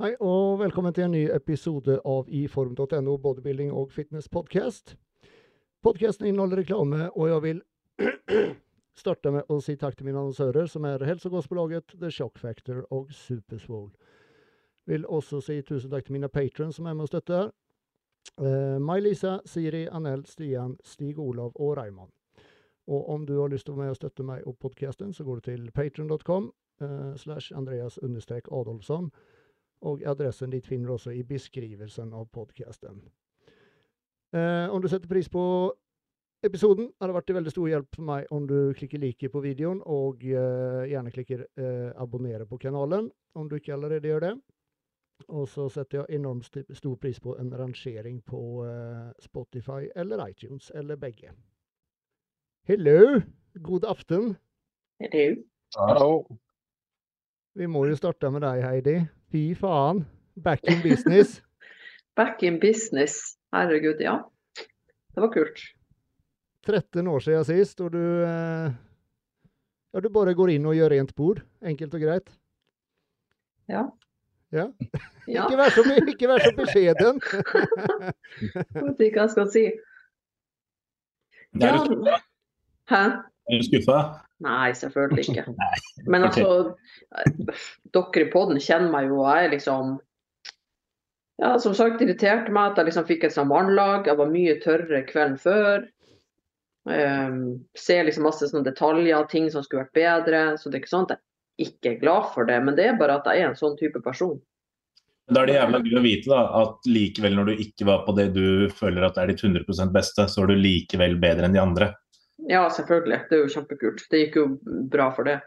Hei og velkommen til en ny episode av iform.no bodybuilding og fitness podcast. Podcasten inneholder reklame, og jeg vil starte med å si takk til mine annonsører, som er Hälsokostbolaget, The Shock Factor og Superswole. Vil også si tusen takk til mine patrons som er med og støtter. Uh, May-Lisa, Siri, Anel, Stian, Stig Olav og Raymond. Og om du har lyst til å være med og støtte meg og podcasten, så går du til patron.com uh, slash Andreas Adolfsson. Og adressen dit finner du også i beskrivelsen av podcasten. Eh, om du setter pris på episoden, har det vært til veldig stor hjelp for meg om du klikker like på videoen, og eh, gjerne klikker eh, abonnere på kanalen, om du ikke allerede gjør det. Og så setter jeg enormt st stor pris på en rangering på eh, Spotify eller iTunes, eller begge. Hello! God aften! Hello. Hallo. Vi må jo starte med deg, Heidi. Fy faen! Back in business. Back in business. Herregud, ja. Det var kult. 13 år siden sist, og du eh, Ja, du bare går inn og gjør rent bord. Enkelt og greit. Ja. Ja. ja. Ikke vær så, ikke vær så beskjeden. Jeg vet ikke hva jeg skal si. Er du, skuffa? Hæ? er du skuffa? Nei, selvfølgelig ikke. Men altså, dere i poden kjenner meg jo, og jeg er liksom Ja, som sagt, irriterte meg at jeg liksom fikk et sånt vannlag. Jeg var mye tørrere kvelden før. Um, ser liksom masse sånne detaljer, ting som skulle vært bedre. Så det er ikke sånn at jeg ikke er glad for det, men det er bare at jeg er en sånn type person. Da er det jævla gøy å vite da, at likevel når du ikke var på det du føler at er ditt 100% beste, så er du likevel bedre enn de andre. Ja, selvfølgelig. Det er jo kjempekult. Det gikk jo bra for det.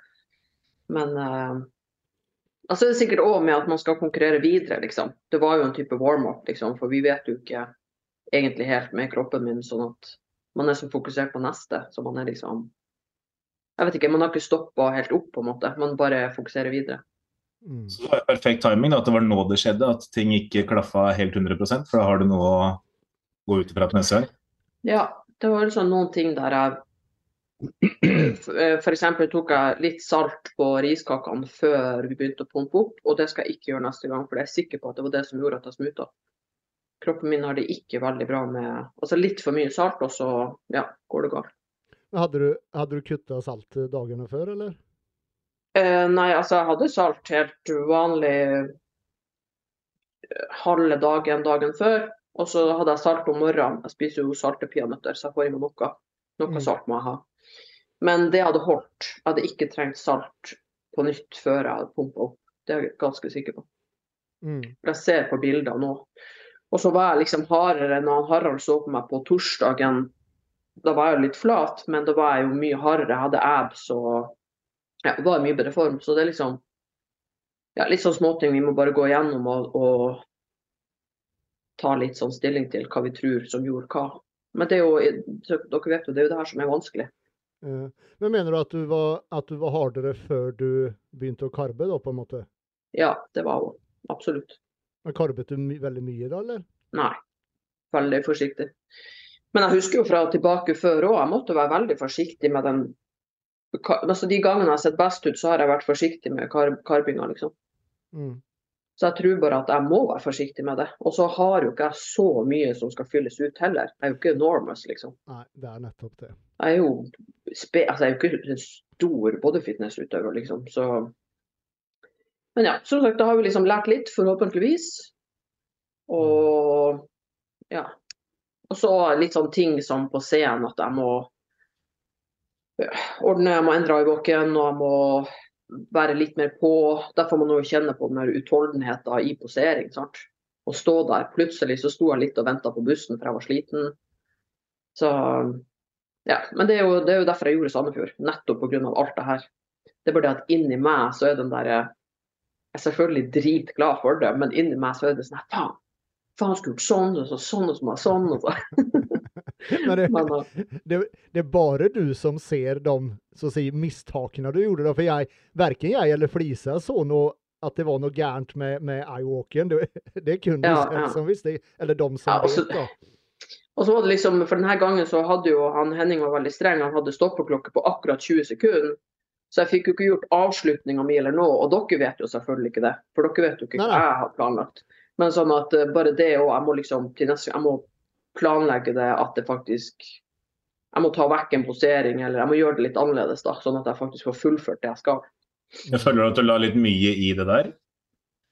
Men eh, altså det er sikkert òg med at man skal konkurrere videre, liksom. Det var jo en type warm-up, liksom. For vi vet jo ikke egentlig helt med kroppen min, sånn at man er så fokusert på neste. Så man er liksom Jeg vet ikke, man har ikke stoppa helt opp, på en måte. Man bare fokuserer videre. Mm. Så det var perfekt timing da, at det var nå det skjedde, at ting ikke klaffa helt 100% for da har du noe å gå ut ifra til neste gang. Ja, det var liksom noen ting der jeg F.eks. tok jeg litt salt på riskakene før vi begynte å pumpe opp, og det skal jeg ikke gjøre neste gang, for jeg er sikker på at det var det som gjorde at jeg smuta. Kroppen min har det ikke veldig bra med Altså litt for mye salt, og så ja, går det galt. Hadde du, hadde du kutta salt dagene før, eller? Eh, nei, altså jeg hadde salt helt vanlig eh, halve dagen dagen før. Og så hadde jeg salt om morgenen. Jeg spiser jo salte peanøtter, så jeg får i meg noe. Noe Mm. salt må jeg ha. Men det hadde holdt. Jeg hadde ikke trengt salt på nytt før jeg hadde pumpa opp. Det er jeg ganske sikker på. Mm. Jeg ser på bilder nå. Og så var jeg liksom hardere når han Harald så på meg på torsdagen. Da var jeg jo litt flat, men da var jeg jo mye hardere. Jeg hadde abs og ja, var i mye bedre form. Så det er liksom ja, litt sånn småting vi må bare gå gjennom og, og ta litt sånn stilling til hva vi tror som gjorde hva. Men det er jo, dere vet jo, det er jo det her som er vanskelig. Ja. Men mener du at du var, at du var hardere før du begynte å karbe, da, på en måte? Ja, det var jo absolutt. Men karbet du my veldig mye da, eller? Nei. Veldig forsiktig. Men jeg husker jo fra tilbake før òg, jeg måtte være veldig forsiktig med den altså De gangene jeg har sett best ut, så har jeg vært forsiktig med kar karbinga, liksom. Mm. Så jeg tror bare at jeg må være forsiktig med det. Og så har jo ikke jeg så mye som skal fylles ut heller. Jeg er jo ikke enormous, liksom. Nei, det er nettopp det. Jeg er jo, spe altså, jeg er jo ikke en stor bodyfitness-utøver, liksom. Så Men ja, som sagt, da har vi liksom lært litt, forhåpentligvis. Og ja. Og så litt sånn ting som på scenen at jeg må ordne, jeg må endre øyevåken, og jeg må være litt mer på. Der får man jo kjenne på den her utholdenheten i posering. sant? Å stå der. Plutselig så sto jeg litt og venta på bussen, for jeg var sliten. Så ja, men det er, jo, det er jo derfor jeg gjorde Sandefjord. Nettopp pga. alt det her. Det er bare det at inni meg så er den der Jeg er selvfølgelig dritglad for det, men inni meg så er det sånn her, faen. Faen, skulle gjort sånn og så, sånn og så, sånn og så. Men det, det, det er bare du som ser de så att säga, mistakene du gjorde. Da. For jeg, varken jeg eller Flisa så noe at det var noe gærent med, med iWalken. Det, det kunde Ja, ja. som visste, eller de som Ja, så- vet. da. Og så var det liksom, for denne gangen så hadde jo han Henning var veldig streng. Han hadde stoppeklokke på akkurat 20 sekunder. Så jeg fikk jo ikke gjort avslutninga mi eller noe, og dere vet jo selvfølgelig ikke det. For dere vet jo ikke hva jeg har planlagt. Men sånn at eh, bare det òg, jeg må liksom til neste jeg må planlegge det at det faktisk Jeg må ta vekk en posering, eller jeg må gjøre det litt annerledes, da, sånn at jeg faktisk får fullført det jeg skal. Jeg føler at du la litt mye i det der.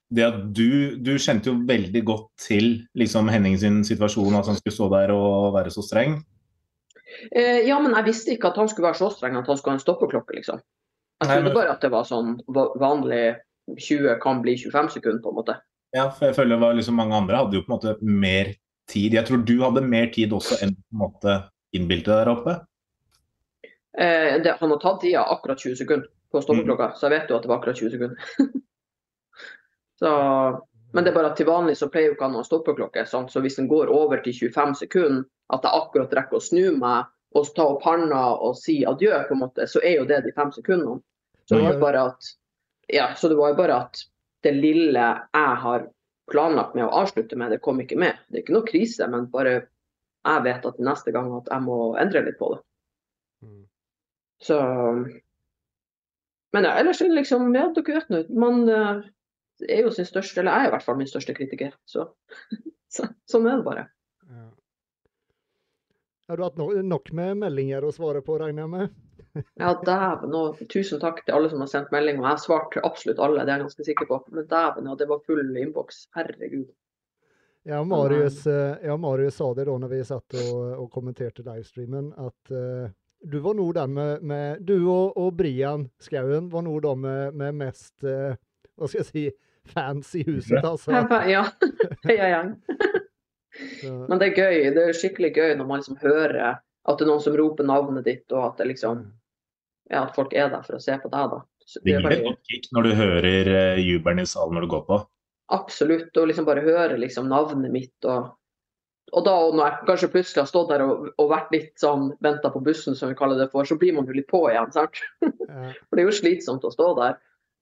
Det at du, du kjente jo veldig godt til liksom Henning sin situasjon, at han skulle stå der og være så streng. Eh, ja, men jeg visste ikke at han skulle være så streng at han skulle ha en stoppeklokke, liksom. Jeg Nei, trodde men- bare at det var sånn vanlig 20 kan bli 25 sekunder, på en måte. Ja, for jeg føler det var liksom Mange andre hadde jo på en måte mer tid. Jeg tror du hadde mer tid også enn du på en måte innbilte der oppe. Eh, det, han har tatt tida akkurat 20 sekunder på Mm. stoppeklokka, så jeg vet jo at det var akkurat 20 sekunder. så, men det er bare at til vanlig så pleier jo ikke han å ha stoppeklokke, sånn, så hvis den går over til 25 sekunder, at jeg akkurat rekker å snu meg og ta opp handa og si adjø, på en måte, så er jo det de fem sekundene. Så det var jo bare at, ja, så det var jo bare at det lille jeg har planlagt med å avslutte med, det kom ikke med. Det er ikke noe krise, men bare jeg vet at neste gang at jeg må endre litt på det. Mm. Så Men ja, ellers er det liksom Ja, dere vet nå, man eh, er jo sin største Eller jeg er i hvert fall min største kritiker. Så, så sånn er det bare. Ja. Har du hatt no nok med meldinger å svare på, regner jeg med? Ja, dæven og tusen takk til alle som har sendt melding. Og jeg har svart absolutt alle, det er jeg ganske sikker på. Men dæven, ja, det var full innboks. Herregud. Ja, Marius, eh, ja, Marius sa det da når vi satt og, og kommenterte livestreamen, at uh, du var nå den med, med Du og, og Brian Skauen var nå de med, med mest uh, Hva skal jeg si fans i huset, altså. Ja, heia gjeng. Så, Men det er gøy. Det er skikkelig gøy når man liksom hører at det er noen som roper navnet ditt, og at, det liksom, ja, at folk er der for å se på deg. da. Det det er gir et godt kick når du hører eh, jubelen i salen når du går på. absolutt. Og liksom bare høre liksom navnet mitt. og og da når jeg kanskje plutselig har stått der og, og vært litt sånn venta på bussen, som vi kaller det for, så blir man jo litt på igjen. sant? ja. For det er jo slitsomt å stå der.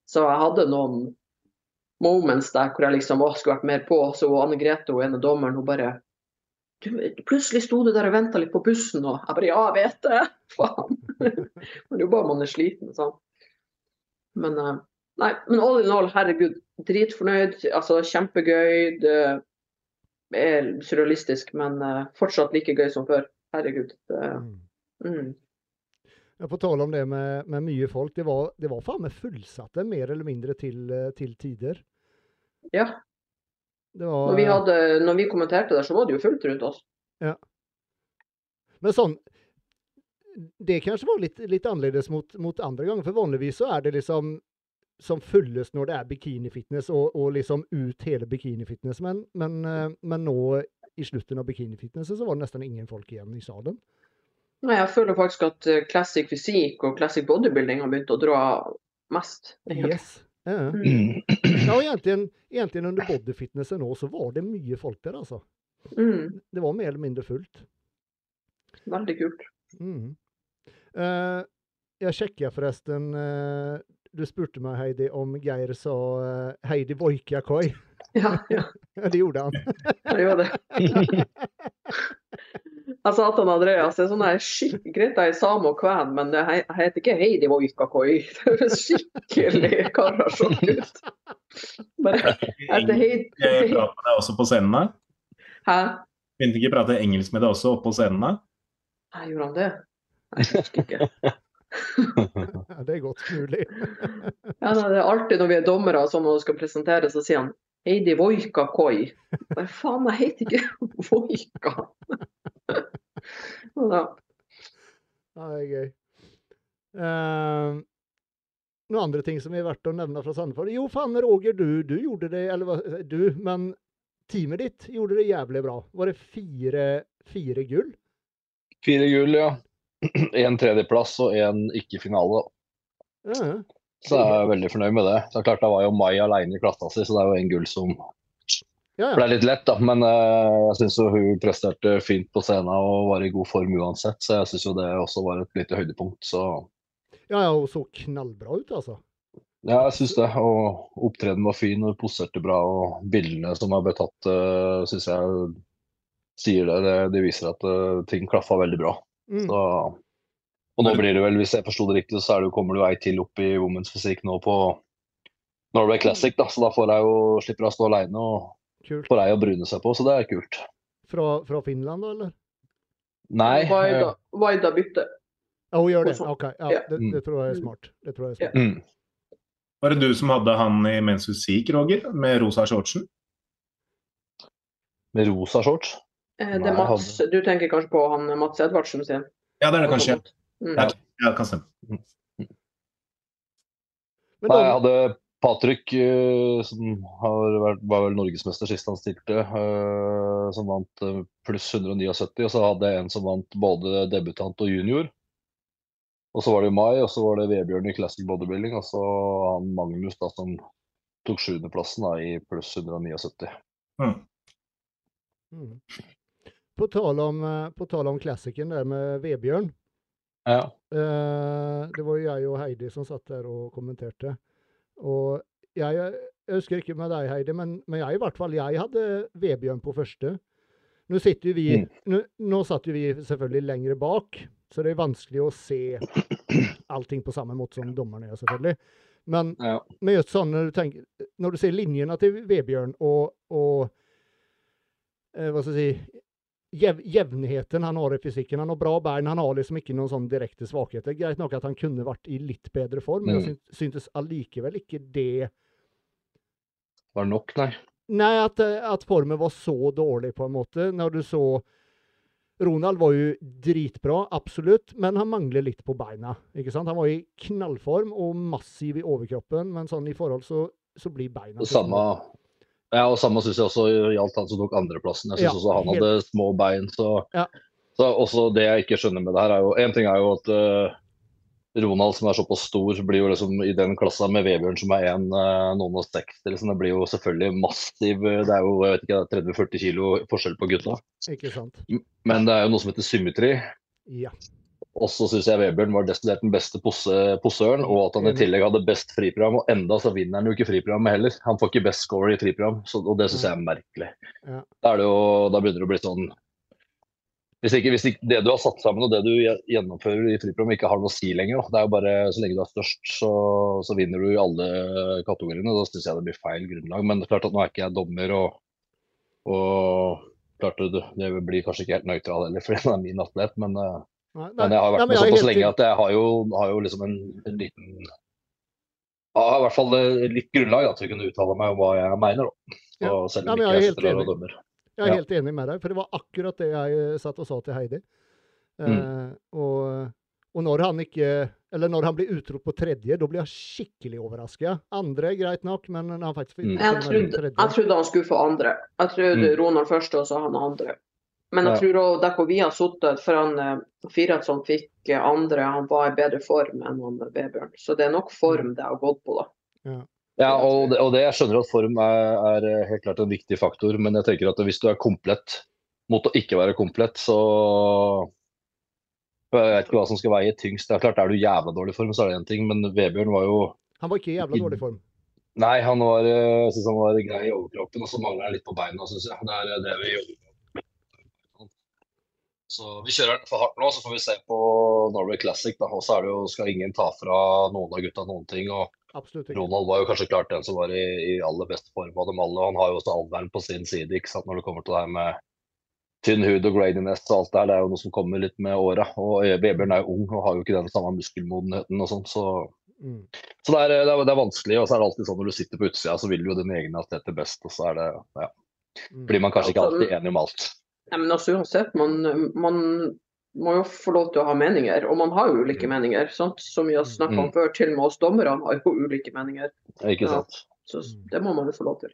Så jeg hadde noen moments der hvor jeg liksom å, skulle vært mer på. Så Anne Grete, hun ene dommeren, hun bare du, Plutselig sto du der og venta litt på bussen, og jeg bare Ja, jeg vet det! Faen. Men det er jo bare man er sliten, sånn. Men eh, nei, men all in all, herregud, dritfornøyd. Altså kjempegøy. Det er surrealistisk, men eh, fortsatt like gøy som før. Herregud. Det, Mm. mm. Ja, På tale om det med, med mye folk, det var, det var faen meg fullsatte mer eller mindre til, eh, til tider. Ja. Det var, Når vi, hadde, når vi kommenterte der, så var det jo fullt rundt oss. Men sånn Det kanskje var litt, litt annerledes mot, mot andre ganger, for vanligvis så er det liksom som fullest når det er bikinifitness, og, og liksom ut hele bikinifitness. Men, men, eh, men nå i slutten av bikinifitnessen så var det nesten ingen folk igjen i salen. Nei, jeg føler faktisk at eh, classic fysikk og classic bodybuilding har begynt å dra mest. Yes. Ja. Mm. ja, og egentlig, egentligen under bodyfitnessen nå så var det mye folk der, altså. Mm, Det var mer eller mindre fullt. veldig kult. Mm. Uh, jeg sjekka forresten uh, Du spurte meg, Heidi, om Geir sa uh, Heidi Voikjakoi'. Ja, ja, Ja, det gjorde han. det gjorde det. Jeg at han Andreas er sånn skikkelig skikk, greit jeg er same og kven, men jeg heter ikke Heidi Voikakoi. Det høres skikkelig karasjokk ut. Bare etter Heidi Jeg prater med deg også på scenen da. Hæ? Begynte ikke prate engelsk med deg også oppe på scenen da? Nei, gjorde han det? Nei, jeg husker ikke. Ja, det er godt mulig. Ja, det er alltid når vi er dommere og sånn og skal presentere, så sier han Heidi Voika Koi. Hva faen, jeg heter ikke Voika. Ja. Ja, det er gøy. Uh, noen andre ting som er verdt å nevne fra Sandefjord? Jo, faen Roger, du, du gjorde det, eller du, men teamet ditt gjorde det jævlig bra. Var det fire, fire gull? Fire gull, ja. En tredjeplass og en ikke-finale. Ja, Ja, Så jeg er veldig fornøyd med det. Så klart Da var jo Mai alene i klassa si, så det er jo en gull som ja. ble litt lett. da. Men eh, jeg syns hun presterte fint på scenen og var i god form uansett. Så jeg syns jo det også var et lite høydepunkt. Så ja, ja, hun så knallbra ut, altså. ja, jeg syns det. Og opptredenen var fin, og poserte bra. Og bildene som har blitt tatt, uh, syns jeg sier det. det. De viser at uh, ting klaffa veldig bra. Mm. Så, Og nå blir det vel, hvis jeg forsto det riktig, så er det, kommer det jo ei til opp i Women's Fysikk nå på Norway Classic, da. Så da får jeg jo, slipper jeg å stå aleine og Kult. får ei å brune seg på, så det er kult. Fra, fra Finland, da, eller? Nei. Vaida, eh, Vaida bytte. Ja, hun gjør det? OK. Ja, Ja. det, Mm. det tror jeg er smart. Det tror jeg er smart. Mm. Var det du som hadde han i Men's Fysikk, Roger? Med rosa shortsen? Med rosa shorts. Eh, Det er Mats, du tenker kanskje på han Mats Edvardsen sin? Ja, det er det kanskje. Mm. Ja. Ja, det kan stemme. Men Nei, jeg hadde Patrick, eh, som har vært, var vel norgesmester sist han stilte, eh, som vant eh, pluss 179. Og så hadde jeg en som vant både debutant og junior. Og så var det Mai, og så var det Vebjørn i Classic Bodybuilding, og så han Magnus da som tok sjuendeplassen i pluss 179. Mm. mm. På tal om, på tal om klassikeren der med Vebjørn. Ja. Eh, det var jo jeg og Heidi som satt der og kommenterte. Og jeg, jeg husker ikke med deg, Heidi, men, men jeg i hvert fall, jeg hadde Vebjørn på første. Nå sitter vi, Mm. nå, nå satt jo vi selvfølgelig lengre bak, så det er vanskelig å se allting på samme måte som dommerne gjør, selvfølgelig. Men, ja. men just sånn når du, tenker, når du ser linjene til Vebjørn og, og eh, hva skal jeg si, jev, jevnheten han har i fysikken. Han har bra bein, han har liksom ikke noen sånn direkte svakheter. Greit nok at han kunne vært i litt bedre form, men jeg Mm. syntes allikevel ikke det Var nok, nei? Nei, at, eh, at formen var så dårlig, på en måte. Når du så Ronald var jo dritbra, absolutt, men han mangler litt på beina. ikke sant? Han var i knallform og massiv i overkroppen, men sånn i forhold så, så blir beina samme ja, og samme syns jeg også gjaldt han som tok andreplassen. Jeg syns Ja, også han hadde små bein. Så, Ja. så også det jeg ikke skjønner med det her, er jo Én ting er jo at uh, Ronald, som er såpass stor, blir jo liksom i den klassa med Vebjørn, som er en, uh, noen og seks. Liksom, det blir jo selvfølgelig massiv eh, Det er jo jeg vet ikke, er 30-40 kilo forskjell på gutta. Ikke sant? Men det er jo noe som heter symmetri. Ja. Og så syns jeg Vebjørn var desidert den beste posse, posøren, og at han i tillegg hadde best friprogram. Og enda så vinner han jo ikke friprogrammet heller. Han får ikke best score i friprogram, så, og det syns jeg er merkelig. Ja. Da, er det jo, da begynner det å bli sånn hvis ikke, hvis ikke det du har satt sammen og det du gjennomfører i friprogram ikke har noe å si lenger, da. det er jo bare så lenge du er størst, så, så vinner du i alle kategoriene. Da syns jeg det blir feil grunnlag. Men det er klart at nå er ikke jeg dommer, og, og klart det, det blir kanskje ikke helt nøytral heller, fordi han er min atlet. Men, Nei, men jeg har vært men med såpass lenge at jeg har jo, har jo liksom en, en liten ja, i hvert fall eh, litt grunnlag da, til å kunne uttale meg om hva jeg mener. Da. Ja. Selv Ja, om ikke jeg er jeg helt enig. og dømmer. Jeg er Ja. helt enig med deg, for det var akkurat det jeg eh, satt og sa til Heidi. Eh, Mm. og, og når han ikke Eller når han blir utropt på tredje, da blir jeg skikkelig overraska. Andre, er greit nok, men han faktisk Mm. Jeg trodde, jeg trodde han skulle få andre. Jeg trodde Mm. Ronald første, og så han andre. Men jeg tror også der hvor vi har sittet, for han eh, Firatsson fikk eh, andre, han var i bedre form enn han Vebjørn. Så det er nok form det har gått på, da. Ja, og det, og det jeg skjønner at form er, er eh, helt klart en viktig faktor, men jeg tenker at hvis du er komplett mot å ikke være komplett, så Jeg vet ikke hva som skal veie tyngst. Det er klart, Er du jævla dårlig form, så er det én ting, men Vebjørn var jo Han var ikke i jævla dårlig form. Nei, han var, eh, jeg synes han var grei i overkroppen, og så mangler han litt på beina, syns jeg. Det er eh, det vi jobber med. Så vi kjører den for hardt nå, så får vi se på Norway Classic. da, Og så er det jo, skal ingen ta fra noen av gutta noen ting. og ikke. Ronald var jo kanskje klart den som var i, i aller beste form av dem alle. og Han har jo også alderen på sin side ikke sant, når det kommer til det her med tynn hud og graininess og alt det her. Det er jo noe som kommer litt med åra. Og Vebjørn er jo ung og har jo ikke den samme muskelmodenheten og sånn. Så, Mm. så det, er, det, er, det er vanskelig. Og så er det alltid sånn når du sitter på utsida, så vil du jo din egen atlet til best. Og så er det, ja, Mm. blir man kanskje ikke alltid enig om alt. Nei, men altså uansett, man, man må jo få lov til å ha meninger. Og man har jo ulike meninger, sant? som vi har snakka om Mm. før. Til og med oss dommere har jo ulike meninger. Ikke Ja. sant? Så det må man jo få lov til.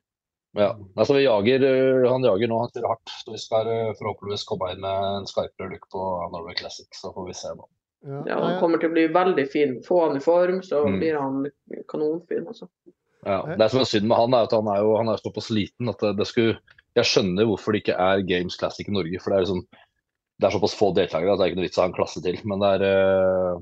Ja. Altså, vi jager, øh, han jager nå, han kjører hardt. Så vi skal øh, forhåpentligvis komme inn med en skarpere look på Norway Classic. Så får vi se nå. Ja, Ja, han kommer til å bli veldig fin. Få han i form, så Mm. blir han kanonfin. Altså. Ja, det som er synd med han, er at han er jo han er såpass liten at det, det skulle Jeg skjønner hvorfor det ikke er Games Classic i Norge. For det er liksom det er såpass få deltakere at det er ikke noe vits å ha en klasse til. Men det er, øh,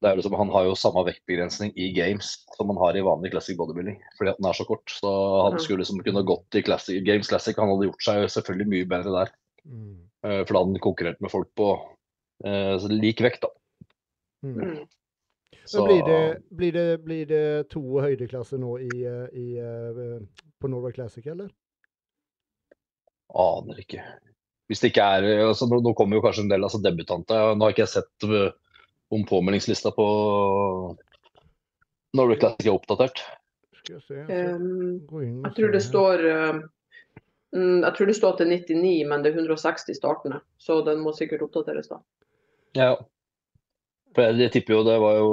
det er liksom, han har jo samme vektbegrensning i Games som han har i vanlig Classic bodybuilding. Fordi at den er så kort. Så han skulle liksom kunne gått i classic, Games Classic. Han hadde gjort seg selvfølgelig mye bedre der. mm. For da hadde han konkurrert med folk på så lik vekt, da. Mm. Mm. Så Men blir det, blir, det, blir det to høydeklasser nå i, eh, i, eh, på Norway Classic, eller? Aner ikke. Hvis det ikke er altså Nå, kommer jo kanskje en del altså debutanter. Nå har ikke jeg sett øh, om påmeldingslista på Norway Classic er oppdatert. Jeg se. jeg skal gå inn og jeg tror det står eh, mm, Jeg tror det står at det er 99, men det er 160 startende. Så den må sikkert oppdateres da. Ja. For jeg, jeg tipper jo det var jo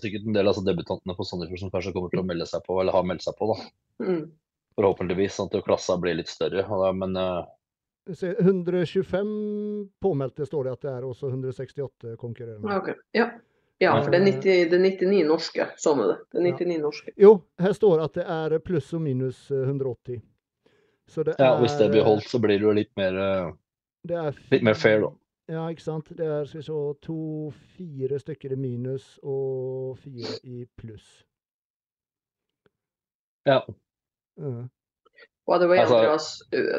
sikkert en del av altså, debutantene på Sandefjord som kanskje kommer til å melde seg på, eller har meldt seg på, da. Mm. Forhåpentligvis, sånn at klassa blir litt større. Men øh, Se, 125 påmeldte står det at det er, også 168 konkurrerende. Ja. Ja. ja, for det er, 90, det er 99 norske. Sånn er det. Det er 99 norske. Jo, her står at det er pluss og minus eh, 180. Så det ja, er hvis det blir holdt, så blir det jo litt mer det er litt mer fair, da. Ja, ikke sant. Det er skal vi se, to, fire stykker i minus og fire i pluss. Ja. The way, Altså- Andreas,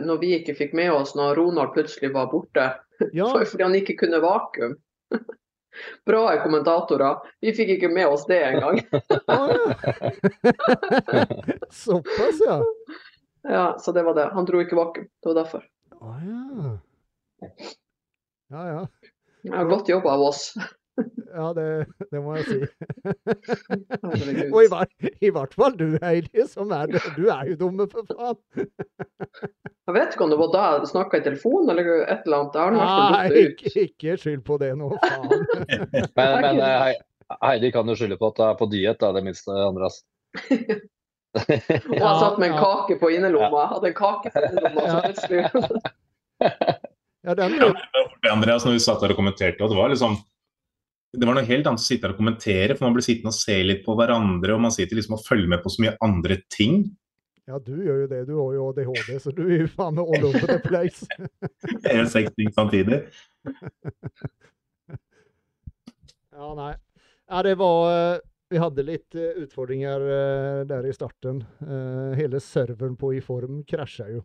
når vi ikke fikk med oss når Ronald plutselig var borte, Ja, så fordi han ikke kunne vakuum. Bra kommentatorer. Vi fikk ikke med oss det engang. å. Såpass, ja. Ja, så det var det. Han dro ikke vakuum. Det var derfor. Å ja. Ja, ja. Ja, godt jobba av oss. Ja, det, det må jeg si. Og i, i hvert fall du, Heidi, som er Du er jo dumme, for faen. Jeg vet ikke om det var da jeg snakka i telefon eller et eller annet. Nei, ikke, ikke skyld på det nå, faen. Men, men øh, Heidi kan jo skylde på at det er på diett, da, det minste, Andreas. Og jeg satt med en kake på innerlomma. Jeg hadde en kake på innerlomma. Ja. Så plutselig Ja, den, Ja, det var Andreas, når vi satt der og kommenterte, og det var liksom det var noe helt annet å sitte her og kommentere, for man blir sittende og se litt på hverandre, og man sitter liksom og følger med på så mye andre ting. ja, du gjør jo det. Du har jo ADHD, så du er jo faen meg all over the place. Jeg gjør seks ting samtidig. Ja, nei. Ja, det var eh, Vi hadde litt eh, utfordringer eh, der i starten. Hele serveren på i form krasja jo.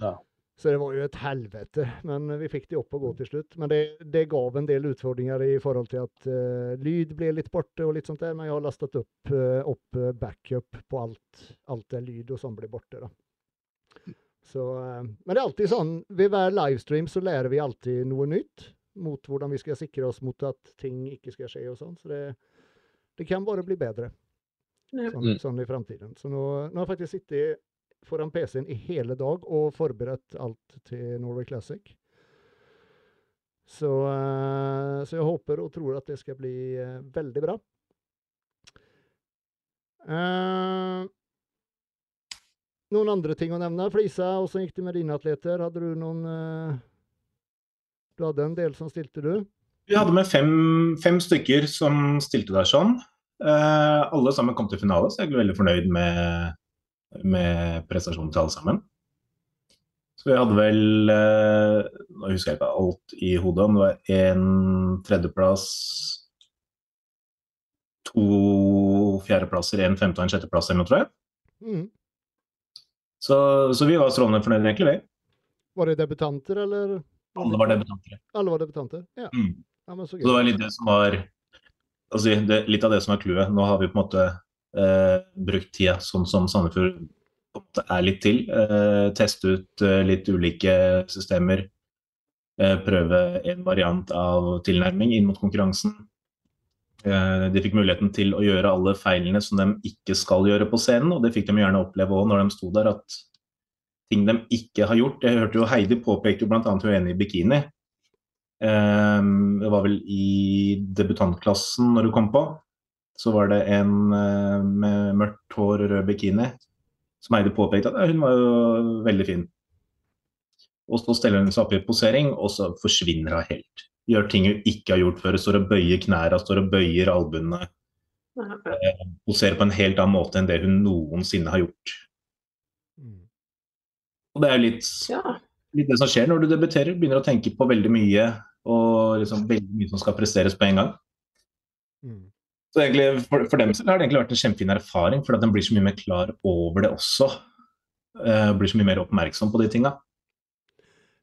Ja. Så det var jo et helvete. Men vi fikk det opp og gå til slutt. Men det, det gav en del utfordringer i forhold til at uh, lyd ble litt borte og litt sånt der. Men jeg har lastet opp, uh, opp eh, backup på alt. Alt der lyd og sånn blir borte, da. Så, uh, men det er alltid sånn, ved hver livestream så lærer vi alltid noe nytt mot hvordan vi skal sikre oss mot at ting ikke skal skje og sånn. Så det, det kan bare bli bedre sånn, Mm. sånn i framtiden. Så nå, nå har jeg faktisk sittet foran PC-en i hele dag og forberedt alt til Norway Classic. Så, eh, så jeg håper og tror at det skal bli eh, veldig bra. Eh, noen andre ting å nevne? Flisa, åssen gikk det med dine atleter? Hadde du noen Du hadde en del som stilte, du? Vi hadde med fem, fem stykker som stilte der sånn. Alle sammen kom til finale, så jeg er veldig fornøyd med, med prestasjonen til alle sammen. Så vi hadde vel eh, Nå husker jeg ikke alt i hodet, om det var én tredjeplass, to fjerdeplasser, en femte og en sjetteplass eller noe, tror jeg. Mm. Så, så vi var strålende fornøyde, egentlig, vi. Var det debutanter, eller? Alle var debutanter. Alle var debutanter? Ja. Mm. ja men så Så det var litt det som var altså det, Litt av det som er clouet. Nå har vi på en måte brukt tida sånn som Sandefjord er litt til. Eh, teste ut eh, litt ulike systemer. Eh, prøve en variant av tilnærming inn mot konkurransen. Eh, de fikk muligheten til å gjøre alle feilene som de ikke skal gjøre på scenen, og det fikk de gjerne oppleve òg når de sto der, at ting de ikke har gjort Jeg hørte jo Heidi påpekte jo bl.a. hun er enig i bikini. Det var vel i debutantklassen når hun kom på. Så var det en eh, med mørkt hår og rød bikini som Eide påpekte at hun var jo veldig fin. Og så steller hun seg opp i posering, og så forsvinner hun helt. Gjør ting hun ikke har gjort før. Står og bøyer knærne, står og bøyer albuene. Poserer på en helt annen måte enn det hun noensinne har gjort. Mm. Og det er jo litt litt det som skjer når du debuterer. Begynner å tenke på veldig mye, og liksom veldig mye som skal presteres på en gang. Mm. Så egentlig, for, for dem selv har det egentlig vært en kjempefin erfaring, for at de blir så mye mer klar over det også. Uh, blir så mye mer oppmerksom på de tinga.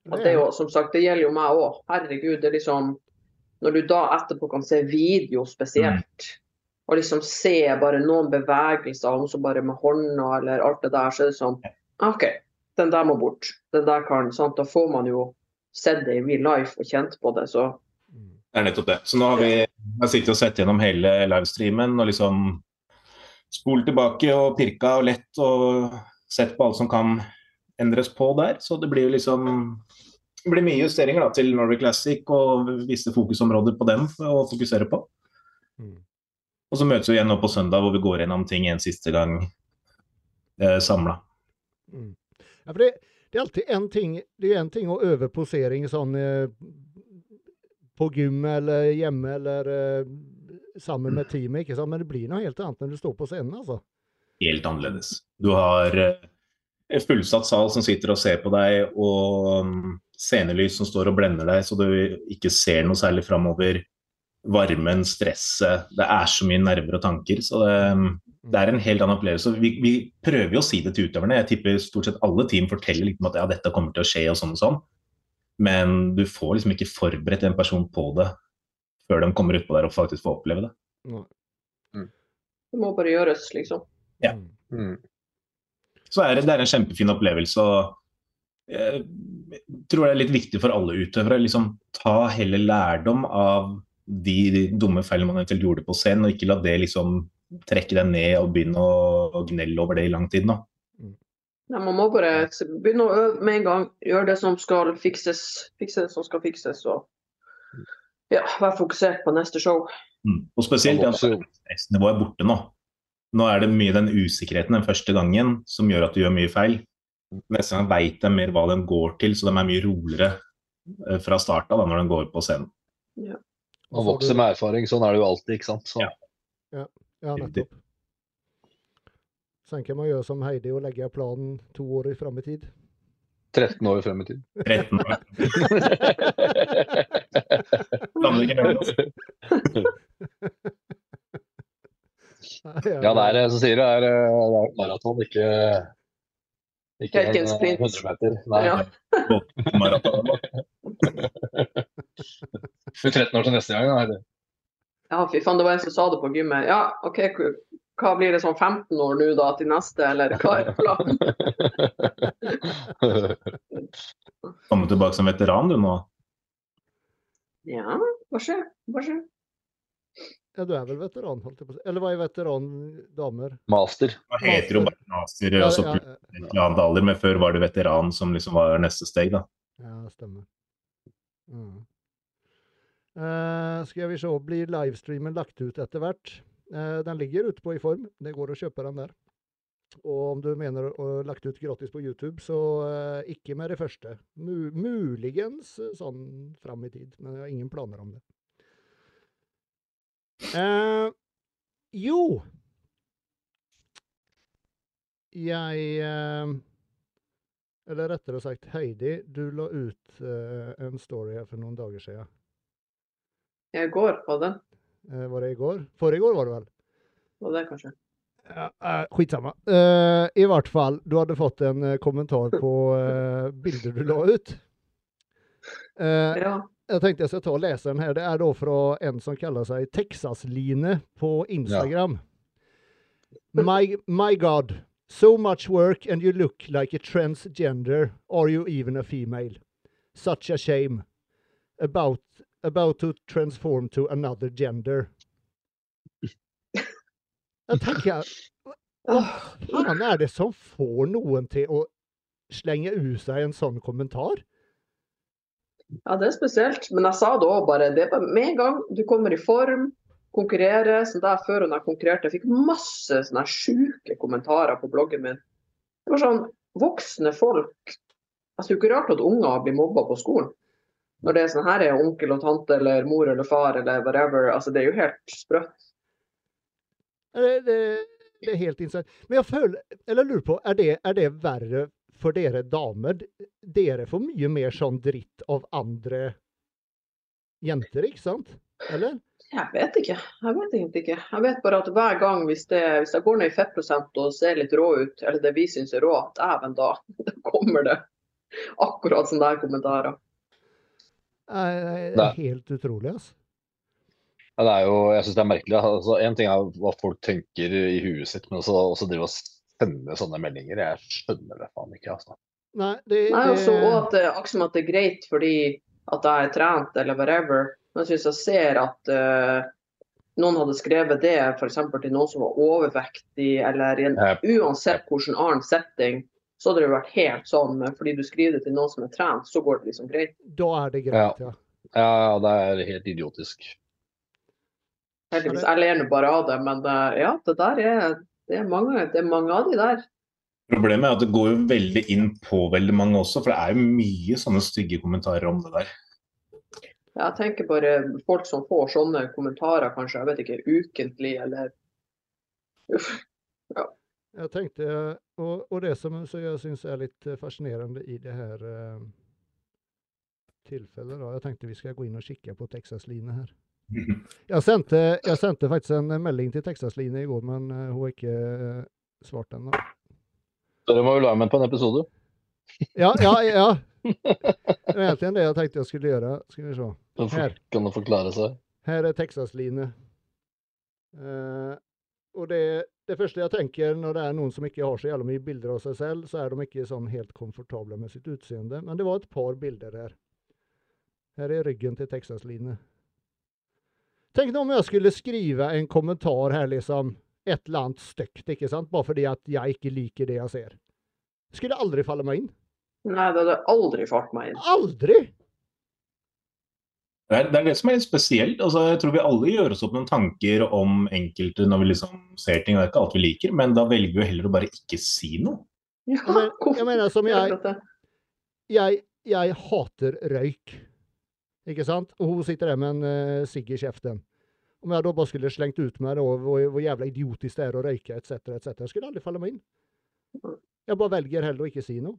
Og det er jo som sagt, det gjelder jo meg òg. Herregud, det er liksom når du da etterpå kan se video spesielt, og liksom se bare noen bevegelser, om så bare med hånda eller alt det der, så er det sånn OK, den der må bort. Den der kan, sant? Da får man jo sett det i real life og kjent på det. Så Mm. Det er nettopp det. Så nå har vi har sittet og sett gjennom hele livestreamen og liksom spolt tilbake og pirka og lett og sett på alt som kan endres på der. Så det blir jo liksom det blir mye justeringer da, til Norway Classic og visse fokusområder på dem å fokusere på. Mm. Og så møtes vi igjen nå på søndag hvor vi går gjennom ting en siste gang eh, samla. Mm. Ja, for det, det er alltid en ting, det er en ting å øve posering sånn eh, på gymmet eller hjemme eller uh, sammen med teamet, ikke sant? men det blir noe helt annet når du står på scenen, altså. Helt annerledes. Du har uh, en fullsatt sal som sitter og ser på deg, og um, scenelys som står og blender deg, så du ikke ser noe særlig framover. Varmen, stresset. Det er så mye nerver og tanker. Så det, mm, det er en helt annen opplevelse. Vi, vi prøver jo å si det til utøverne. Jeg tipper stort sett alle team forteller litt om at ja, dette kommer til å skje og sånn og sånn. Men du får liksom ikke forberedt en person på det før de kommer utpå der og faktisk får oppleve det. Mm. det må bare gjøres, liksom. Ja. Mm. Mm. så er det, det er en kjempefin opplevelse. og Jeg tror det er litt viktig for alle utøvere liksom ta heller lærdom av de, de dumme feilene man eventuelt gjorde på scenen, og ikke la det liksom trekke deg ned og begynne å, å gnelle over det i lang tid. nå. Nei, man må bare begynne å øve med en gang. Gjøre det som skal fikses, fikse det som skal fikses. Og ja, være fokusert på neste show. Mm. Og spesielt det at stressnivået er borte nå. Nå er det mye den usikkerheten den første gangen som gjør at du gjør mye feil. Neste gang veit de mer hva de går til, så de er mye roligere eh, fra starten da, når de går på scenen. Ja. Man vokser med erfaring. Sånn er det jo alltid, ikke sant. Så, Ja. Ja, nettopp. Sen jeg må gjøre som Heidi og legge planen to år i fram i tid. 13 år frem i tid. 13 år. Kan du ikke gjøre det? Ja, det er som sier, det er, eh, det er maraton, ikke, ikke en en eh, 100 meter. Nei. Ja. Du er 13 år til neste gang, da. Ja, fy faen, det var en som sa det på gymmet. Ja, OK, hva blir det sånn 15 år nå da til neste, eller hva er planen? Komme tilbake som veteran du nå. Ja, bare se. Ja, du er vel veteran, holdt jeg på å si. Eller hva er veteran damer? Master. Hva heter jo bare master Ja, og så ja, plutselig ja, eller annet alder, men før var det veteran som liksom var neste steg, da. ja, stemmer. Mm. Uh, skal vi se, blir livestreamen lagt ut etter hvert? Eh, den ligger ute på i form. Det går å kjøpe den der. Og om du mener å lagt ut gratis på YouTube, så eh, ikke med det første. Muligens eh, sånn fram i tid, men jeg har ingen planer om det. Eh, jo Jeg Eller rettere sagt, Heidi, du la ut en story her for noen dager siden. Jeg går på den. Eh, var det i går? Forrige går var det vel? Var det kanskje? Ja, eh, skitsamma. Uh, I hvert fall, du hadde fått en eh, kommentar på uh, bilder du la ut. Uh, Ja. jeg tenkte jeg skal ta og lese den her. Det er da fra en som kaller seg Texas-Line på Instagram. My, my God. So much work and you look like a transgender. Are you even a female? Such a shame. About, about to transform to another gender. Jeg tenker Hva faen er det som får noen til å slenge ut seg en sånn kommentar? Ja, det er spesielt. Men jeg sa det òg bare. Det er med en gang du kommer i form, konkurrerer som der Før når jeg konkurrerte, jeg fikk masse sånne sjuke kommentarer på bloggen min. Det var sånn voksne folk Det er ikke rart at unger blir mobba på skolen. Når det er sånn her er onkel og tante eller mor eller far eller whatever. altså Det er jo helt sprøtt. Det, det, det er helt insane. Men jeg føler, eller lurer på, er det, er det verre for dere damer? Dere får mye mer sånn dritt av andre jenter, ikke sant? Eller? Jeg vet ikke. Jeg vet egentlig ikke. Jeg vet bare at hver gang hvis, det, hvis jeg går ned i fettprosent og ser litt rå ut, eller det vi syns er rå, dæven da, da kommer det akkurat sånne der kommentarer. Det er helt utrolig, altså. Ja, det er jo, jeg syns det er merkelig. Altså, en ting er hva folk tenker i huet sitt, men også, også drive og sende sånne meldinger. Jeg skjønner det faen ikke. altså. Nei, det, Nei, også, og at, det- akkurat som at det er greit fordi at jeg er trent eller whatever. Men hvis jeg ser at uh, noen hadde skrevet det f.eks. til noen som var overvektig, eller i en, uansett hvilken annen setting, så hadde det vært helt sånn. Fordi du skriver det til noen som er trent, så går det liksom greit. Da er det greit, ja. Ja, ja, det er helt idiotisk. Heldigvis. Jeg ler nå bare av det, men eh, ja, det der er, det er, mange, det er mange av de der. Problemet er at det går jo veldig inn på veldig mange også, for det er jo mye sånne stygge kommentarer om det der. Jeg tenker bare folk som får sånne kommentarer, kanskje, jeg vet ikke, ukentlig eller Uff. Jeg tenkte, og, og det som så jeg syns er litt eh, fascinerende i det her eh, tilfellet, da, jeg tenkte vi skal gå inn og kikke på Texas-Line her. Jeg sendte, jeg sendte faktisk en melding til Texas-Line i går, men eh, hun har ikke eh, svart ennå. Dere må jo være med på en episode. Ja, ja, ja. Det var egentlig det jeg tenkte jeg skulle gjøre. Skal vi se. Så Her. kan det forklare seg. Her er Texas-line. Eh, og det, det første jeg tenker når det er noen som ikke har så jævla mye bilder av seg selv, så er de ikke sånn helt komfortable med sitt utseende. Men det var et par bilder her. Her er ryggen til Texas-line. Tenk om jeg skulle skrive en kommentar her, liksom. Et eller annet stygt, ikke sant? Bare fordi at jeg ikke liker det jeg ser. Skulle aldri falle meg inn. Nei, det hadde aldri falt meg inn. Aldri! Det er, det er det som er litt spesielt. Altså, jeg tror vi alle gjør oss opp noen tanker om enkelte når vi liksom ser ting. Det er ikke alt vi liker, men da velger vi heller å bare ikke si noe. Ja, men- jeg mener, som jeg- jeg, jeg hater røyk. Ikke sant? Og hun sitter der med en uh, sigg i kjeften. Om jeg da bare skulle slengt ut meg da, hvor, hvor jævla idiotisk det er å røyke, etc., etc., skulle aldri falle meg inn. Jeg bare velger heller å ikke si noe.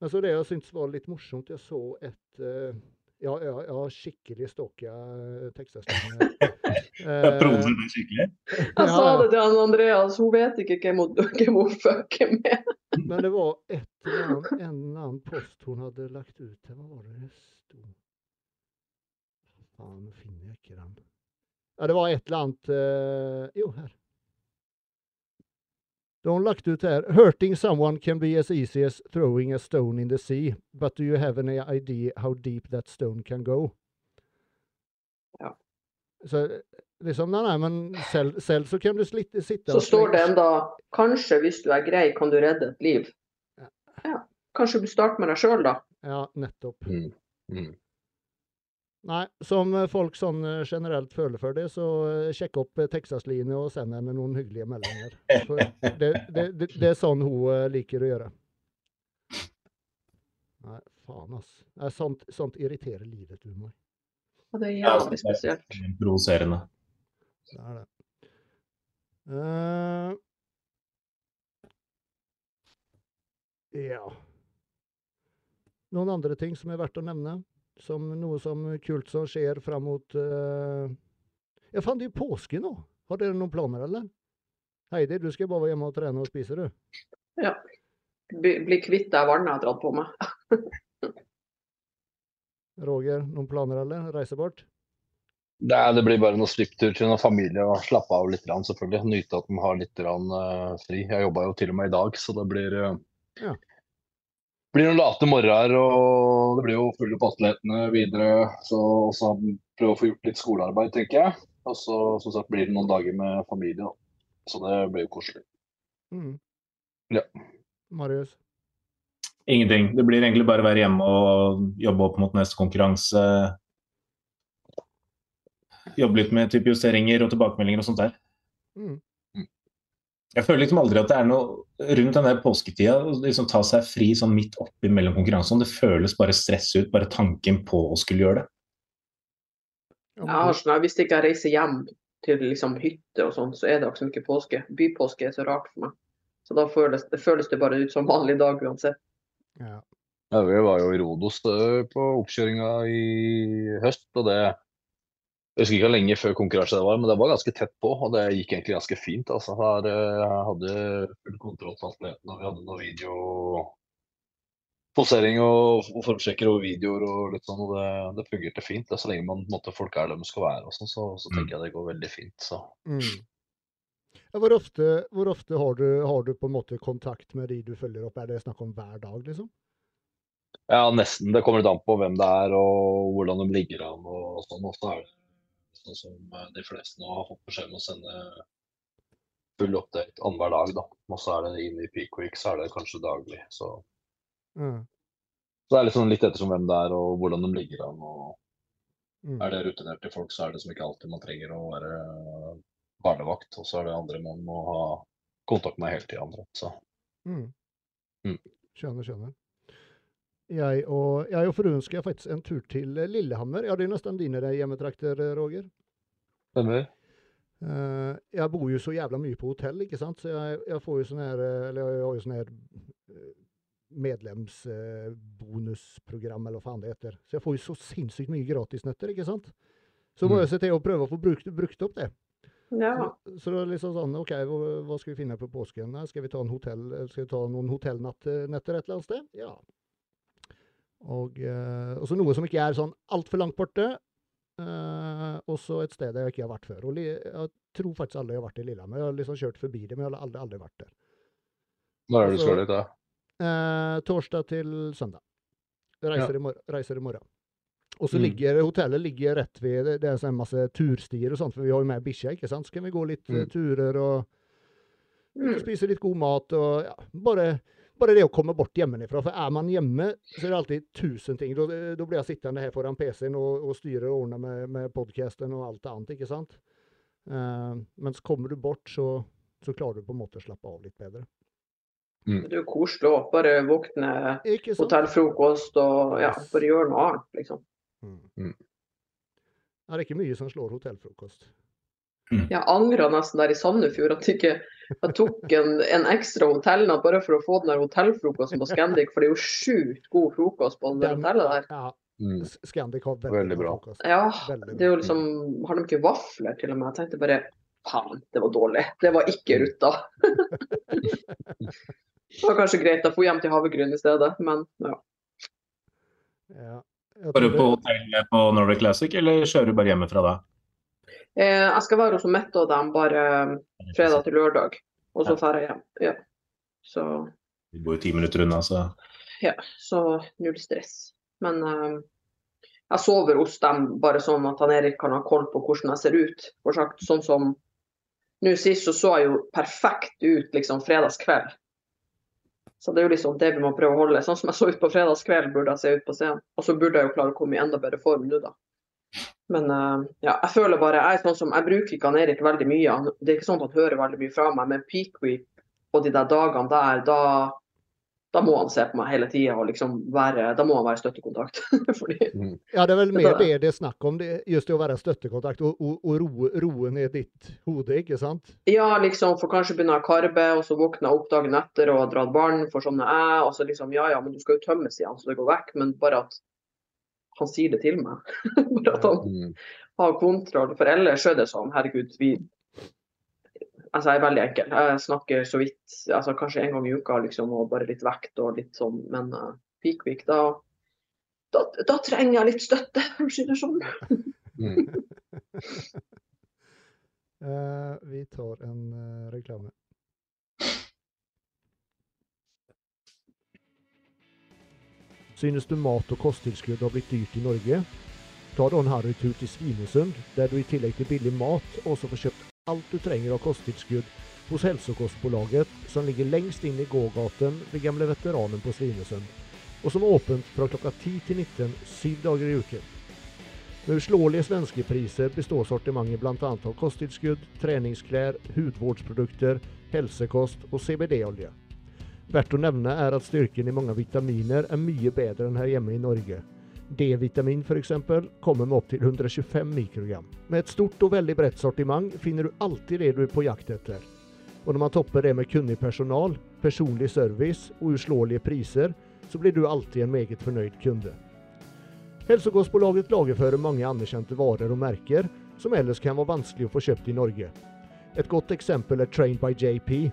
Men så det jeg syntes var litt morsomt, jeg så et eh, Ja, ja, ja, skikkelig stalker jeg Texas-linje. Jeg provoserer deg skikkelig. Jeg sa det til han Andreas, hun vet ikke hvem hun, hvem hun fucker med. Men det var et eller annet, en eller annen post hun hadde lagt ut. her. Hva var det det sto? Faen, nå finner jeg ikke den. Ja, det var et eller annet eh, Jo, her. Da har lagt ut her. Hurting someone can be as easy as throwing a stone in the sea. But do you have any idea how deep that stone can go? Ja. Så liksom, nei, nei, men selv, selv så kan du slitte, sitte Så og står det enda Kanskje hvis du er grei, kan du redde et liv. Ja. Ja. Kanskje du starter med deg sjøl, da. Ja, nettopp. Mm. Mm. Nei, som folk sånn eh, generelt føler for det, så eh, sjekk opp eh, Texas-Line og send henne noen hyggelige meldinger. For det, det, det, det er sånn hun liker å gjøre. Nei, faen, ass. Nei, sånt, sånt irriterer livet ut meg. Og det er Ja, jævlig spesielt. Det er Provoserende. Det er det. Uh, ja. Noen andre ting som er verdt å nevne? Som noe som kult som skjer fram mot uh... Ja, faen, det er jo påske nå. Har dere noen planer, eller? Heidi, du skal bare være hjemme og trene og spise, du. Bli, bli kvitt det vannet jeg har dratt på meg. Roger, noen planer, eller? Reise bort? Nei, det blir bare noen slipptur til noen familie og slappe av litt, selvfølgelig. Nyte at de har litt grann, eh, fri. Jeg jobba jo til og med i dag, så det blir uh, Ja. Blir noen late morgener, og det blir jo fulle opp atletene videre. Så også prøve å få gjort litt skolearbeid, tenker jeg. Og så som sagt blir det noen dager med familie, da. Så det blir jo koselig. Mm. Ja. Marius? Ingenting. Det blir egentlig bare å være hjemme og jobbe opp mot neste konkurranse. Jobbe litt med type justeringer og tilbakemeldinger og sånt der. Mm. Jeg føler liksom aldri at det er noe rundt den der påsketida liksom ta seg fri sånn midt oppi mellom konkurransene. Det føles bare stress ut, bare tanken på å skulle gjøre det. Ja, Jeg har sånn, Hvis ikke reiser hjem til liksom hytte og sånn, så er det akkurat som ikke påske. Bypåske er så rart for meg. Så da føles det, føles det bare ut som vanlig dag uansett. ja. Ja, vi var jo i Rodos eh, på oppkjøringa i høst, og det Jeg husker ikke hvor lenge før konkurranse det var, men det var ganske tett på, og det gikk egentlig ganske fint. altså. Her, eh, Jeg hadde full kontroll på atletene, og vi hadde noe video posering og, formsjekker og videoer og litt sånn, og det, det fungerte fint. Det, så lenge man, måte, folk er der de skal være, og sånn, så, så tenker jeg det går veldig fint. Så. Mm. Hvor, ofte, hvor ofte har du, har du på en måte kontakt med de du følger opp? Er det snakk om hver dag, liksom? Ja, nesten. Det kommer litt an på hvem det er og hvordan de ligger an og sånn. Ofte er det sånn som eh, de fleste nå har fått beskjed om å sende full update annenhver dag, da. Og så er det inn i Peak Week, så er det kanskje daglig. Så, Mm. så det er litt, sånn litt ettersom hvem det er og hvordan de ligger an. og Mm. Er det rutinerte folk, så er det som ikke alltid man trenger å være barnevakt. Og så er det andre man må ha kontakt med hele tida. Mm. Mm. Skjønner, skjønner. Jeg og, jeg og fruen skal faktisk en tur til eh, Lillehammer. Ja, det er nesten dine hjemmetrakter, eh, Roger. stemmer. Uh, jeg bor jo så jævla mye på hotell, ikke sant? Så jeg, jeg får jo sånn her Eller jeg har jo sånn her medlemsbonusprogram, eller hva faen det heter. Så jeg får jo så sinnssykt mye gratisnøtter, ikke sant? Så må Mm. jeg se til å prøve å få brukt, brukt opp det. Ja. Så, så det er liksom sånn, OK, hva, hva skal vi finne på påsken? Skal vi ta, en hotell, skal vi ta noen hotellnetter et eller annet sted? Ja. Og eh, så noe som ikke er sånn altfor langt borte. Eh, og så et sted jeg ikke har vært før. Og jeg tror faktisk alle jeg har vært i Lillehammer. Jeg har liksom kjørt forbi det, men jeg har aldri, aldri vært der. Når er det du skal dit, da? Eh, torsdag til søndag. Reiser, Ja. i, mor reiser i morgen. Og så Mm. ligger hotellet ligger rett ved Det, det er sånn masse turstier og sånt, for vi har jo med bikkja, ikke sant. Så kan vi gå litt eh, Mm. turer og og spise litt god mat og ja, bare, bare det å komme bort hjemmefra. For er man hjemme, så er det alltid tusen ting. Da, da blir jeg sittende her foran PC-en og, og styre og ordne med, med podkasten og alt annet, ikke sant. Uh, mens kommer du bort, så, så klarer du på en måte å slappe av litt bedre. Det er jo koselig å bare våkne, hotellfrokost og ja, bare gjøre noe annet, liksom. Mm. Mm. Det er ikke mye som slår hotellfrokost. Jeg angra nesten der i Sandefjord at ikke jeg tok en, en ekstra hotellnatt bare for å få den der hotellfrokosten på Scandic, for det er jo sjukt god frokost på det hotellet der. Ja, Mm. Scandic har veldig, Veldig bra frokost. Ja, Veldig det er jo liksom Har de ikke vafler til og med? Jeg tenkte bare faen, det var dårlig. Det var ikke ruta. det var kanskje greit å få hjem til havregryn i stedet, men ja. Ja. Var du på hotellet på Norway Classic, eller kjører du bare hjemmefra da? Eh, jeg skal være hos Mette og dem bare fredag til lørdag, og så Ja. drar jeg hjem. Ja. Så Vi bor jo ti minutter unna, så Ja, så null stress. Men eh, jeg sover hos dem bare sånn at han Erik kan ha koll på hvordan jeg ser ut. Sagt, sånn som Nå sist så så jeg jo perfekt ut liksom fredagskveld. Så det er jo liksom det vi må prøve å holde. Sånn som jeg så ut på fredagskveld, burde jeg se ut på scenen. Og så burde jeg jo klare å komme i enda bedre form nå, da. Men eh, ja, jeg føler bare Jeg er sånn som, jeg bruker ikke han Erik veldig mye. Det er ikke sånn at han hører veldig mye fra meg, men peak week og de der dagene der, da da må han se på meg hele tida og liksom være Da må han være støttekontakt. Fordi Mm. Ja, det er vel mer det det er snakk om. Det, just det å være støttekontakt og, og, og roe, roe ned ditt hode, ikke sant? Ja, liksom, for kanskje begynne å karbe, og så våkne jeg opp dagen etter og har dratt barn for sånn er jeg, og så liksom Ja ja, men du skal jo tømmes igjen, så det går vekk. Men bare at han sier det til meg. bare at han Mm. har kontroll. For ellers er det sånn, herregud, vi Altså, jeg er veldig enkel. Jeg snakker så vidt, altså kanskje en gang i uka, liksom, og bare litt vekt og litt sånn, men uh, peak week, da, da Da trenger jeg litt støtte, for å si det sånn. Mm. Eh, vi tar en eh, reklame. Synes du mat og kosttilskudd har blitt dyrt i Norge? Ta da en harrytur til Svinesund, der du i tillegg til billig mat også får kjøpt alt du trenger av kosttilskudd hos Hälsokostbolaget, som ligger lengst inn i gågaten ved gamle veteranen på Svinesund, og som er åpent fra klokka 10 til 19 syv dager i uken. Med uslåelige svenske priser består sortimentet bl.a. av kosttilskudd, treningsklær, hudvårdsprodukter, helsekost og CBD-olje. Verdt å nevne er at styrken i mange vitaminer er mye bedre enn her hjemme i Norge. D-vitamin f.eks. kommer med opptil 125 mikrogram. Med et stort og veldig bredt sortiment finner du alltid det du er på jakt etter. Og når man topper det med kunnig personal, personlig service og uslåelige priser, så blir du alltid en meget fornøyd kunde. Hälsokostbolaget lagerfører mange anerkjente varer og merker som ellers kan være vanskelig å få kjøpt i Norge. Et godt eksempel er Trained by JP.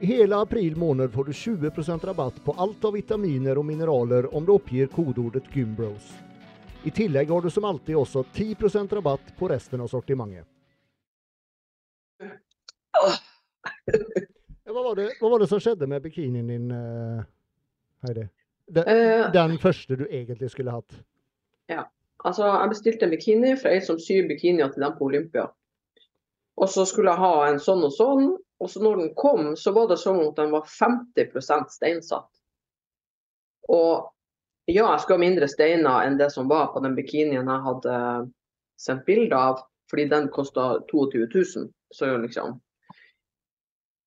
Hela april måned får du 20% rabatt på alt av vitaminer og mineraler om du oppgir kodeordet Gymbros. I tillegg har du som alltid også 10% rabatt på resten av sortimentet. Hva, var det, hva var det som skjedde med bikinien din, eh, Heidi? Den, Eh, den første du egentlig skulle hatt? Altså, jeg bestilte en bikini fra ei som syr bikinier til dem på Olympia. Og så skulle jeg ha en sånn og sånn, og så når den kom, så var det sånn at den var 50% steinsatt. Og ja, jeg skulle ha mindre steiner enn det som var på den bikinien jeg hadde sendt bilde av, fordi den kosta 22 000. Så liksom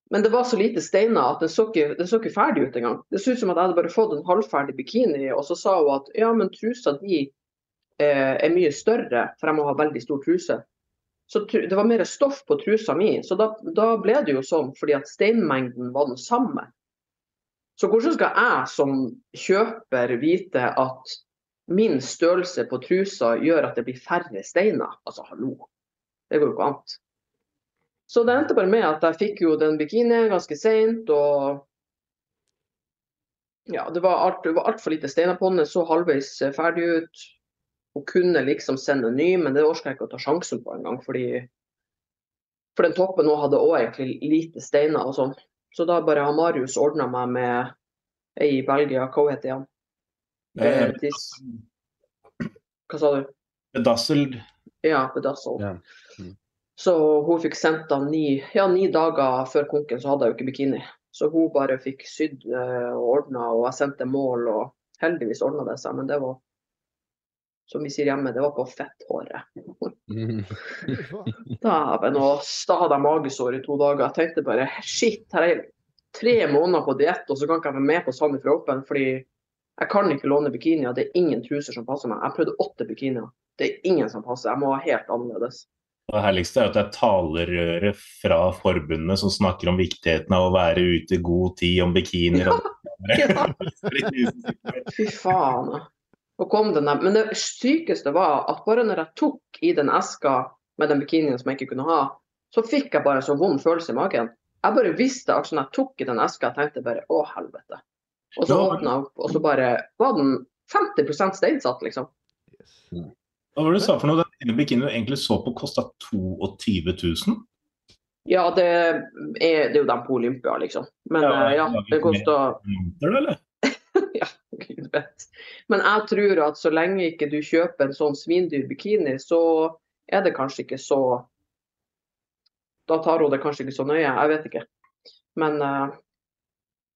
Men det var så lite steiner at den så ikke, den så ikke ferdig ut engang. Det så ut som at jeg hadde bare fått en halvferdig bikini, og så sa hun at ja, men trusa di eh, er mye større, for jeg må ha veldig stor truse. Så det var mer stoff på trusa mi, så da, da ble det jo sånn fordi at steinmengden var den samme. Så hvordan skal jeg som kjøper vite at min størrelse på trusa gjør at det blir færre steiner? Altså, hallo. Det går jo ikke an. Så det endte bare med at jeg fikk jo den bikinien ganske seint, og ja, det var alt- det var altfor lite steiner på den. Det så halvveis ferdig ut. Hun kunne liksom sende en ny, men det orka jeg ikke å ta sjansen på engang. Fordi for den toppen hun hadde òg egentlig lite steiner og sånn. Så da bare har Marius ordna meg med ei i Belgia, hva hun heter igjen? Eh, dis- Hva sa du? Bedazzled. Ja, Bedazzle. Ja. Mm. Så hun fikk sendt den ni, ja, ni dager før konken, så hadde jeg jo ikke bikini. Så hun bare fikk sydd eh, og ordna, og jeg sendte mål, og heldigvis ordna det seg. Men det var, som vi sier hjemme, det var på fetthåret. Mm. Dæven, og jeg magesår i to dager. Jeg tenkte bare shit, her er jeg tre måneder på diett, og så kan ikke jeg være med på Sandefjord Open, fordi jeg kan ikke låne bikinier. Det er ingen truser som passer meg. Jeg prøvde åtte bikinier. Det er ingen som passer. Jeg må ha helt annerledes. Det herligste er at det er talerøret fra forbundet som snakker om viktigheten av å være ute i god tid om bikinier. Ja, Ja. Fy faen. Og kom den der. Men det sykeste var at bare når jeg tok i den eska med den bikinien som jeg ikke kunne ha, så fikk jeg bare så vond følelse i magen. Jeg bare visste at når jeg tok i den eska, jeg tenkte bare å helvete. Og så åpna jeg opp, og så bare var den 50 steinsatt, liksom. Yes. Hva var det du sa for noe? Den ene bikinien du egentlig så på kosta 22 000? Ja, det er, det er jo den på Olympia, liksom. Men Ja, eh, ja, ja, det kosta eller? Ja, gud vet. Men jeg tror at så lenge ikke du kjøper en sånn svindyr bikini, så er det kanskje ikke så Da tar hun det kanskje ikke så nøye, jeg vet ikke. Men uh,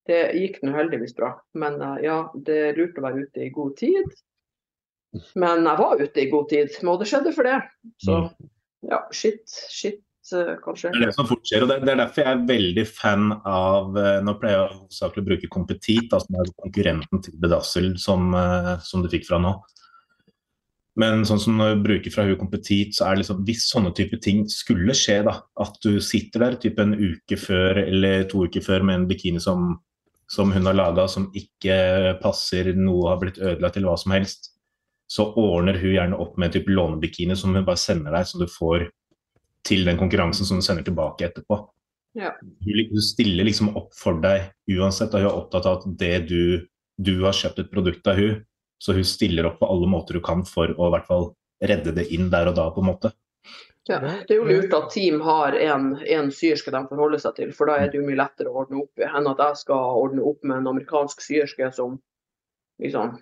det gikk nå heldigvis bra. Men uh, ja, det er lurt å være ute i god tid. Men jeg var ute i god tid, og det skjedde for det. Så ja, shit, shit, kanskje. Det er det som fort skjer, og det, er derfor jeg er veldig fan av eh, Nå pleier jeg hovedsakelig å bruke Kompetit, Altså er konkurrenten til Bedazzle, som, eh, som du fikk fra nå. Men sånn som når du bruker fra hun Kompetit, så er det liksom Hvis sånne type ting skulle skje, da, at du sitter der typ en uke før eller to uker før med en bikini som, som hun har laga, som ikke passer, noe har blitt ødelagt eller hva som helst, så ordner hun gjerne opp med en type lånebikini som hun bare sender deg, som du får til den konkurransen som du sender tilbake etterpå. Ja. Du, du stiller liksom opp for deg uansett, og hun er opptatt av at det du, du har kjøpt et produkt av hun, så hun stiller opp på alle måter hun kan for å i hvert fall redde det inn der og da, på en måte. Ja, det er jo lurt at team har en, en syerske de forholder seg til, for da er det jo mye lettere å ordne opp i enn at jeg skal ordne opp med en amerikansk syerske som liksom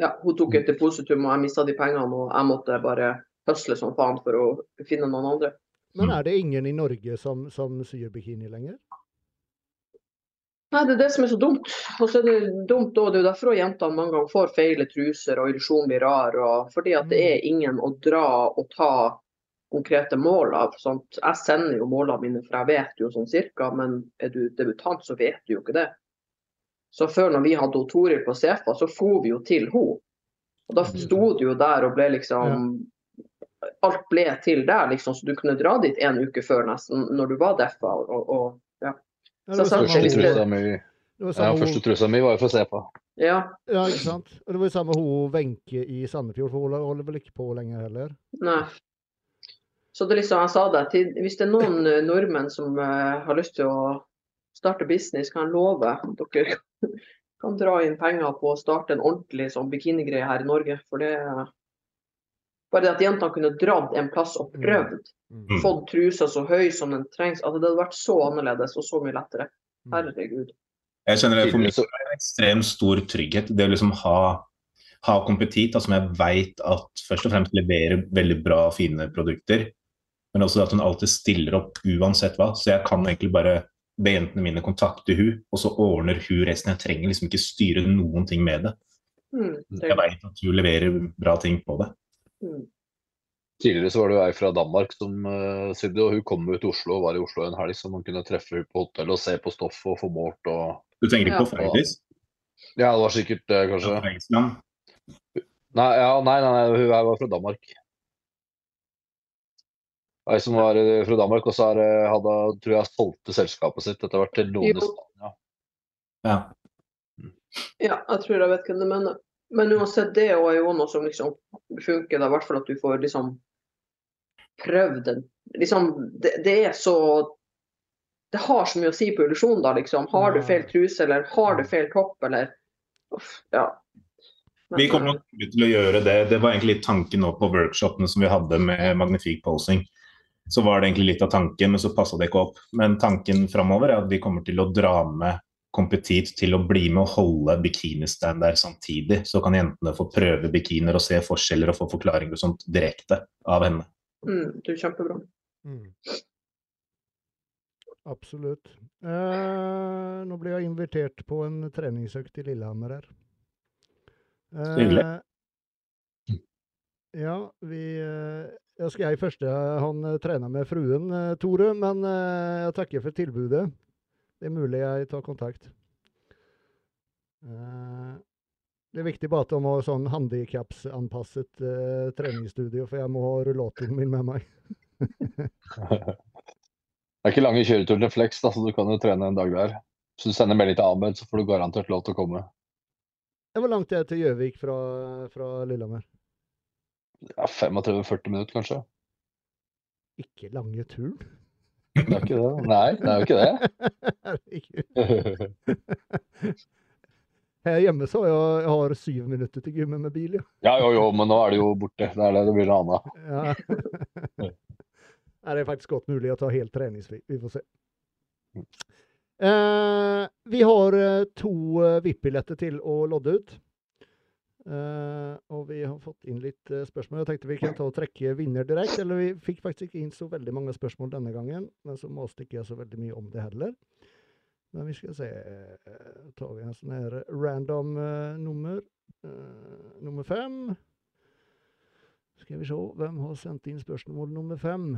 Ja, hun tok et depositum, og jeg mista de pengene, og jeg måtte bare høsle som faen for å finne noen andre. Men Mm. er det ingen i Norge som, som syr bikini lenger? Nei, det er det som er så dumt. Og så er det dumt òg, det er jo derfor jentene mange ganger får feile truser og illusjonen blir rar. Og fordi at det er ingen å dra og ta konkrete mål av. Sånt. Jeg sender jo målene mine, for jeg vet jo sånn cirka, men er du debutant, så vet du jo ikke det. Så før når vi hadde Toril på Sefa, så for vi jo til henne. Og da sto du jo der og ble liksom Alt ble til der, liksom, så du kunne dra dit en uke før nesten, når du var deffa. Og, og, Ja, Ja, det var Første trusa mi, ja, første mi var jo for å se på. ja, Ja, ikke sant? Og det var jo samme hun Wenche i Sandefjord, for hun holder vel ikke på lenger heller? Nei. Så det liksom, jeg sa det, til, hvis det er noen eh, nordmenn som uh, har lyst til å starte business, kan jeg love at dere kan dra inn penger på å starte en ordentlig sånn bikinigreie her i Norge. For det Bare det at jentene kunne dratt en plass og prøvd, Mm. fått trusa så høy som den trengs, at det hadde vært så annerledes og så mye lettere. Mm. Herregud. Jeg kjenner det for meg som er en ekstremt stor trygghet. Det å liksom ha, ha kompetit, da, som jeg veit at først og fremst leverer veldig bra og fine produkter. Men også at hun alltid stiller opp uansett hva. Så jeg kan egentlig bare be jentene mine kontakte hun, og så ordner hun resten. Jeg trenger liksom ikke styre noen ting med det. Mm, det, Jeg veit at hun leverer bra ting på det. Mm, Tidligere så var det jo ei fra Danmark som uh, sydde, og hun kom ut til Oslo og var i Oslo en helg, så man kunne treffe henne på hotell og se på stoff og få målt og Du tenker ikke Ja. på Frøydis? Ja, det var sikkert det, kanskje. Nei, ja, nei, nei, nei, hun her var fra Danmark. Ei som var eh, fra Danmark, og så har, hadde, tror jeg solgte selskapet sitt etter hvert til noen i Spania. Ja. ja, jeg tror jeg vet hvem du mener. Men uansett, det er jo noe som liksom funker, da, i hvert fall at du får liksom prøvd den. Liksom, det, det er så Det har så mye å si på illusjon, da, liksom. Har du feil truse, eller har du feil topp, eller Uff, Ja. Men, Vi kommer nok til å gjøre det. Det var egentlig litt tanken nå på workshopene som vi hadde med Magnifique Posing. Så var det egentlig litt av tanken, men så passa det ikke opp. Men tanken framover er at vi kommer til å dra med Kompetit til å bli med og holde bikinistand der samtidig. Så kan jentene få prøve bikiner og se forskjeller og få forklaringer og sånt direkte av henne. Mm, det er kjempebra. Mm. Absolutt. Eh, nå blir jeg invitert på en treningsøkt i Lillehammer her. Eh, Hyggelig. Ja, vi eh, Jeg skal jeg første han eh, med fruen, eh, Tore, men eh, jeg takker for tilbudet. Det er mulig jeg tar kontakt. Uh, det er viktig bare at de ha sånn handikapsanpasset uh, treningsstudio, for jeg må ha rullatoren min med meg. Det er ikke lange kjøreturer til Flex, da, så du kan jo trene en dag der. Hvis du sender melding til Ahmed, så får du garantert lov til å komme. Hvor langt langt det er til Gjøvik fra, fra Lillehammer. Ja, 35-40 minutter, kanskje. Ikke lange turen. Det er ikke det. Nei, det er jo ikke det. Her hjemme så har jeg, jeg har syv minutter til gymmet med bil, ja. Ja, jo, jo, men nå er det jo borte. Det er det det blir noe annet. ja. Nei, det er faktisk godt mulig å ta helt treningsfri. Vi får se. Eh, vi har eh, to eh, VIP-billetter til å lodde ut. Eh, og vi har fått inn litt uh, spørsmål. Jeg tenkte vi kan ta og trekke vinner direkte. Eller vi fikk faktisk ikke inn så veldig mange spørsmål denne gangen. Men så maste ikke jeg så veldig mye om det heller. Men vi skal se uh, tar vi en sånn her random nummer. Nummer fem. Skal vi se hvem har sendt inn spørsmål nummer fem.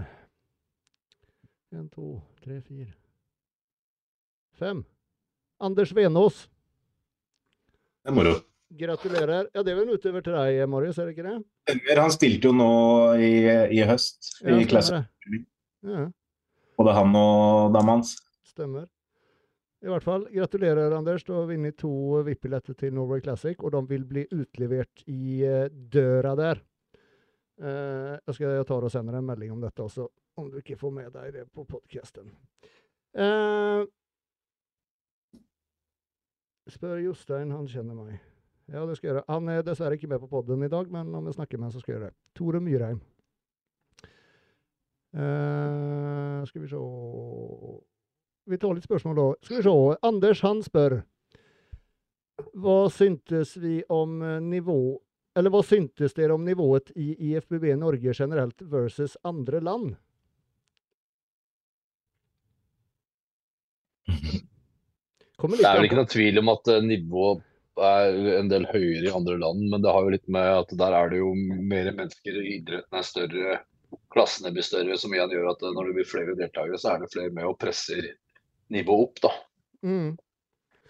En, to, tre, fire Fem. Anders Venås. Det er moro. Gratulerer. Ja, det er vel utover til deg, Marius, er det ikke det? Han stilte jo nå i, i høst Ja, i stemmer det. Ja, Både han og dama hans. stemmer. I hvert fall, gratulerer, Anders. Du har vunnet to VIP-billetter til Norway Classic, og de vil bli utlevert i eh, døra der. Eh, jeg skal ta og sender en melding om dette også, om du ikke får med deg det på podkasten. Eh, spør Jostein, han kjenner meg. Ja, det skal jeg gjøre. Han er dessverre ikke med på podden i dag, men om jeg snakker med han, så skal jeg gjøre det. Tore Myrheim. Uh, skal vi se Vi tar litt spørsmål, da. Skal vi se. Anders, han spør Hva syntes vi om nivå Eller hva syntes dere om nivået i IFBB Norge generelt versus andre land? Det er vel ikke noe tvil om at eh, nivået er en del høyere i andre land, men det har jo litt med at der er det jo mer mennesker, idretten er større, klassene blir større, som igjen gjør at når det blir flere deltakere, så er det flere med og presser nivået opp, da. Mm.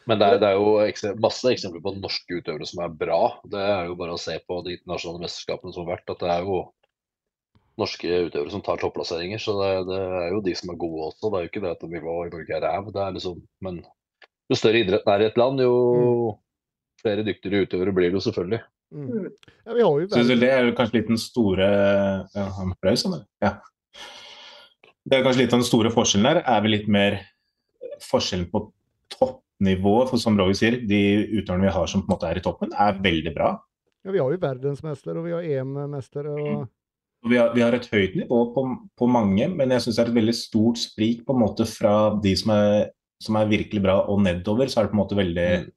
Men det er, det er jo ekse- masse eksempler på norske utøvere som er bra. Det er jo bare å se på de internasjonale mesterskapene som har vært, at det er jo norske utøvere som tar topplasseringer. Så det, det er jo de som er gode også. Det er jo ikke det at nivået i Norge er ræv. Det er liksom, men jo større idretten er i et land, jo flere dyktigere utøvere blir det jo selvfølgelig. Mm. Mm. Ja, vi har jo vel vel det er jo kanskje litt den store ja, ja. Det er kanskje litt av den store forskjellen der, er vel litt mer forskjellen på toppnivået, for som Roger sier, de utøverne vi har som på en måte er i toppen, er veldig bra. Ja, vi har jo verdensmester, og vi har EM-mester. og... Vi har, vi har, et høyt nivå på, på mange, men jeg syns det er et veldig stort sprik på en måte fra de som er, som er virkelig bra og nedover. Så er det på en måte veldig, mm.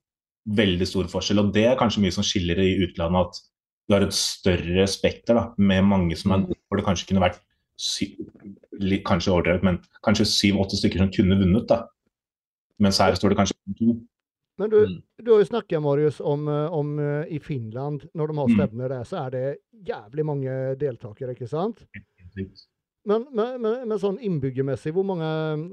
Veldig stor forskjell. Og det er kanskje mye som skiller i utlandet, at du har et større spekter da, med mange som er mm. gode, hvor det kanskje kunne vært syv, kanskje overdrevet, men kanskje syv-åtte stykker som kunne vunnet. da. Mens her står det kanskje to. Men du, mm. du har jo snakket, Marius, om, eh, om uh, i Finland, når de har mm. stevner der, så er det jævlig mange deltakere, ikke sant? Men, men, men, men sånn innbyggermessig, hvor mange,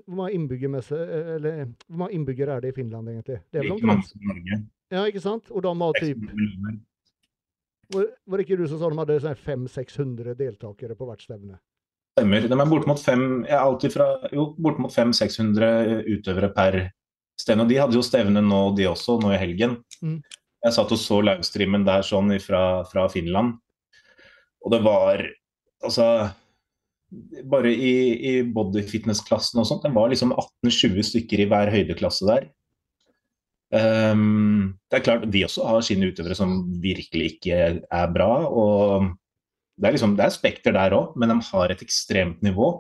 hvor mange innbyggermessig, eller, hvor mange innbyggere er det i Finland, egentlig? Det er vel ikke mange som Norge. Ja, ikke sant? Og de har typ var, var det ikke du som sa de hadde 500-600 deltakere på hvert stevne? Stemmer. De er bortimot 500-600 utøvere per stevne. Og de hadde jo stevne nå, de også, nå i helgen. Mm. Jeg satt og så livestreamen der sånn fra, fra Finland. Og det var altså Bare i, i bodyfitness-klassen og sånt, den var liksom 18-20 stykker i hver høydeklasse der. Um, det er klart, De også har sine utøvere som virkelig ikke er bra. og Det er liksom, det er spekter der òg, men de har et ekstremt nivå.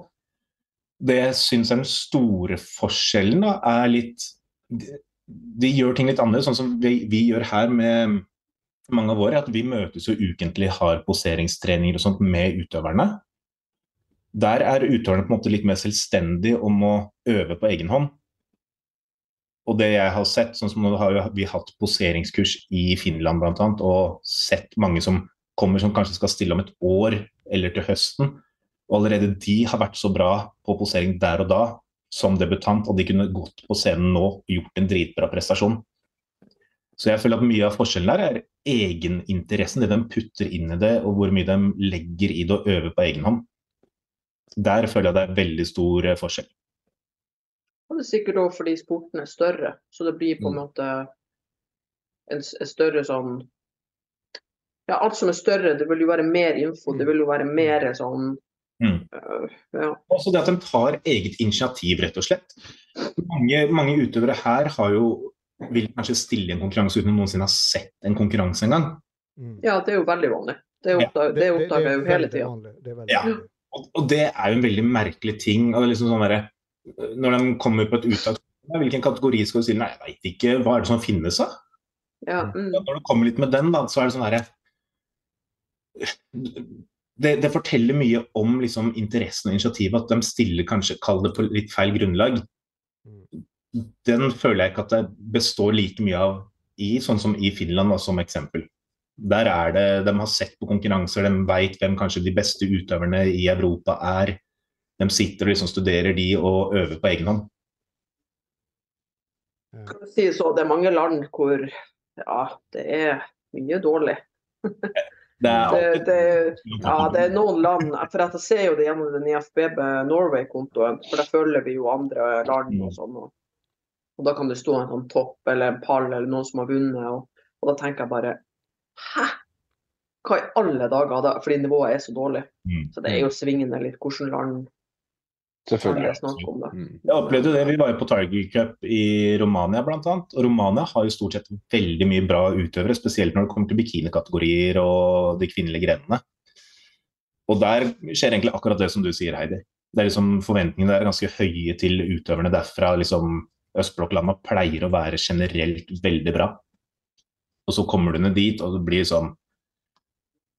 Det jeg syns er den store forskjellen, da, er litt de, gjør ting litt annerledes, sånn som vi, vi, gjør her med mange av våre. At vi møtes jo ukentlig, har poseringstreninger og sånt med utøverne. Der er utøverne på en måte litt mer selvstendige om å øve på egen hånd. Og det jeg har sett, sånn som nå har vi hatt poseringskurs i Finland bl.a. og sett mange som kommer som kanskje skal stille om et år eller til høsten. Og allerede de har vært så bra på posering der og da som debutant, og de kunne gått på scenen nå og gjort en dritbra prestasjon. Så jeg føler at mye av forskjellen der er egeninteressen, det de putter inn i det, og hvor mye de legger i det å øve på egen hånd. Der føler jeg det er veldig stor eh, forskjell. Og det er sikkert òg fordi sporten er større, så det blir på en mm. måte en, en, større sånn Ja, alt som er større, det vil jo være mer info, det vil jo være mer sånn Mm. Ja. Også det at de tar eget initiativ, rett og slett. Mange, mange utøvere her har jo, vil kanskje stille i en konkurranse uten å noensinne ha sett en konkurranse engang. Mm. Ja, det er jo veldig vanlig. Det oppdager, det oppdager jeg jo hele tida. Ja. Og, og, det er jo en veldig merkelig ting. Liksom sånn der, når de kommer på et uttak, hvilken kategori skal du si? Nei, jeg veit ikke. Hva er det som finnes, da? Ja, mm. Når du kommer litt med den, da, så er det sånn herre det, det, forteller mye om liksom, interessen og initiativet, at de stiller kanskje, kall det på litt feil grunnlag. Mm. Den føler jeg ikke at det består like mye av i, sånn som i Finland da, som eksempel. Der er det, De har sett på konkurranser, de vet hvem kanskje de beste utøverne i Europa er. De sitter og liksom studerer de og øver på egen hånd. Kan si så, det er mange land hvor ja, det er mye dårlig. Det er, det, det, ja, det er noen land For jeg ser jo det gjennom den IFBB Norway-kontoen, for der følger vi jo andre land og mm. sånn. Og, og, da kan det stå en sånn topp eller en pall eller noen som har vunnet, og, og da tenker jeg bare Hæ? Hva i alle dager? Da? Fordi nivået er så dårlig. Mm. Så det er jo svingende litt hvordan land Selvfølgelig. Mm. Jeg opplevde det. Vi var jo på Tiger Cup i Romania bl.a. Og Romania har jo stort sett veldig mye bra utøvere, spesielt når det kommer til bikinikategorier og de kvinnelige grenene. Og der skjer egentlig akkurat det som du sier, Heidi. Det er liksom Forventningene er ganske høye til utøverne derfra. liksom Østblokklandene pleier å være generelt veldig bra. Og så kommer du ned dit, og det blir sånn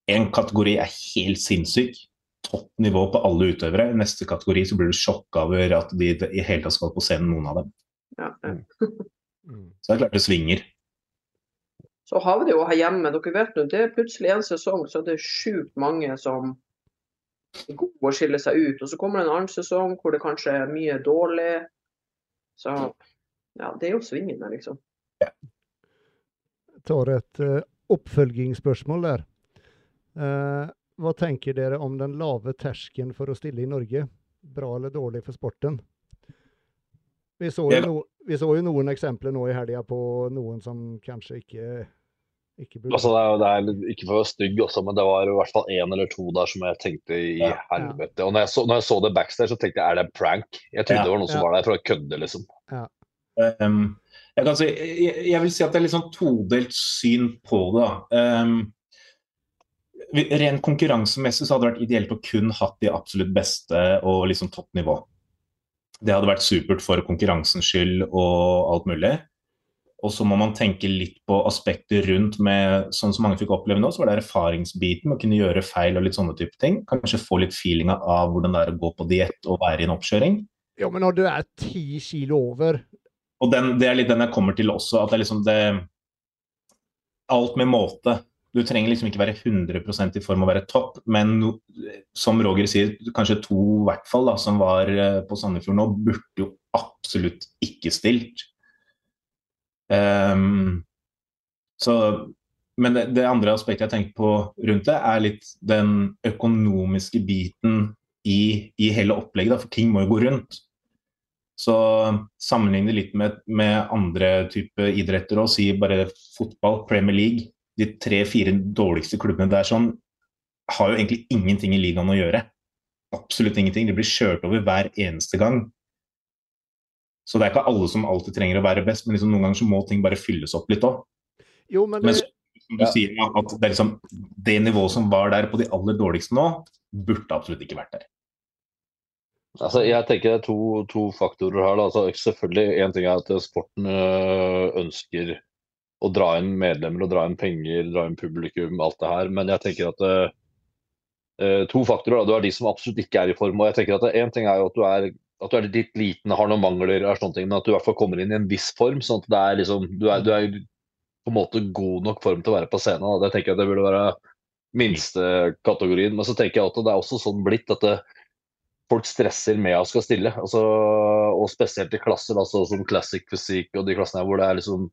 En kategori er helt sinnssyk topp nivå på alle utøvere. I neste kategori så blir du sjokka over at de i hele tatt skal på scenen, noen av dem. Ja. Mm. så det er klart det svinger. Så har vi det jo her hjemme. Dere vet nå, det er plutselig en sesong så det er sjukt mange som er gode å skille seg ut. Og så kommer det en annen sesong hvor det kanskje er mye dårlig. Så ja, det er jo svingende, liksom. Ja. Tar et uh, oppfølgingsspørsmål der. Uh, hva tenker dere om den lave terskelen for å stille i Norge? Bra eller dårlig for sporten? Vi så jo, no, vi så jo noen eksempler nå i helga på noen som kanskje ikke altså, det, er, det er ikke for å være stygg også, men det var i hvert fall én eller to der som jeg tenkte i ja, helvete. Og når jeg, så, når jeg, så, det backstage, så tenkte jeg er det en prank? Jeg trodde ja, det var noen som var der for å kødde, liksom. Um, jeg, si, jeg, jeg, vil si at det er litt sånn todelt syn på det. Um, rent konkurransemessig så hadde det vært ideelt å kun hatt de absolutt beste og liksom topp nivå. Det hadde vært supert for konkurransens skyld og alt mulig. Og så må man tenke litt på aspekter rundt med sånn som mange fikk oppleve nå, så var det erfaringsbiten med å kunne gjøre feil og litt sånne type ting. Kanskje få litt feelinga av hvordan det er å gå på diett og være i en oppkjøring. Ja, men når du er ti kilo over Og den, det er litt den jeg kommer til også, at det er liksom det Alt med måte. Du trenger liksom ikke være 100% i form av å være topp, men som Roger sier, kanskje to i hvert fall da, som var eh, på Sandefjord nå, burde jo absolutt ikke stilt. Um, så, men det, det, andre aspektet jeg tenker på rundt det, er litt den økonomiske biten i, i hele opplegget. Da, for ting må jo gå rundt. Så sammenligne litt med, med andre type idretter og si bare fotball, Premier League de tre-fire dårligste klubbene der sånn, har jo egentlig ingenting i ligaen å gjøre. Absolutt ingenting. De blir kjørt over hver eneste gang. Så det er ikke alle som alltid trenger å være best, men liksom noen ganger så må ting bare fylles opp litt òg. Men, det... men som du sier, at det, liksom, det nivået som var der på de aller dårligste nå, burde absolutt ikke vært der. Altså, jeg tenker det er to, to faktorer her. Altså, selvfølgelig, Én ting er at sporten øh, ønsker å dra inn medlemmer og dra inn penger, dra inn publikum, alt det her. Men jeg tenker at uh, to faktorer. Da. Du er de som absolutt ikke er i form. og jeg tenker at Én ting er jo at du er, at du er litt liten, har noen mangler, er sånne ting, men at du i hvert fall kommer inn i en viss form. sånn at er liksom, du er, du er på en måte god nok form til å være på scenen. Da. Det tenker jeg at det burde være minste kategorien. Men så tenker jeg at det er også sånn blitt at det, folk stresser med å skal stille. Altså, og spesielt i klasser altså, som classic fysikk og de klassene hvor liksom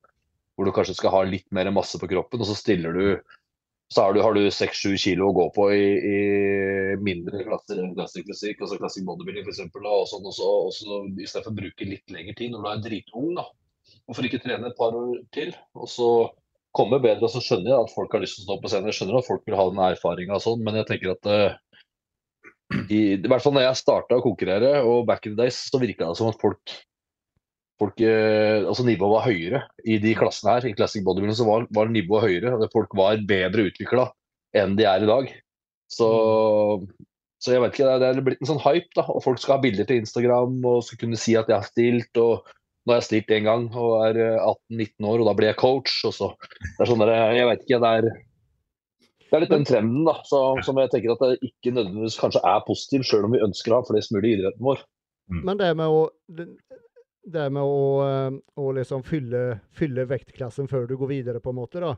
hvor du kanskje skal ha litt mer masse på kroppen, og så stiller du så har du, har du 6-7 kilo å gå på i, i mindre klasser enn classic fysikk, altså classic bodybuilding f.eks. Og sånn, og så, og så, i stedet for å bruke litt lengre tid når du er dritung, da. Hvorfor ikke trene et par år til? Og så komme bedre. Og så skjønner jeg at folk har lyst til å stå på scenen, jeg skjønner at folk vil ha den erfaringa og sånn, men jeg tenker at uh, i, i, hvert fall når jeg starta å konkurrere, og back in the days, så virka det som at folk folk, eh, altså nivået var høyere i de klassene her. I Classic Bodybuilding så var, var nivået høyere. Folk var bedre utvikla enn de er i dag. Så, så jeg vet ikke, det er blitt en sånn hype. da, og Folk skal ha bilder til Instagram og skal kunne si at jeg har stilt. og Nå har jeg stilt én gang og er 18-19 eh, år, og da blir jeg coach. og så, det er sånn der, Jeg vet ikke, det er, det er litt den trenden da, så, som jeg tenker at det ikke nødvendigvis kanskje er positiv, sjøl om vi ønsker å ha flest mulig i idretten vår. Men det med å det med å, eh, å liksom fylle, fylle, vektklassen før du går videre, på en måte. da.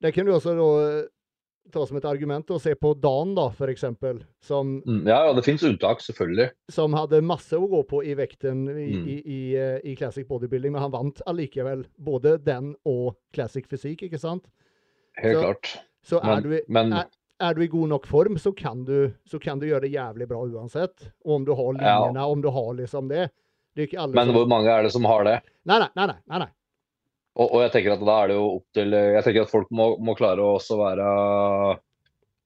Det kan du også da, eh, ta som et argument og se på Dan, da, eksempel. Som, mm, ja, ja, det finnes unntak, selvfølgelig. Som hadde masse å gå på i vekten i, mm. i, i, eh, i classic bodybuilding, men han vant allikevel både den og classic fysikk, ikke sant? Helt så, klart. Så men, er, du, men... er, er, du i god nok form, så kan, du, så kan du gjøre det jævlig bra uansett. Og om du har linjene, ja. om du har liksom det. Men hvor mange er det som har det? Nei, nei, nei. nei, nei. Og, og, jeg tenker at da er det jo opp til Jeg tenker at folk må, må klare å også være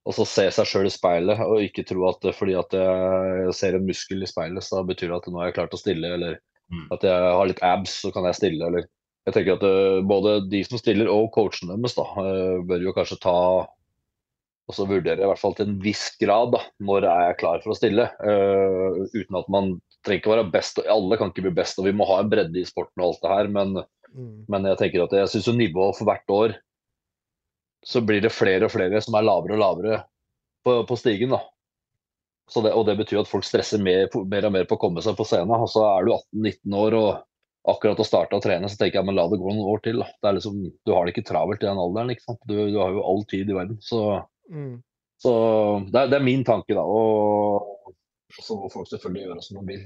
også se seg sjøl i speilet, og ikke tro at fordi at jeg ser en muskel i speilet, så betyr det at nå har jeg klart å stille, eller mm. at jeg har litt abs, så kan jeg stille, eller Jeg tenker at uh, både de som stiller og coachen deres da, uh, bør jo kanskje ta og så vurdere i hvert fall til en viss grad da, når er jeg klar for å stille. Uh, uten at man trenger ikke være best. Alle kan ikke bli best, og vi må ha en bredde i sporten og alt det her. Men, mm. men jeg tenker at jeg syns nivået for hvert år så blir det flere og flere som er lavere og lavere på, på stigen. da. Det, og det betyr at folk stresser mer, mer, og mer på å komme seg på scenen. Og så er du 18-19 år og akkurat å starte å trene, så tenker jeg men la det gå noen år til. Liksom, du har det ikke travelt i den alderen. Du, du har jo all tid i verden. Så, mm. så det, er, det, er, min tanke, da. Og så må folk selvfølgelig gjøre som de vil.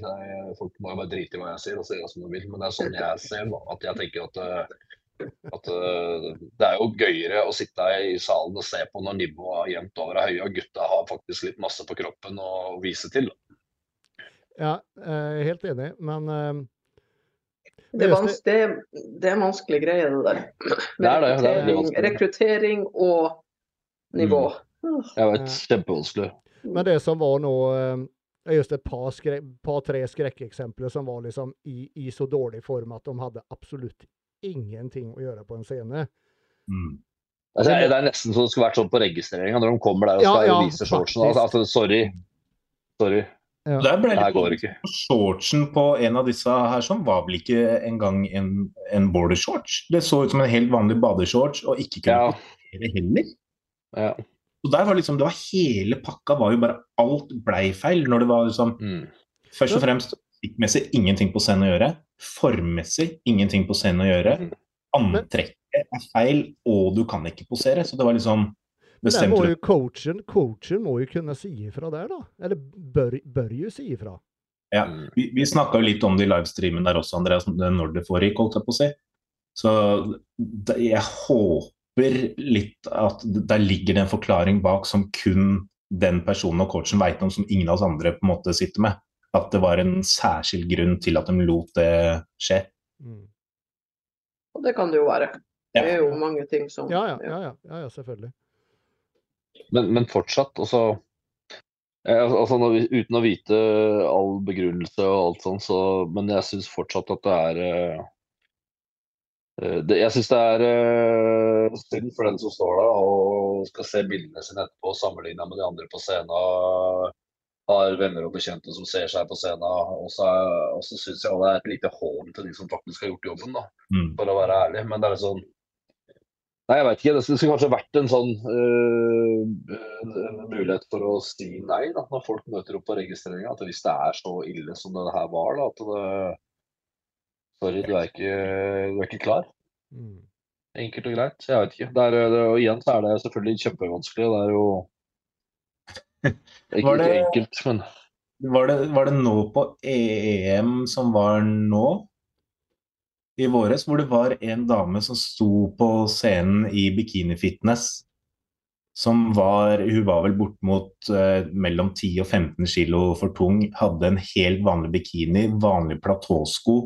Folk må jo bare drite i hva jeg sier og gjøre som de vil. Men det er sånn jeg ser da, at jeg tenker at, eh, at eh, det er jo gøyere å sitte i salen og se på når nivået jevnt over er høye, og gutta har faktisk litt masse på kroppen å vise til. Ja, jeg er helt enig, men. Det er, det, det er vanskelig greie, det der. Det er det, det er rekruttering og nivå. Mm. Jeg vet, kjempevanskelig. Men det som var nå Ja, just et par, skrä, par tre skrekkeksempler som var liksom i, i så dårlig form at de hadde absolutt ingenting å gjøre på en scene. Mm. Altså, det er nesten så det skulle vært sånn på registreringa, når de kommer der og skal ja, vise shortsen. Altså, altså, sorry. Sorry. Ja. Der ble Det går ikke. Shortsen på en av disse her sånn var vel ikke engang en, en border shorts. Det så ut som en helt vanlig badeshorts, og ikke kunne Ja. heller. ja. Og der var liksom, det var Hele pakka var jo bare Alt blei feil. Når det var liksom Mm. Først og fremst musikkmessig ingenting på scenen å gjøre. Formmessig ingenting på scenen å gjøre. Mm. Antrekket er feil, og du kan ikke posere. Så det var liksom Men der må jo coachen, coachen må jo kunne si ifra der, da. Eller bør, bør jo si ifra. Ja, vi, vi snakka jo litt om det i livestreamen der også, Andreas, når det foregikk, holdt jeg på å si. Så jeg håper litt at der ligger det en forklaring bak som kun den personen og coachen veit om, som ingen av oss andre på en måte sitter med. At det var en særskilt grunn til at de lot det skje. Mm. Og det kan det jo være. Det er jo mange ting som Ja, ja, ja, ja, ja, ja, selvfølgelig. Men, men fortsatt, altså, eh, altså Uten å vite all begrunnelse og alt sånt, så Men jeg syns fortsatt at det er eh, eh, det, Jeg syns det er synd for den som står der og skal se bildene sine etterpå sammenligna med de andre på scenen. Har venner og bekjente som ser seg på scenen. Og så, så syns jeg det er et lite hån til de som faktisk har gjort jobben, da, Mm. for å være ærlig. Men det er sånn Nei, jeg vet ikke. Det skulle kanskje vært en sånn uh, en, en mulighet for å si nei da, når folk møter opp på registreringa. At hvis det er så ille som det her var, da, at det Sorry, du er ikke, du er ikke klar. Mm. Enkelt og greit. Jeg vet ikke. Det er, det, og igjen så er det selvfølgelig kjempevanskelig. Det er jo ikke, Var det- ikke enkelt, men Var det, var det nå på EM som var nå? I våres, hvor det var en dame som sto på scenen i bikinifitness. Som var Hun var vel bort mot eh, mellom 10 og 15 kilo for tung. Hadde en helt vanlig bikini, vanlig platåsko.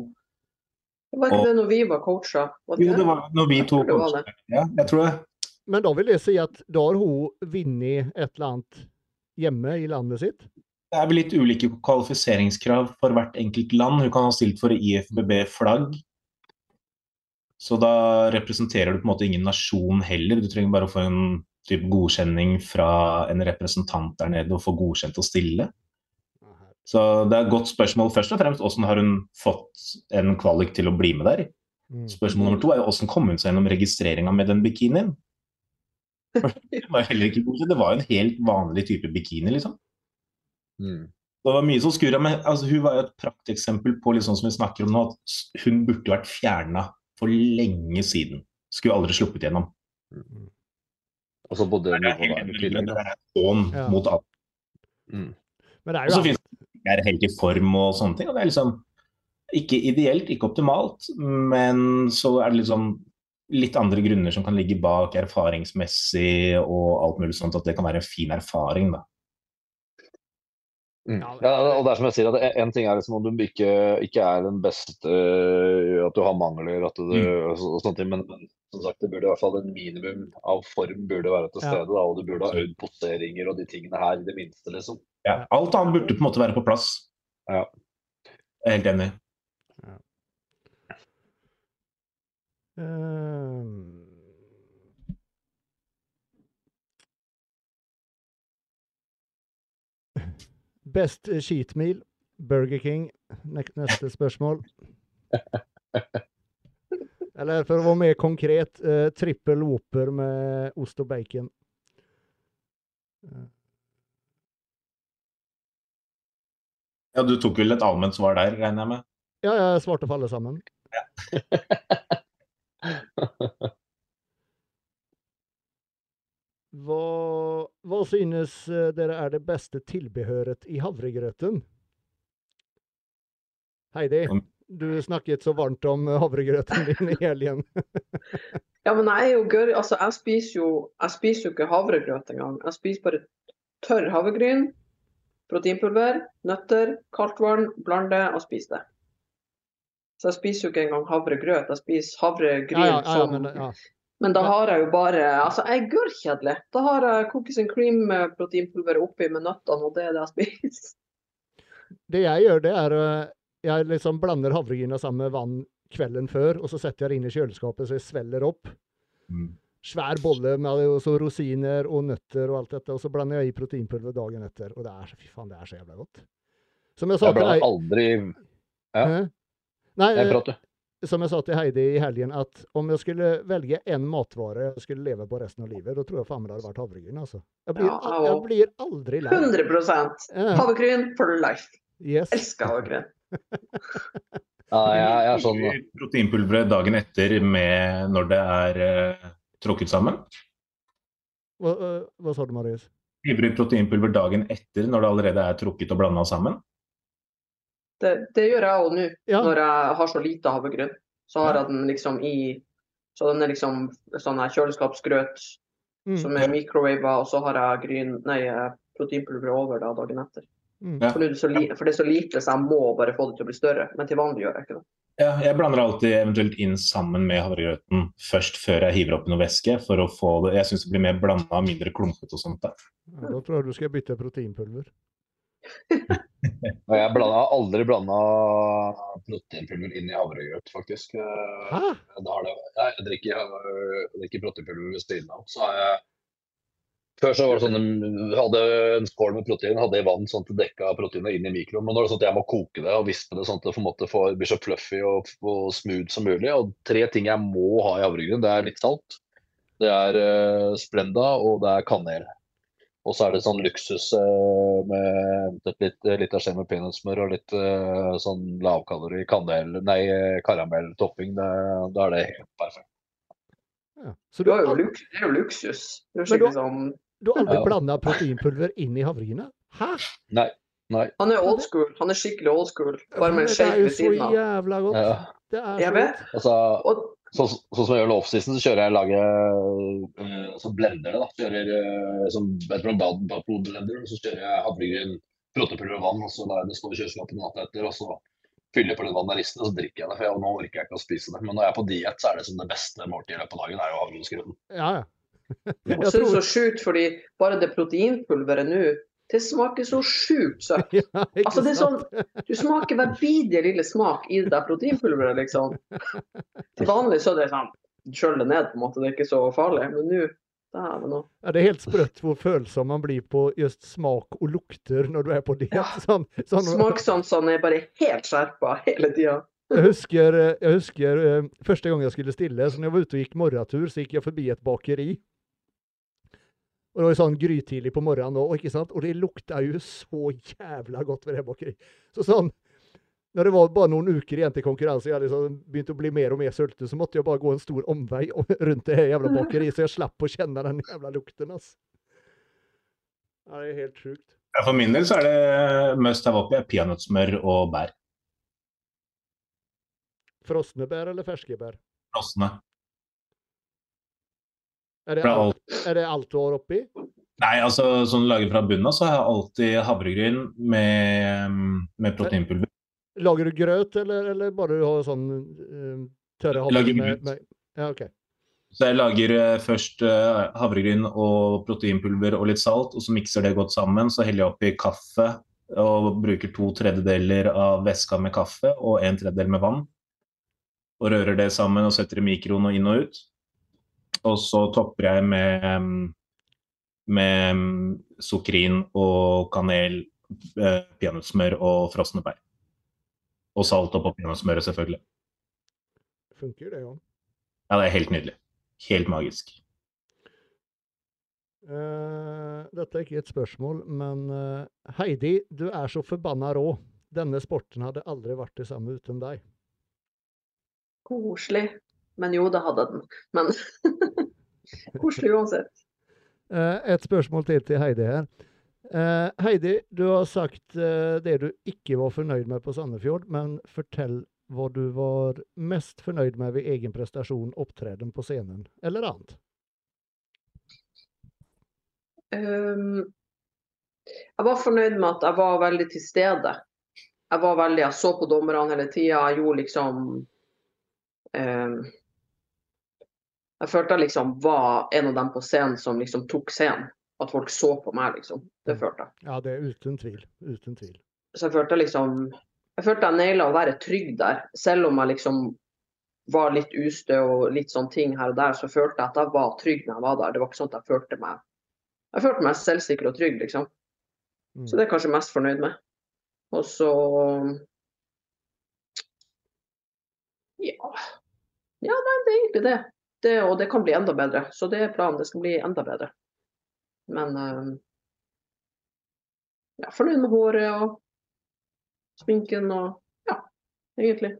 Var ikke Og- det når vi var coacha? Jo, det? det var når vi to det. Ja, jeg tror det. Men da vil det si at da har hun vunnet et eller annet hjemme i landet sitt? Det er vel litt ulike kvalifiseringskrav for hvert enkelt land. Hun kan ha stilt for IFBB-flagg. Så da representerer du på en måte ingen nasjon heller. Du trenger bare å få en type godkjenning fra en representant der nede og få godkjent å stille. Så det er et godt spørsmål først og fremst. Hvordan har hun fått en kvalik til å bli med der? Mm. Spørsmål nummer to er jo hvordan kom hun seg gjennom registreringa med den bikinien? Det var heller ikke godkjent. Det var jo en helt vanlig type bikini, liksom. mm. Det var mye som skurra, men altså, hun var jo et prakteksempel på liksom, som vi snakker om nå, at hun burde vært fjerna for lenge siden. Skulle aldri sluppet gjennom. Og så bodde Det er er hån Ja. mot alt. Mm. Men det er Og så finnes det er helt i form og sånne ting. og det er liksom ikke ideelt, ikke optimalt, men så er det liksom litt andre grunner som kan ligge bak erfaringsmessig og alt mulig sånt, at det kan være en fin erfaring, da. Mm. Ja, Ja, og det er som jeg sier, at en ting er liksom om du ikke, ikke er den beste, at du har mangler, at du, Mm. og, så- og sånne ting, men, men som sagt, det burde i hvert fall en minimum av form burde være til Ja. stede, da, og du burde ha øvd poseringer og de tingene her i det minste, liksom. Ja, alt annet burde på en måte være på plass. Ja. Jeg er helt enig. Ehm. Best cheat Burger King. Neste spørsmål. Eller for å være mer konkret, uh, trippel whopper med ost og bacon. Ja, Du tok vel et allment svar der, regner jeg med? Ja, jeg svarte for alle sammen. Hva, hva synes eh, dere er det beste tilbehøret i havregrøten? Heidi, du snakket så varmt om eh, havregrøten din i helgen. Ja, men jeg er jo gørr. Altså, jeg spiser jo, jeg spiser jo ikke havregrøt engang. Jeg spiser bare tørr havregryn, proteinpulver, nøtter, kaldt vann, blande og spiser det. Så jeg spiser jo ikke engang havregrøt. Jeg spiser havregryn Ja, ja, ja, som men, da har jeg jo bare Altså, jeg er gørrkjedelig. Da har jeg cookies and cream proteinpulver oppi med nøttene, og det er det jeg spiser. det jeg gjør, det er eh, Jeg liksom blander havregryna sammen med vann kvelden før, og så setter jeg det inn i kjøleskapet så jeg svelger opp. Mm. Svær bolle med også rosiner og nøtter og alt dette, og så blander jeg i proteinpulver dagen etter. Og det er så, fy faen, det er så jævla godt. Som jeg sa Jeg til blander deg aldri ja. Hæ? Nei, Jeg eh, prater. Som jeg sa til Heidi i helgen, at om jeg skulle velge én matvare jeg skulle leve på resten av livet, da tror jeg faen meg det hadde vært havregryn. Altså. Jeg blir, Ja, jeg blir aldri lei. 100 Ja, Havregryn for life. yes. Elsker havregryn. Ja, jeg, jeg er sånn Proteinpulveret dagen etter med når det er uh, tråkket sammen. Hva, uh, hva sa du, Marius? Vi ut proteinpulver dagen etter når det allerede er trukket og blanda sammen. Det, det gjør jeg òg nå, Ja, når jeg har så lite havregryn. Så har jeg den liksom i Så den er liksom sånn her kjøleskapsgrøt mm, som er microwava, og så har jeg gryn, nei, eh, proteinpulver over da dagen etter. mm. For, det så li, for det er så lite, så jeg må bare få det til å bli større. Men til vanlig gjør jeg ikke det. Ja, jeg blander alltid eventuelt inn sammen med havregrøten først før jeg hiver oppi noe væske. for å få det, Jeg syns det blir mer blanda, mindre klumpete og sånt. Da. Ja, da tror jeg du skal bytte proteinpulver. Og jeg har aldri blanda proteinpulver inn i havregrøt, faktisk. Eh, Hæ? Det har det. Jeg drikker, jeg drikker proteinpulver ved siden av. Så har jeg før så var det sånn, hadde en skål med protein, hadde i vann sånn at det dekka proteinet inn i mikroen. Men nå er det sånn at jeg må koke det og vispe det sånn at det på en måte får, blir så fluffy og, og smooth som mulig. Og tre ting jeg må ha i havregryn, det er litt salt, det er uh, Splenda og det er kanel. Og så er det sånn luksus eh, med litt, litt av skje med peanøttsmør og litt eh, sånn lavkalori kanel, nei, karamelltopping. Det- Da er det helt perfekt. Ja. Så Du du har har, jo luk, det er jo luksus. Det er jo du- skikkelig sånn du har aldri Ja. blanda proteinpulver inn i havregryna? Hæ? Nei. nei. Han er old school. Han er skikkelig old school. Bare med en det er jo så jævla godt. Ja. Det er Jeg så vet. godt. Altså, Sånn så, som jeg gjør nå off-season, så kjører jeg lager øh, så blender det. da. Kjører øh, som jeg tror en bad- så kjører jeg havregryn, proteinpulver og vann, og så lar jeg det stå i kjøleskapet natta etter. og så fyller jeg på litt vann og så drikker jeg det. For jeg, nå orker jeg ikke å spise det. Men når jeg er på diett, så er det som det beste måltidet i løpet av dagen. er jo havregrynsgrøten. Ja, ja. Og så er det så sjukt, fordi bare det proteinpulveret nå, det smaker så sjukt søtt. ja, Altså, det er sånn, Du smaker hver bidige lille smak i det der proteinpulveret, liksom. Til vanlig så er det sånn kjøl det ned, på en måte. Det er ikke så farlig. Men nå Dæven òg. Ja, det er helt sprøtt hvor følsom man blir på just smak og lukter når du er på diett. Ja. Sånn, sånn, Smakssansene er bare helt skjerpa hele tida. jeg husker, eh, jeg husker eh, første gang jeg skulle stille, så når jeg var ute og gikk morgentur, så gikk jeg forbi et bakeri. Og det var jo sånn grytidlig på morgenen òg, ikke sant? Og det lukta jo så jævla godt ved det bakeriet. Så sånn når det var bare noen uker igjen til konkurranse, jeg liksom begynt å bli mer og mer sulten, så måtte jeg bare gå en stor omvei rundt det jævla bakeriet, så jeg slapp å kjenne den jævla lukten. ass. Ja, det er helt sjukt. Ja, For min del så er det must have oppi peanøttsmør og bær. Frosne bær eller ferske bær? Frosne. Er det, alt, er det alt du har oppi? Nei, altså sånn laget fra bunnen av så har jeg alltid havregryn med, med proteinpulver. Lager du grøt, eller, eller bare du har sånn uh, tørre Jeg lager havregryn med, med Ja, OK. Så jeg lager eh, først uh, havregryn og proteinpulver og litt salt, og så mikser det godt sammen. Så heller jeg oppi kaffe og bruker to tredjedeler av væska med kaffe og en tredjedel med vann. Og rører det sammen og setter i mikroen og inn og ut. Og så topper jeg med, mm, med mm, sukrin og kanel, eh, peanøttsmør og frosne bær. Og salt oppå peanøttsmøret, selvfølgelig. Funker det òg. Ja, det er helt nydelig. Helt magisk. Uh, dette er ikke et spørsmål, men uh, Heidi, du er så forbanna rå. Denne sporten hadde aldri vært det samme uten deg. Koselig. Men jo, det hadde jeg den. Men koselig uansett. Eh, et spørsmål til til Heidi her. Eh, Heidi, du har sagt eh, det du ikke var fornøyd med på Sandefjord, men fortell hva du var mest fornøyd med ved egen prestasjon, opptreden på scenen, eller annet. Um, jeg var fornøyd med at jeg var veldig til stede. Jeg var veldig, jeg så på dommerne hele tida. Jeg gjorde liksom ehm, Jeg følte jeg liksom var en av dem på scenen som liksom tok scenen. At folk så på meg, liksom. Det følte jeg. Ja, det er uten tvil. Uten tvil. Så jeg følte liksom Jeg følte jeg naila å være trygg der. Selv om jeg liksom var litt ustø og litt sånne ting her og der, så følte jeg at jeg var trygg når jeg var der. Det var ikke sånn at jeg følte meg Jeg følte meg selvsikker og trygg, liksom. Mm. Så det er jeg kanskje mest fornøyd med. Og så Ja. Ja, det er egentlig det. Det. Og det kan bli enda bedre. Så det er planen. Det skal bli enda bedre. Men eh, ja, fornøyd med håret og sminken og ja, egentlig.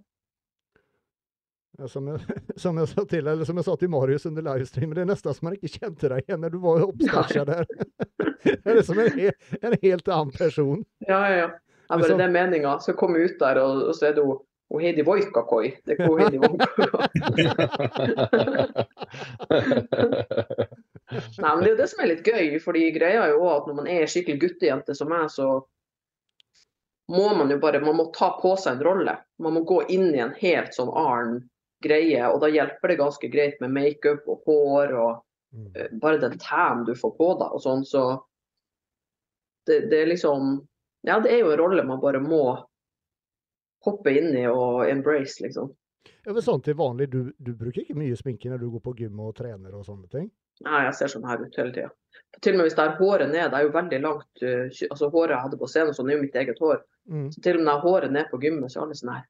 Ja, Som jeg, som, jeg sa til, eller som jeg sa til Marius under livestreamen, det er nesten som man ikke kjente deg igjen når du var oppstasja der. det er som en, en helt annen person. Ja, ja, ja. Men bare, det er meninga. Så komme ut der, og, og så er det hun hun Heidi Voikakoi. Det hun Heidi. Nei, men det er jo det som er litt gøy, fordi greia er jo at når man er skikkelig guttejente som meg, så må man jo bare man må ta på seg en rolle. Man må gå inn i en helt sånn annen greie, og da hjelper det ganske greit med makeup og hår og eh, bare den tan du får på deg og sånn, så det, det er liksom Ja, det er jo en rolle man bare må hoppe inn i og embrace, liksom. Er det sånn til vanlig, du, du bruker ikke mye sminke når du går på gym og trener og sånne ting? Nei, jeg ser sånn her ut hele tida. Til og med hvis det er håret ned, det er jo veldig langt eh, altså Håret jeg hadde på scenen, sånn er jo mitt eget hår. Mm. Så til og med når jeg har håret ned på gymmet, så er alle sånn her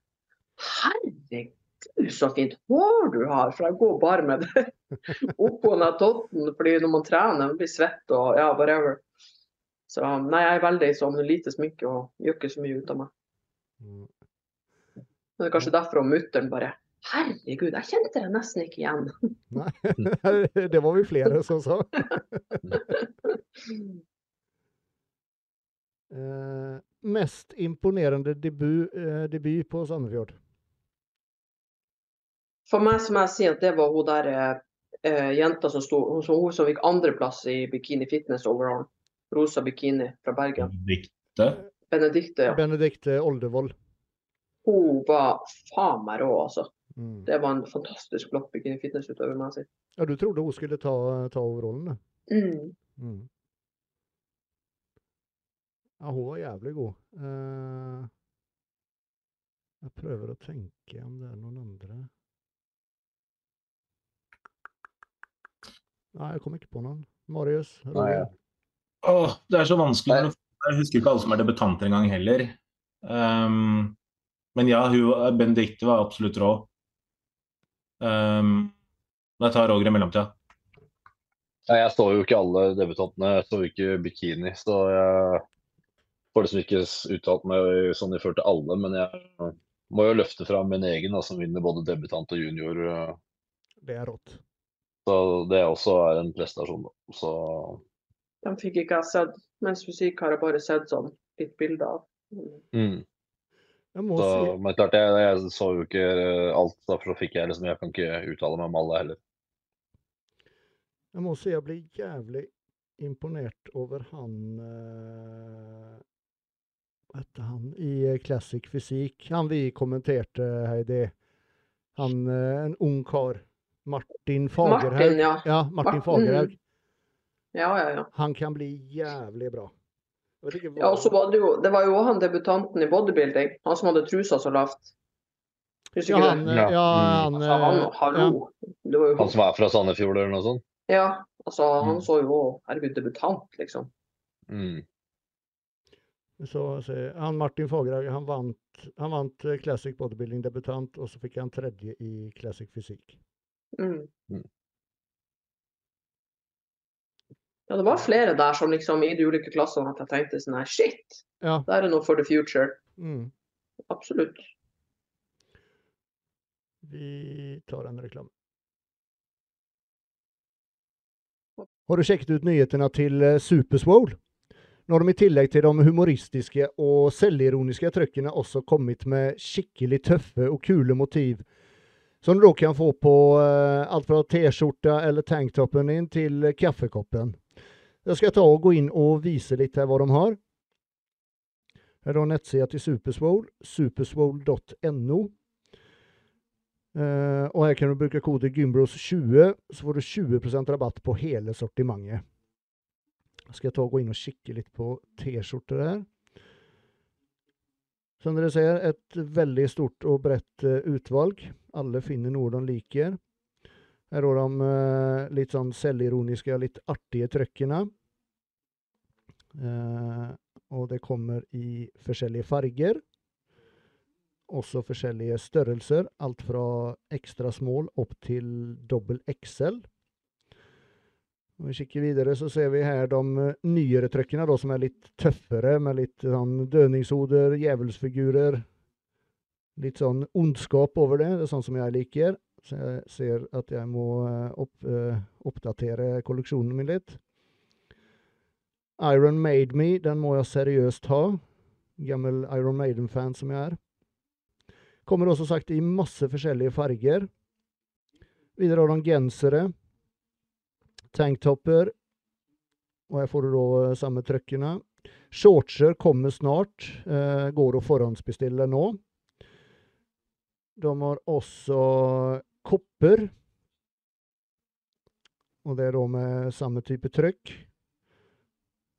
Herregud, så fint hår du har! For jeg går bare med det oppå den totten, fordi når man trener, man blir svett og ja, whatever. Så nei, jeg er veldig sånn lite sminke og gjør ikke så mye ut av meg. Mm. Det er kanskje derfor mutter'n bare Herregud, jeg kjente deg nesten ikke igjen. Nei, det var vi flere som sa. Eh, mest imponerende debut, eh, debut på Sandefjord? For meg som jeg sier at det var hun der eh, eh, jenta som sto hun som, hun som fikk andreplass i bikini fitness overall. Rosa bikini fra Bergen. Benedikte? Benedicte, ja. Benedicte Oldevold. Hun var faen meg rå, altså. Mm. Det var en fantastisk i fitnessutøver. må jeg si. Ja, du trodde hun skulle ta, ta overrollen? du? Mm. Mm. Ja, hun var jævlig god. Uh, jeg prøver å tenke om det er noen andre. Nei, jeg kom ikke på noen. Marius? Nei, ja. Åh, det er så vanskelig. Jeg husker ikke alle som er debutanter engang heller. Ehm, men ja, hun, Benedicte var absolutt rå. Um, jeg tar Roger i mellomtida. Ja, jeg så jo ikke alle debutantene, jeg så jo ikke bikini, så jeg får liksom ikke uttalt meg sånn i forhold til alle. Men jeg må jo løfte fram min egen, da, som vinner både debutant og junior. eh, Det er rått. Så det også er en prestasjon, da. Så De fikk ikke jeg sett. Mens musikk har jeg bare sett sånn litt bilder av. Mm. Jeg må så, si Men klart, jeg, jeg så jo ikke alt, derfor så fikk jeg liksom Jeg kan ikke uttale meg om alle heller. Jeg må si jeg blir jævlig imponert over han eh, Hva heter han i Classic Fysikk? Han vi kommenterte, Heidi. Han eh, en ung kar. Martin Fagerhaug. Martin, ja. Ja, Martin Martin. Fagerhaug. Ja, ja, ja. Han kan bli jævlig bra. Ja og så var det jo Det var jo han debutanten i bodybuilding. Han som hadde trusa så lavt. Husker ja, du han, det? eh, Ja. ja, Mm. han, Altså, han, eh, hallo. Det var jo Han som er fra Sandefjord eller noe sånt? Ja, altså han Mm. så jo Herregud, debutant, liksom. Mm. så, så, han Martin Fagerhaug han vant, han vant eh, Classic Bodybuilding debutant, og så fikk han tredje i Classic Fysikk. Mm. Mm. Ja, det var flere der som liksom i de ulike klassene at jeg tenkte sånn her Shit! Ja. Det er noe for the future. Mm. Absolutt. Vi tar en reklame. Har du sjekket ut nyhetene til eh, Superswole? Nå har de i tillegg til de humoristiske og selvironiske trøkkene også kommet med skikkelig tøffe og kule motiv, som du da kan få på eh, alt fra T-skjorta eller tanktoppen din til eh, kaffekoppen. Jeg skal ta og gå inn og vise litt her hva de har. Her er nettsida til Superswole, superswole.no. Eh, og her kan du bruke kode GYMBROS20, så får du 20% rabatt på hele sortimentet. Skal ta og gå inn og kikke litt på T-skjorter her. Som dere ser, et veldig stort og bredt eh, utvalg. Alle finner noe de liker. Her har de litt sånn selvironiske, litt artige trøkkene. Eh, og det kommer i forskjellige farger. Også forskjellige størrelser. Alt fra ekstra small opp til dobbel XL. Om vi kikker videre, så ser vi her de nyere trøkkene, som er litt tøffere, med litt sånn dødningshoder, djevelsfigurer. Litt sånn ondskap over det. Det er sånn som jeg liker. Så jeg ser at jeg må eh, opp, eh, oppdatere kolleksjonen min litt. Iron Made Me, den må jeg seriøst ha. Gammel Iron Maiden-fan som jeg er. Kommer også sagt i masse forskjellige farger. Videre har de gensere. Tanktopper. Og her får da eh, samme trøkkene. Shortser kommer snart. Eh, går å forhåndsbestille nå. De har også kopper. Og det er da med samme type trykk.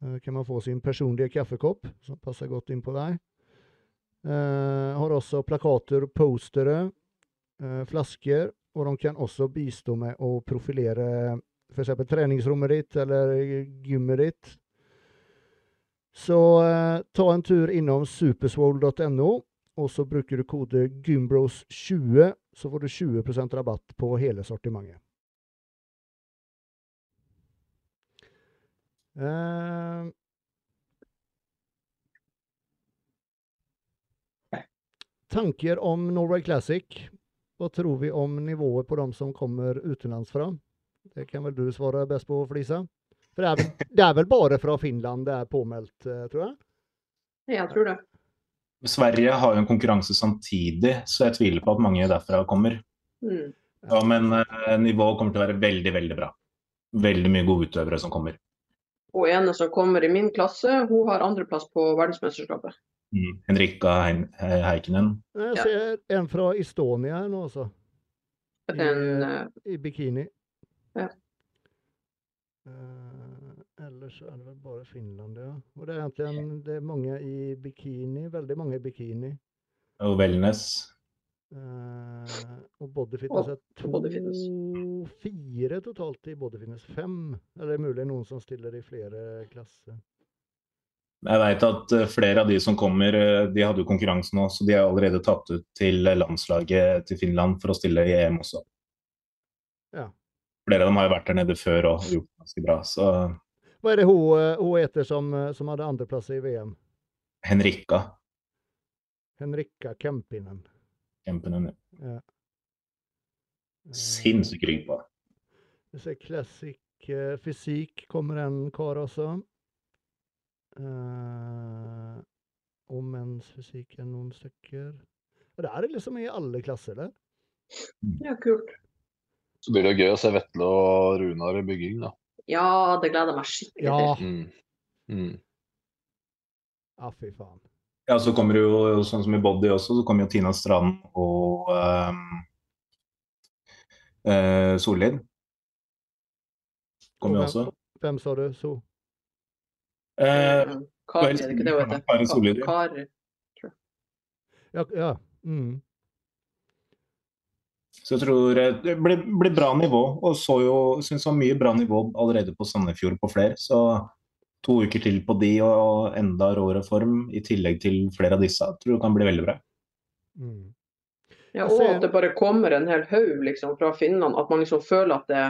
Eh, kan man få sin personlige kaffekopp, som passer godt inn på deg. Eh, har også plakater og postere, eh, flasker, og de kan også bistå med å profilere f.eks. treningsrommet ditt eller gymmet ditt. Så eh, ta en tur innom superswole.no, og så bruker du kode gymbros20, så får du 20% rabatt på hele sortimentet. Eh, tanker om Norway Classic. Hva tror vi om nivået på de som kommer utenlandsfra? Det kan vel du svare best på, Flisa? For det er vel, det er vel bare fra Finland det er påmeldt, eh, tror jeg? Jeg tror det. Sverige har jo en konkurranse samtidig, så jeg tviler på at mange derfra kommer. Mm. Ja, men eh, nivået kommer til å være veldig, veldig bra. Veldig mye gode utøvere som kommer. Og ene som kommer i min klasse, hun har andreplass på verdensmesterskapet. Mm. Henrika Hein He- Heikkinen. Jeg Ja. ser en fra Estonia her nå også, Det er eh, i bikini. Ja. Eh, ellers så er det vel bare Finland, ja. Og det er egentlig det er mange i bikini, veldig mange i bikini. Og Wellness. Eh, og bodyfitness Og er to, bodyfitness. fire totalt i bodyfitness. Fem. Eller det er mulig noen som stiller i flere klasser. Jeg vet at eh, flere av de som kommer, eh, de hadde jo konkurranse nå, så de er allerede tatt ut til landslaget til Finland for å stille i EM også. Ja. Flere av dem har jo vært der nede før og gjort det ganske bra. Så Hva er det hun, eh, hun heter som, eh, som hadde andreplass i VM? Henrikka. Henrikka Kempinen. Kempinen, Ja. Sinnssyk sinnssykt rygg på. Vi ser classic eh, fysikk kommer en kar også. Uh, og mensfysikk er noen stykker. Det er liksom i alle klasser det. ja, kult. Så blir det gøy å se Vetle og Runar i bygging, da. Ja, det gleder jeg meg skikkelig Ja. til. Mm. Mm. Ja, fy faen. Ja, så kommer det jo sånn som i body også, så kommer jo Tina Strand og um, uh, Sollid. Kommer jo også. Hvem sa du? So? Eh, Eh, Kari, er det ikke det hun heter? Kari Sollid. Ja. ja. Mm. Så jeg tror eh, det blir, blir bra nivå, og så jo syns det var mye bra nivå allerede på Sandefjord på flere. Så to uker til på de og enda råere form i tillegg til flere av disse, tror jeg kan bli veldig bra. Mm. Ja, og at det bare kommer en hel haug liksom, fra Finland. At man liksom føler at det,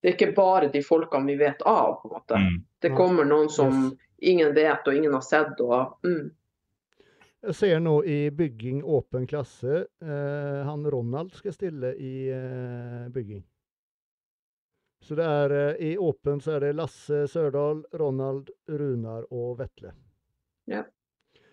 det er ikke bare de folkene vi vet av. på en måte. Mm. Det kommer noen som ingen vet og ingen har sett. Og, mm. Jeg ser nå i bygging åpen klasse. Eh, han Ronald skal stille i eh, bygging. Så det er eh, i åpen så er det Lasse Sørdal, Ronald, Runar og Vetle. Ja.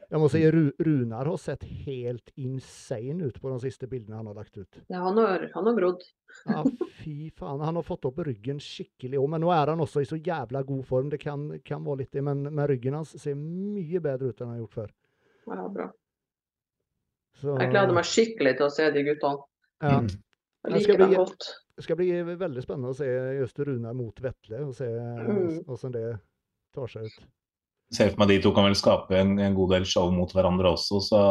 Jeg må si Ru Runar har sett helt insane ut på de siste bildene han har lagt ut. ja, han, har, han har grodd. Ja, fy faen. Han har fått opp ryggen skikkelig òg, men nå er han også i så jævla god form. Det kan, kan være litt det, men, men ryggen hans ser mye bedre ut enn han har gjort før. Ja, bra. Så, Jeg gleder meg skikkelig til å se de guttene. Ja. Mm. Jeg liker skal liker dem godt. Det skal bli veldig spennende å se just Runar mot Vetle, og se Mm. hvordan det tar seg ut. ser for meg de to kan vel skape en, en god del show mot hverandre også, så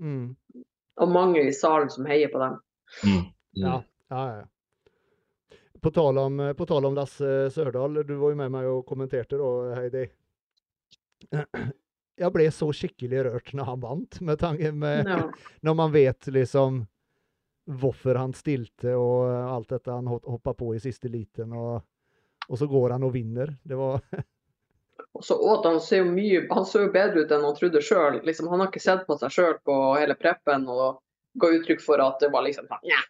Mm. Og mange i salen som heier på dem. mm. Ja, ja, ja. På tal om, på tal om Lasse Sørdal, du var jo med meg og kommenterte da, Heidi. Jeg ble så skikkelig rørt når han vant, med tanke med, no. når man vet liksom hvorfor han stilte og alt dette han hop- hoppa på i siste liten, og, og så går han og vinner. Det var Og så åt han ser jo mye Han så jo bedre ut enn han trodde sjøl. Liksom, han har ikke sett på seg sjøl på hele preppen og ga uttrykk for at det var liksom sånn ja.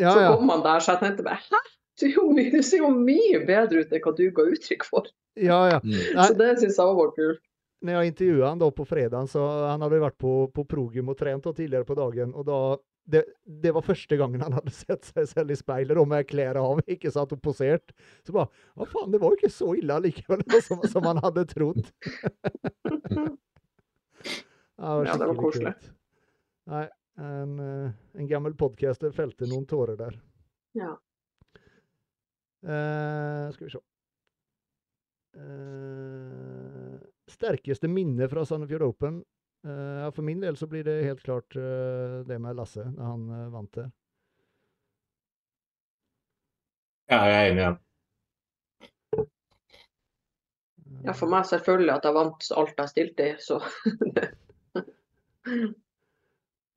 Ja, Så kom han der, så jeg tenkte bare Hæ? Du, du ser jo mye bedre ut enn hva du ga uttrykk for. ja, ja. Mm. Nei. Så det syns jeg òg var kult. När jag intervjuade han då på fredagen så han hade vært varit på, på Progym och tränat då tidigare på dagen och då det, det var første gangen han hadde sett seg selv i speilet og med klærne av, ikke satt og posert. Så bare Hva faen, det var jo ikke så ille likevel som, som han hadde trott. ja, det var koselig. Nei, en, eh, en gammel podcaster felte noen tårer der. Ja. Uh, skal vi se. Eh, sterkeste minne fra Sandefjord Open? Uh, ja, for min del så blir det helt klart uh, det med Lasse, da han uh, vant det. Ja, jeg er enig Ja. ja, for meg selvfølgelig at jeg vant alt jeg stilte i, så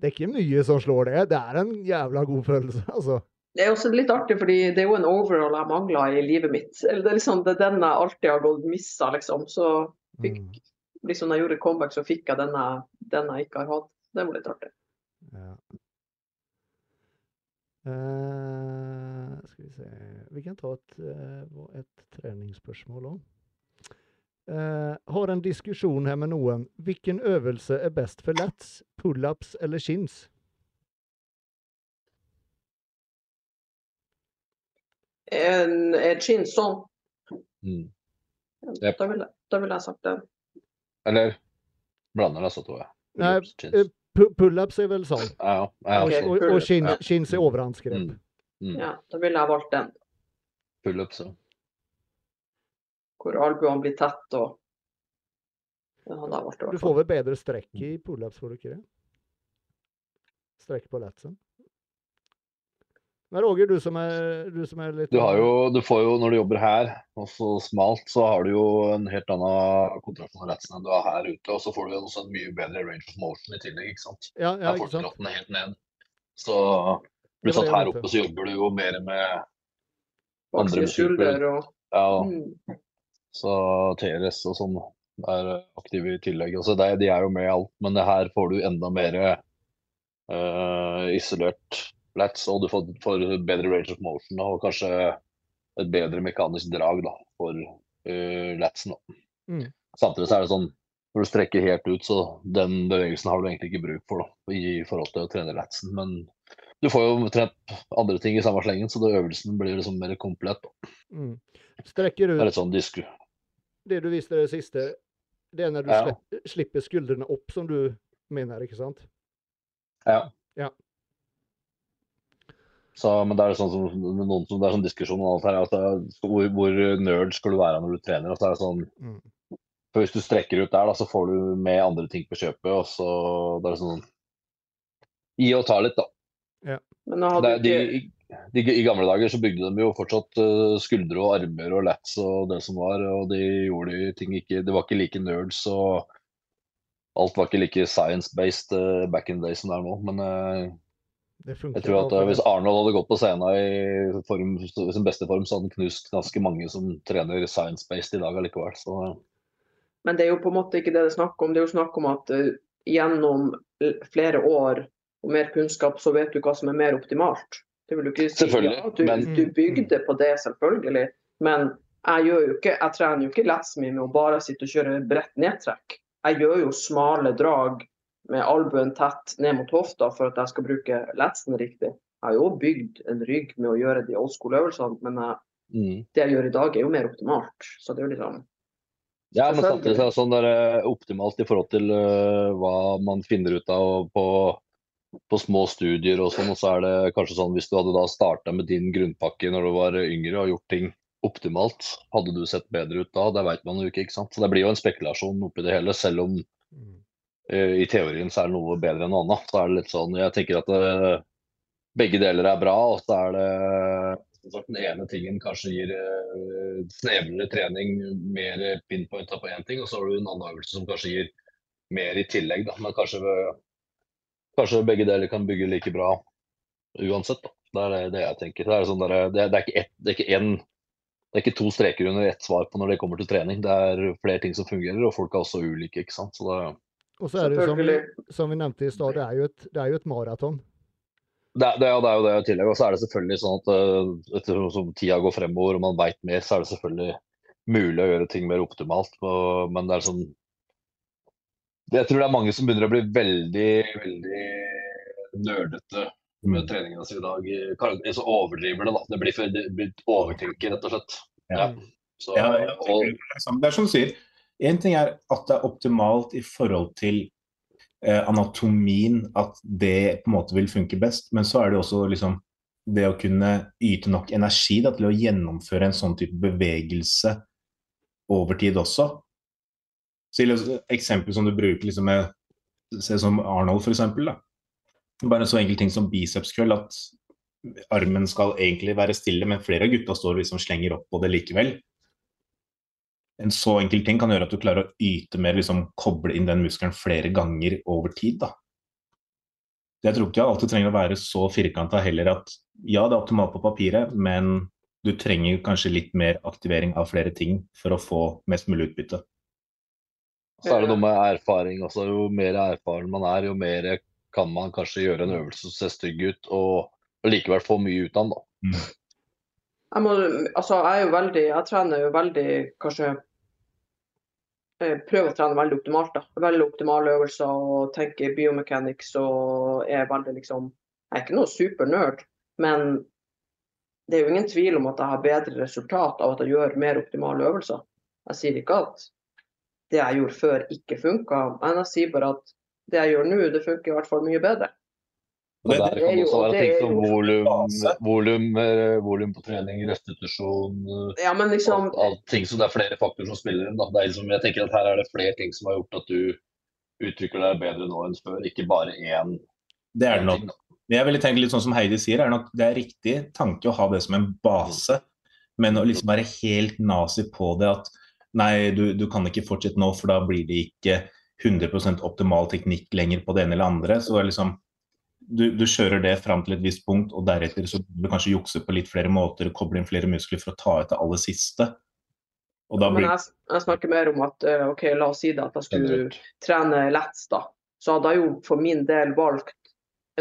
Det er ikke mye som slår det. Det er en jævla god følelse, altså. Det er også litt artig, fordi det er jo en overall jeg mangla i livet mitt. Eller det er liksom det er den jeg alltid har gått missa, liksom. Så fikk, Mm, liksom når jeg gjorde comeback, så fikk jeg denne, jeg, den jeg ikke har hatt. Det var litt artig. ja. Eh, skal vi se Vi kan ta et, eh, et treningsspørsmål òg. Eh, har en diskusjon her med noen. Hvilken øvelse er best for lats, pullups eller chins? En, en chin sånn, Mm. Yep. da ville da ville jeg sagt det. Eller blander disse to, ja. Nei, Pull-ups, eh, pu- Pullups er vel sånn. Ja, ja, ja, Og, og, chin, ja. chins er overhandsgrep. Mm. Mm. Ja, da ville jeg valgt den. Pull-ups, ja. Hvor albuene blir tett og Den hadde jeg valgt det. Du får vel bedre strekk i pullups, får du ikke det? Strekk på latsen. Men Roger, du som er, du som er litt Du har jo, du får jo, når du jobber her, og så smalt, så har du jo en helt annen kontrakt med retsen enn du har her ute. Og så får du jo også en mye bedre range of motion i tillegg, ikke sant. Ja, ja, Her ikke får du sant? kroppen helt ned. Så pluss at her oppe så jobber du jo mer med andre og Ja, mm. så TRS og sånn er aktive i tillegg. Altså det, de er jo med i alt, men det her får du enda mer uh, isolert lats, og du får, får bedre range of motion og kanskje et bedre mekanisk drag da, for uh, latsen. Da. Mm. Samtidig så er det sånn når du strekker helt ut, så den bevegelsen har du egentlig ikke bruk for da, i forhold til å trene latsen. Men du får jo trent andre ting i samme slengen, så da øvelsen blir liksom mer komplett. Mm. Strekker Det er litt sånn disku. det du viste det siste, det er når du Ja. slipper skuldrene opp, som du mener, ikke sant? Ja. Ja. Så, men det er sånn som noen som det er sånn diskusjon om alt her. Altså, hvor, hvor nerd skal du være når du trener? Altså, det er sånn, Mm. for Hvis du strekker ut der, da, så får du med andre ting på kjøpet. og så det er sånn Gi og ta litt, da. Men nå Det, de, i- de, I gamle dager så bygde de jo fortsatt uh, skuldre og armer og lats og det som var. Og de gjorde ting ikke Det var ikke like nerds og alt var ikke like science-based uh, back in the day som det er nå. Men funker. Jeg tror at for Hvis. Arnold hadde gått på scenen i form, sin beste form, så hadde han knust ganske mange som trener science-based i dag allikevel. Så Men det er jo på en måte ikke det det er snakk om. Det er jo snakk om at eh, gjennom flere år og mer kunnskap, så vet du hva som er mer optimalt. Det vil du ikke si. Selvfølgelig, Ja, du, men- du bygde på det, selvfølgelig. Men jeg gjør jo ikke, jeg trener jo ikke mye med å bare sitte og kjøre bredt nedtrekk. Jeg gjør jo smale drag med albuen tett ned mot hofta for at jeg skal bruke letsen riktig. Jeg har jo bygd en rygg med å gjøre de old school-øvelsene, men jeg, mm. det jeg gjør i dag, er jo mer optimalt. Så det er jo litt sånn Ja, men samtidig er det sånn der, uh, optimalt i forhold til uh, hva man finner ut av på, på små studier og sånn. Og så er det kanskje sånn hvis du hadde da starta med din grunnpakke når du var yngre og gjort ting optimalt? Hadde du sett bedre ut da? Det vet man jo ikke. ikke sant? Så Det blir jo en spekulasjon oppi det hele, selv om Mm. eh, i teorien så er det noe bedre enn noe annet. Så er det litt sånn, Jeg tenker at det, begge deler er bra, og så er det sagt, den ene tingen kanskje gir uh, snevrere trening, mer pinpointa på én ting, og så har du en annen øvelse som kanskje gir mer i tillegg. Da. Men kanskje, kanskje begge deler kan bygge like bra uansett. Da. Det er det, jeg tenker. Det er, sånn der, det er ikke ett, det er ikke én det er ikke to streker under ett svar på når det kommer til trening. Det er flere ting som fungerer, og folk er også ulike. ikke sant? Så det, Og så er det jo som, som vi nevnte i stad, det er jo et, det er jo et maraton. det, det, ja, det er jo det i tillegg. Og så er det selvfølgelig sånn at eh, etter som tida går fremover og man veit mer, så er det selvfølgelig mulig å gjøre ting mer optimalt. Og, men det er sånn Jeg tror det er mange som begynner å bli veldig, veldig nerdete med treningene sine i dag. Så overdriver det, da. Det blir, for, det blir overtenker, rett og slett. Ja. Så, Ja, ja og. Det er som du sier, én ting er at det er optimalt i forhold til eh, anatomien, at det på en måte vil funke best, men så er det også liksom det å kunne yte nok energi da, til å gjennomføre en sånn type bevegelse over tid også. Så eksempel som du bruker liksom med Se som Arnold, for eksempel. Bare en så enkel ting som biceps at armen skal egentlig være stille, men flere av gutta står og liksom slenger opp på det likevel. En så enkel ting kan gjøre at du klarer å yte mer, liksom koble inn den muskelen flere ganger over tid. da. Jeg tror ikke jeg alltid trenger å være så firkanta heller at ja, det er optimalt på papiret, men du trenger kanskje litt mer aktivering av flere ting for å få mest mulig utbytte. Så er det noe med erfaring også. Jo mer erfaren man er, jo mer kan man kanskje gjøre en øvelse som ser stygg ut, og, likevel få mye ut av den. da. Jeg, må, altså, jeg veldig Jeg trener jo veldig kanskje eh, Prøver å trene veldig optimalt. da. Veldig optimale øvelser og tenker biomechanics og er veldig liksom Jeg er ikke noe supernerd, men det er jo ingen tvil om at jeg har bedre resultat av at jeg gjør mer optimale øvelser. Jeg sier ikke at det jeg gjorde før ikke funka, men jeg sier bare at det jeg gjør nå, det funker i hvert fall mye bedre. Og Det- der kan det også være ting som jo- volum, volum, eh, volum på trening, restitusjon eh, Ja, men liksom alt, alt ting som Det er flere faktorer som spiller inn. da. Det er liksom, jeg tenker at Her er det flere ting som har gjort at du utvikler deg bedre nå enn før, ikke bare én Det er det nok. Men jeg ville tenkt litt sånn som Heidi sier, er nok det er riktig tanke å ha det som en base, men å liksom være helt nazi på det at nei, du, du kan ikke fortsette nå, for da blir det ikke 100% optimal teknikk lenger på det ene eller andre. Så det er liksom du, du kjører det fram til et visst punkt, og deretter så du kanskje jukse på litt flere måter, koble inn flere muskler for å ta ut det aller siste. Og da Men jeg, jeg snakker mer om at eh, OK, la oss si det at jeg skulle trene lats, da. Så hadde jeg jo for min del valgt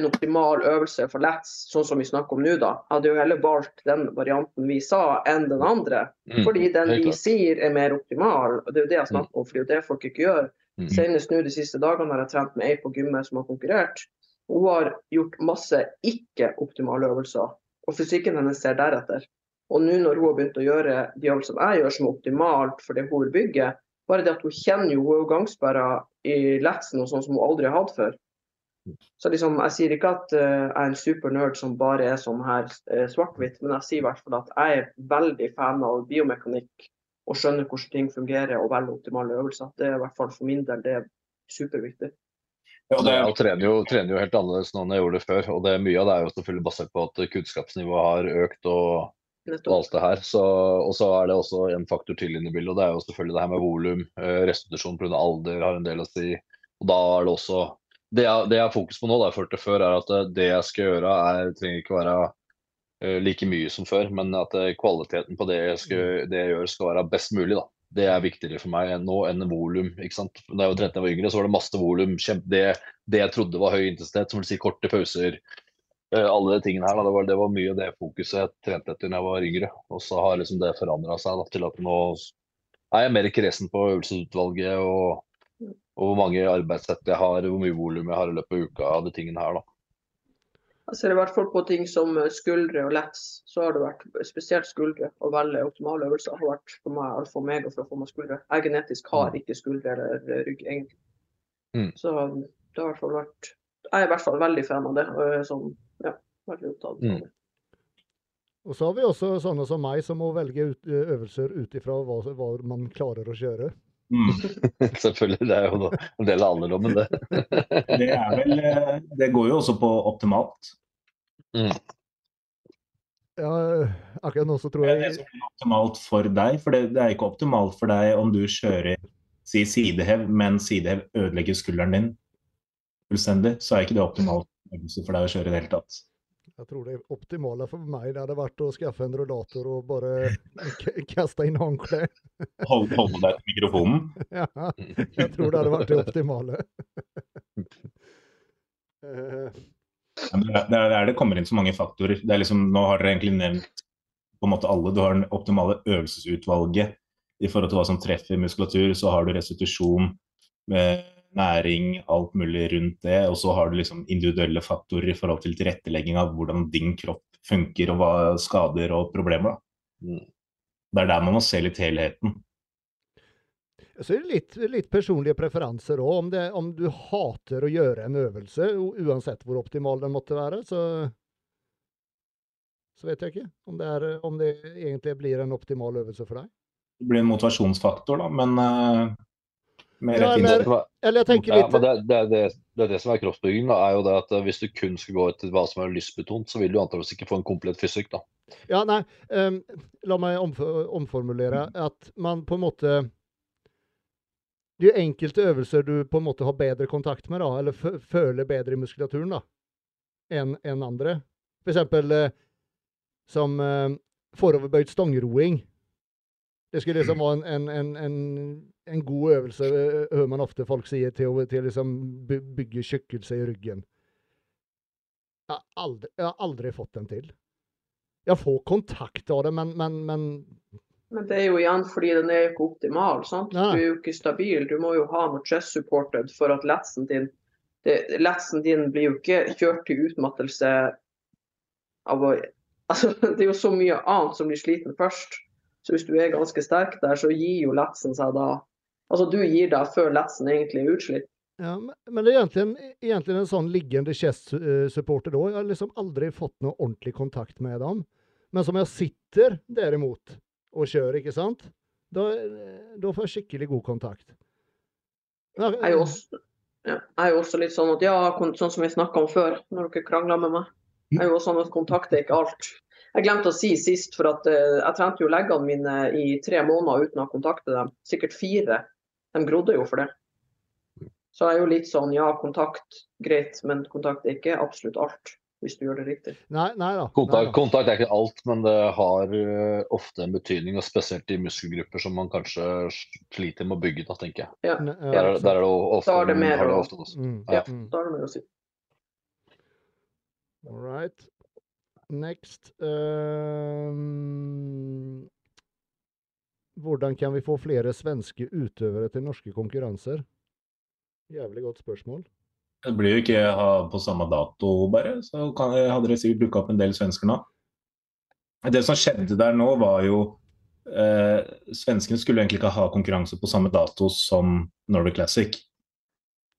en optimal øvelse for lats, sånn som vi snakker om nå, da. Jeg hadde jo heller valgt den varianten vi sa, enn den andre. Mm, Fordi den vi sier er mer optimal. og Det er jo det jeg snakker om, for det er jo det folk ikke gjør. Mm. Senest nå de siste dagene har jeg trent med ei på gymmet som har konkurrert. Hun har gjort masse ikke-optimale øvelser, og fysikken hennes ser deretter. Og nå når hun har begynt å gjøre de øvelsene jeg gjør som er optimalt for det hun vil bygge, bare det at hun kjenner jo hun er gangsperra i letsen og sånn som hun aldri har hatt før. Så liksom, Jeg sier ikke at eh, jeg er en supernerd som bare er sånn her eh, svart-hvitt, men jeg sier i hvert fall at jeg er veldig fan av biomekanikk og skjønner hvordan ting fungerer og velger optimale øvelser. Det er i hvert fall for min del det er superviktig. Ja, det, Jeg trener jo, trener jo helt annerledes nå enn jeg gjorde det før. og det Mye av det er jo selvfølgelig basert på at kunnskapsnivået har økt og, og alt det her. Så, og så er det også en faktor til inne i bildet, og det er jo selvfølgelig det her med volum. Eh, restitusjon pga. alder har en del å si. Og da er det også Det jeg, det jeg har fokus på nå, da, jeg følte før, er at eh, det jeg skal gjøre, er, trenger ikke være eh, like mye som før, men at kvaliteten på det jeg, skal, det jeg gjør, skal være best mulig. da. Det er viktigere for meg nå enn volum. Da jeg var 13 var yngre, så var det masse volum. Det, det jeg trodde var høy intensitet, som vil si korte pauser. eh, alle de tingene her, da, det, var, det var mye av det fokuset jeg trente etter da jeg var yngre. Og så har liksom det forandra seg da, til at nå er jeg mer kresen på øvelsesutvalget og, og hvor mange arbeidssett jeg har, hvor mye volum jeg har i løpet av uka av de tingene her. da. Jeg ser i hvert fall på ting som eh, skuldre og lats, så har det vært spesielt skuldre. Å velge optimale øvelser har vært for meg alfa og omega for å få meg skuldre. Jeg genetisk har ikke skuldre eller eh, rygg, egentlig. Mm. Så det har i hvert fall vært Jeg er i hvert fall veldig fan av det. Og er sånn, ja, veldig opptatt av Mm. Og så har vi også sånne som meg, som må velge ut, øvelser ut ifra hva, hva man klarer å kjøre. Mm. Selvfølgelig. Det er jo en del av alderdommen, det. Det er vel eh, Det går jo også på optimalt. Ja, akkurat nå så tror jeg Det er det som blir optimalt for deg. For det, det er ikke optimalt for deg om du kjører si sidehev, men sidehev ødelegger skulderen din fullstendig. Så er ikke det optimalt for deg å kjøre i det hele tatt. Jeg tror det optimale for meg det hadde vært å skaffe en rullator og bare kaste inn håndkle. Hold, holde deg til mikrofonen. Ja, jeg tror det hadde vært det optimale. Eh, Det er det er der det kommer inn så mange faktorer. Det er liksom, nå har dere egentlig nevnt på en måte alle. Du har den optimale øvelsesutvalget i forhold til hva som treffer muskulatur. Så har du restitusjon, med næring, alt mulig rundt det. Og så har du liksom individuelle faktorer i forhold til tilrettelegging av hvordan din kropp funker, og hva skader og problemer. da. Mm. Det er der man må se litt helheten. Så er det litt, litt personlige preferanser òg. Om, det- om du hater å gjøre en øvelse, uansett hvor optimal den måtte være, så så vet jeg ikke om det, er, om det egentlig blir en optimal øvelse for deg. Det blir en motivasjonsfaktor, da, men eh, Ja, eller- Eller jeg tenker Ja, litt men det, det, det, det er det som er kroppsbygging. Da, er jo det at eh, Hvis du kun skal gå etter hva som er lystbetont, så vil du antakeligvis ikke få en komplett fysikk. da. Ja, nei, um, la meg omf omformulere at man på en måte Det er jo enkelte øvelser du på en måte har bedre kontakt med, da, eller fø- føler bedre i muskulaturen da, enn en andre. For eksempel eh, som uh, foroverbøyd stangroing. Det skulle liksom være en, en, en, en, en god øvelse, eh, hører man ofte folk sier, til å liksom bygge tjukkelse i ryggen. Jeg har aldri, jeg har aldri fått den til. Jeg får kontakt av det, men, men, men Men det er jo igjen fordi den er ikke optimal. sant? Nei. Du er jo ikke stabil. Du må jo ha noe chest supported for at letsen din det, Letsen din blir jo ikke kjørt til utmattelse av å Altså, det er jo så mye annet som blir sliten først. Så hvis du er ganske sterk der, så gir jo letsen seg da Altså, du gir deg før letsen egentlig er utslitt. Ja, men- det er egentlig, egentlig en sånn liggende Chess-supporter da. Jeg har liksom aldri fått noe ordentlig kontakt med dem. Men som jeg sitter derimot og kjører, ikke sant? Da, da får jeg skikkelig god kontakt. Jeg er jo også, også litt sånn at ja, sånn som vi snakka om før, når dere krangla med meg. Jeg er jo også sånn at kontakt er ikke alt. Jeg glemte å si sist, for at eh, jeg trente jo leggene mine i tre måneder uten å kontakte dem. Sikkert fire. De grodde jo for det. Så jeg er jo litt sånn ja, kontakt, greit, men kontakt er ikke absolutt alt, hvis du gjør det riktig. Nei, nei da. Nei Kontakt, da. kontakt er ikke alt, men det har eh, ofte en betydning. og Spesielt i muskelgrupper som man kanskje sliter med å bygge. da, tenker jeg. Ja. Ja, Der, er- der er det ofte, Da er det mer det å- ofte også. Mm, Ja, mm. da er det mer å si. All right. Next. Ehm, hvordan kan vi få flere svenske utøvere til norske konkurranser? Jævlig godt spørsmål. Det blir jo ikke på samme dato, bare. Så kan, hadde dere sikkert dukka opp en del svensker nå. Det som skjedde der nå, var jo eh, Svenskene skulle egentlig ikke ha konkurranse på samme dato som Nordic Classic.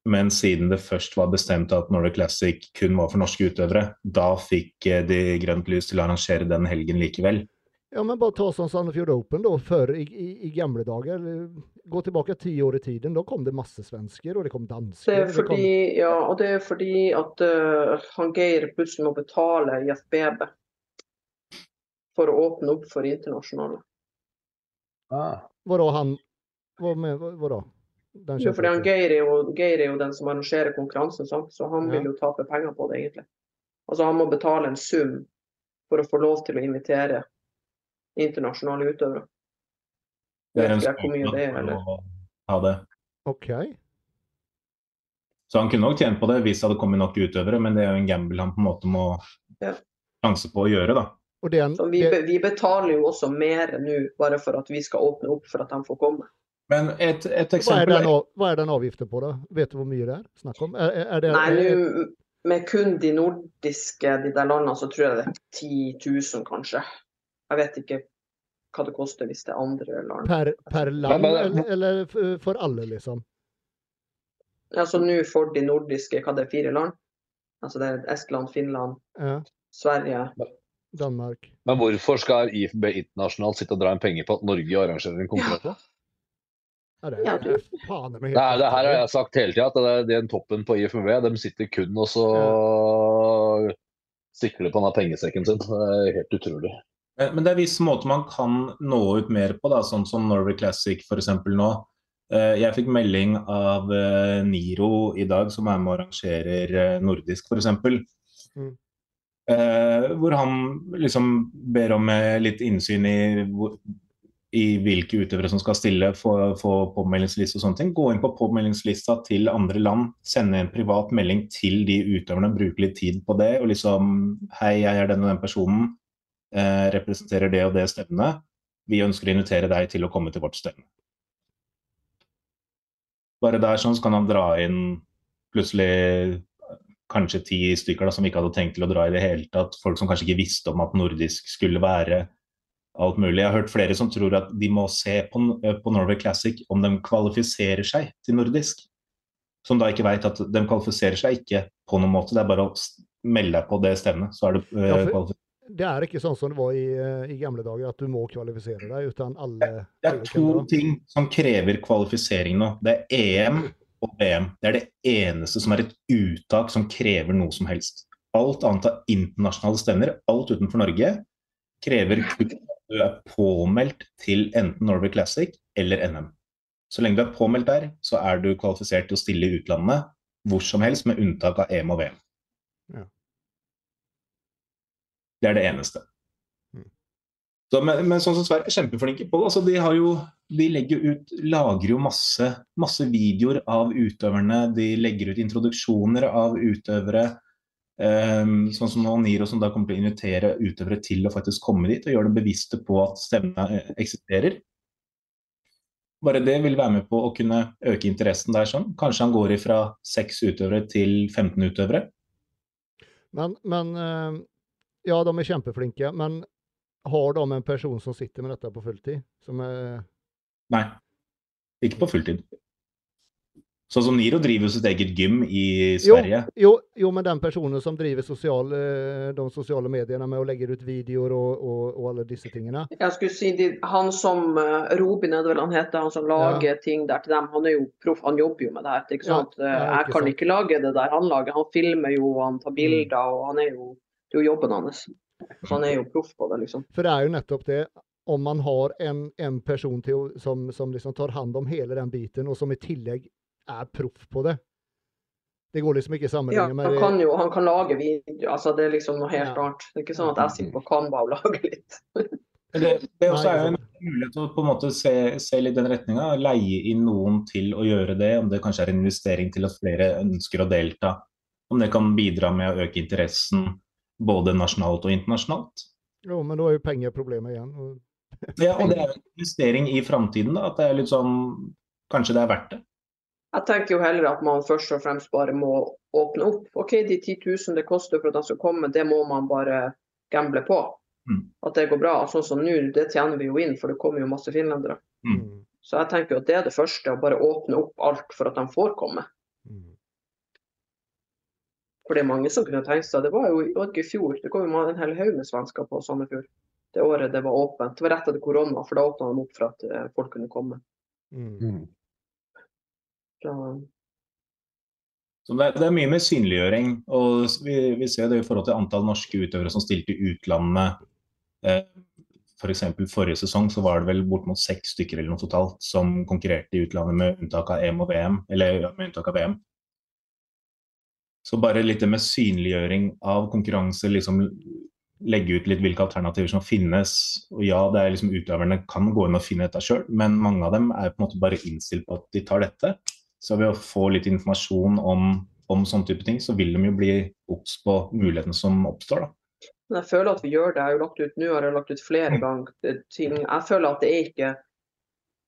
Men siden det først var bestemt at Nordic Classic kun var for norske utøvere, da fikk eh, de grønt lys til å arrangere den helgen likevel. Ja, men bare ta sånn Sandefjord Open da, før i, i, i gamle dager. Gå tilbake ti år i tiden, da kom det masse svensker, og det kom dansker. Det er det kom- ja, og det er fordi at uh, han Geir plutselig må betale IFBB for å åpne opp for internasjonale. Ah. Vadå han Hva med, hva, da? Den Ja, fordi han Geir er, jo, Geir er jo den som arrangerer konkurransen, sant? så han Ja. vil jo tape penger på det, egentlig. Altså Han må betale en sum for å få lov til å invitere internasjonale utøvere. Det er en å ha det. OK. Så han kunne nok tjent på det hvis det hadde kommet nok utøvere, men det er jo en gamble han på en måte må Ja. sjanse på å gjøre, da. Så vi, vi betaler jo også mer nå, bare for at vi skal åpne opp for at de får komme. Men et, et hva, er den, hva er den avgiften på, da? Vet du hvor mye det er snakk om? Er, er det, Nei, er, med kun de nordiske de der landene, så tror jeg det er 10 000, kanskje. Jeg vet ikke hva det koster hvis det er andre land. per, per land, men- eller, eller for alle, liksom? Altså nå for de nordiske, hva det er, fire land? Altså det er Estland, Finland, Ja. Sverige, Danmark. Men hvorfor skal IFB internasjonalt sitte og dra en penger på at Norge arrangerer en konkurranse? Ja, det Ja, er faen meg Det, er, det her har jeg sagt hele tida, at det er den toppen på IFB de sitter kun og så sikler på denne pengesekken sin. Det er helt utrolig. Men men det er visse måter man kan nå ut mer på, da, sånn som Norway Classic f.eks. nå. Eh, Jeg fikk melding av eh, Niro i dag, som er med og arrangerer eh, nordisk f.eks. Mm. Eh, hvor han liksom ber om eh, litt innsyn i, i hvilke utøvere som skal stille, få, få påmeldingsliste og sånne ting. Gå inn på påmeldingslista til andre land, sende en privat melding til de utøverne, bruke litt tid på det. Og liksom Hei, jeg er den og den personen eh, representerer det og det stevnet. Vi ønsker å invitere deg til å komme til vårt stevne. Bare der sånn så kan han dra inn plutselig eh, kanskje ti stykker da, som ikke hadde tenkt til å dra i det hele tatt. Folk som kanskje ikke visste om at nordisk skulle være alt mulig. Jeg har hørt flere som tror at de må se på, eh, på Norway Classic om de kvalifiserer seg til nordisk. Som da ikke vet at de kvalifiserer seg ikke på noen måte. Det er bare å melde deg på det stevnet, så er du eh, Ja, for-. Det er ikke sånn som det var i, eh, i gamle dager, at du må kvalifisere deg, uten alle, Det er to ting som krever kvalifisering nå. Det er EM og VM. Det er det eneste som er et uttak som krever noe som helst. Alt annet av internasjonale stevner, alt utenfor Norge, krever kun at du er påmeldt til enten Norway Classic eller NM. Så lenge du er påmeldt der, så er du kvalifisert til å stille i utlandet hvor som helst, med unntak av EM og VM. Ja. Det er det eneste. Mm. Så, men, men sånn som Sverige er kjempeflinke på det. Altså, de, har jo, de legger ut, lagrer jo masse, masse videoer av utøverne. De legger ut introduksjoner av utøvere. Um, sånn som Niro, som da kommer til å invitere utøvere til å faktisk komme dit og gjøre dem bevisste på at stevnet eh, eksisterer. Bare det vil være med på å kunne øke interessen der. sånn. Kanskje han går ifra seks utøvere til 15 utøvere. Men, men eh, ja, de er kjempeflinke, men har de en person som sitter med dette på fulltid? Som er, Nei, ikke på fulltid. Sånn som Niro driver jo sitt eget gym i Sverige. jo, jo, men den personen som driver sosial, eh, de sosiale mediene med å legge ut videoer og, og, og alle disse tingene. Jeg skulle si de, Han som uh, Robin er det vel han heter, han som lager ting der til dem, han er jo proff, han jobber jo med det her. Ikke sant? Ja, ja, jeg kan sant. ikke lage det der han lager. Han filmer jo, han tar bilder, og han er jo Det er jo jobben hans. Han er jo proff på det, liksom. For det er jo nettopp det. Om man har en, en person til, som, som liksom tar hand om hele den biten, og som i tillegg er proff på det. Det går liksom ikke Ja, sammenlignet med han kan jo han kan lage video. altså Det er liksom noe helt Ja. annet. Det er ikke sånn at jeg sitter på Canva og lager litt. Det, det også er jo en mulighet til å på en måte se, se litt den retninga. Leie inn noen til å gjøre det. Om det kanskje er en investering til at flere ønsker å delta. Om det kan bidra med å øke interessen både nasjonalt og internasjonalt. Jo, men da er jo penger problemet igjen. Ja, og det er jo en investering i framtiden. da, At det er litt sånn Kanskje det er verdt det. Jeg tenker jo heller at man først og fremst bare må åpne opp. OK, de 10 000 det koster for at de skal komme, det må man bare gamble på. Mm. At det går bra. Sånn som nå, det tjener vi jo inn, for det kommer jo masse finlendere. Mm. Mm. Så jeg tenker jo at det er det første, å bare åpne opp alt for at de får komme. Mm. For det er mange som kunne tenkt seg Det var jo ikke i fjor, det kom jo en hel haug med svensker på Sandefjord. Det året det var åpent. Det var rett etter korona, for da åpna de opp for at eh, folk kunne komme. Mm. Så, Så det, er- det er mye med synliggjøring. og vi, vi ser det i forhold til antall norske utøvere som stilte i utlandet. Eh, F.eks. For forrige sesong så var det vel bort mot seks stykker eller noe totalt som konkurrerte i utlandet med unntak av EM og VM. Eller ja, med unntak av VM. Så bare litt det med synliggjøring av konkurranse, liksom legge ut litt hvilke alternativer som finnes. Og ja, det er liksom utøverne kan gå inn og finne dette sjøl, men mange av dem er på en måte bare innstilt på at de tar dette. Så ved å få litt informasjon om, om sånne type ting, så vil de jo bli obs på mulighetene som oppstår. da. Men jeg føler at vi gjør det. Jeg har jo lagt ut nå har jeg lagt ut flere ganger ting. Jeg føler at det er ikke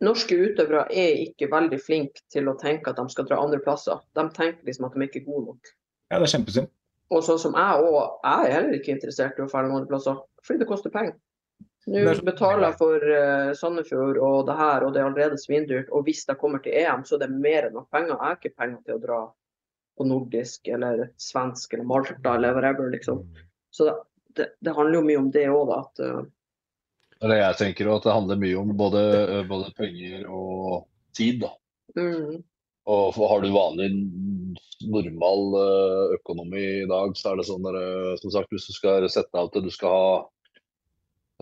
Norske utøvere er ikke veldig flinke til å tenke at de skal dra andre plasser. De tenker liksom at de ikke er gode nok. Ja, det er kjempesynd. Og sånn som jeg òg, jeg er heller ikke interessert i å dra noen andre plasser, fordi det koster penger. Nå Det er betaler jeg for uh, Sandefjord og det her, og det er allerede svindyrt. Og hvis jeg kommer til EM, så er det mer enn nok penger. Jeg har ikke penger til å dra på nordisk eller svensk eller Malta eller whatever, liksom. Så det, det handler jo mye om det òg, da. At, uh, Eller jeg tenker at det handler mye om både, både penger og tid, da. mm, Og for har du vanlig normal eh, økonomi i dag, så er det sånn der, eh, som sagt, hvis du skal sette av til du skal ha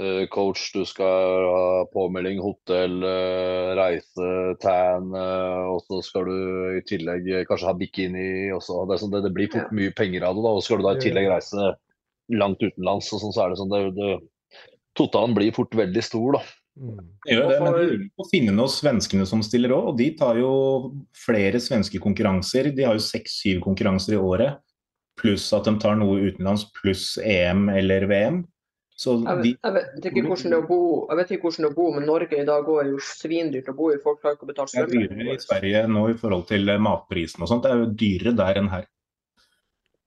eh, coach, du skal ha påmelding, hotell, reise, tan, og så skal du i tillegg kanskje ha bikini. Også. Det, sånn, det, det blir fort mye penger av det, da, og så skal du da i tillegg reise langt utenlands. og sånn, så er det sånn, det, det, Totalen blir fort veldig stor, da. Mm. Det gjør det, men Og for- det er å finne noen svenskene som stiller òg, og de tar jo flere svenske konkurranser. De har jo seks-syv konkurranser i året, pluss at de tar noe utenlands, pluss EM eller VM. Så jeg, vet, jeg, vet ikke hvordan det er å bo, jeg vet ikke hvordan det er å bo, men Norge i dag er jo svindyrt å bo i. Folk klarer ikke å betale det er dyrere i. Sverige nå i forhold til eh, matprisen og sånt. Det er jo dyrere der enn her.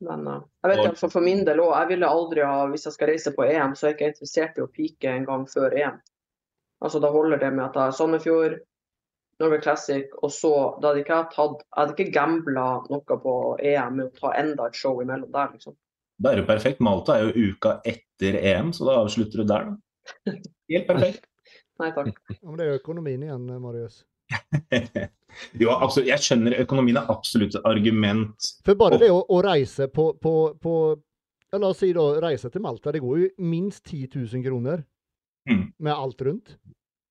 Men uh, jeg vet altså for min del òg, jeg ville aldri ha, hvis jeg skal reise på EM, så er jeg ikke interessert i å pike en gang før EM. Altså Da holder det med at jeg har Sandefjord, Norway Classic, og så da hadde ikke jeg tatt Jeg hadde ikke gambla noe på EM med å ta enda et show imellom der, liksom. Da er det jo perfekt. Malta er jo uka etter EM, så da avslutter du der, da. Helt perfekt. Nei takk. Ja, men det er jo økonomien igjen, Marius. jo, absolutt. Jeg skjønner økonomien er absolutt et argument. For bare det å, å reise på, på, på ja, La oss si da, reise til Malta. Det går jo minst 10 000 kroner Mm. med alt rundt.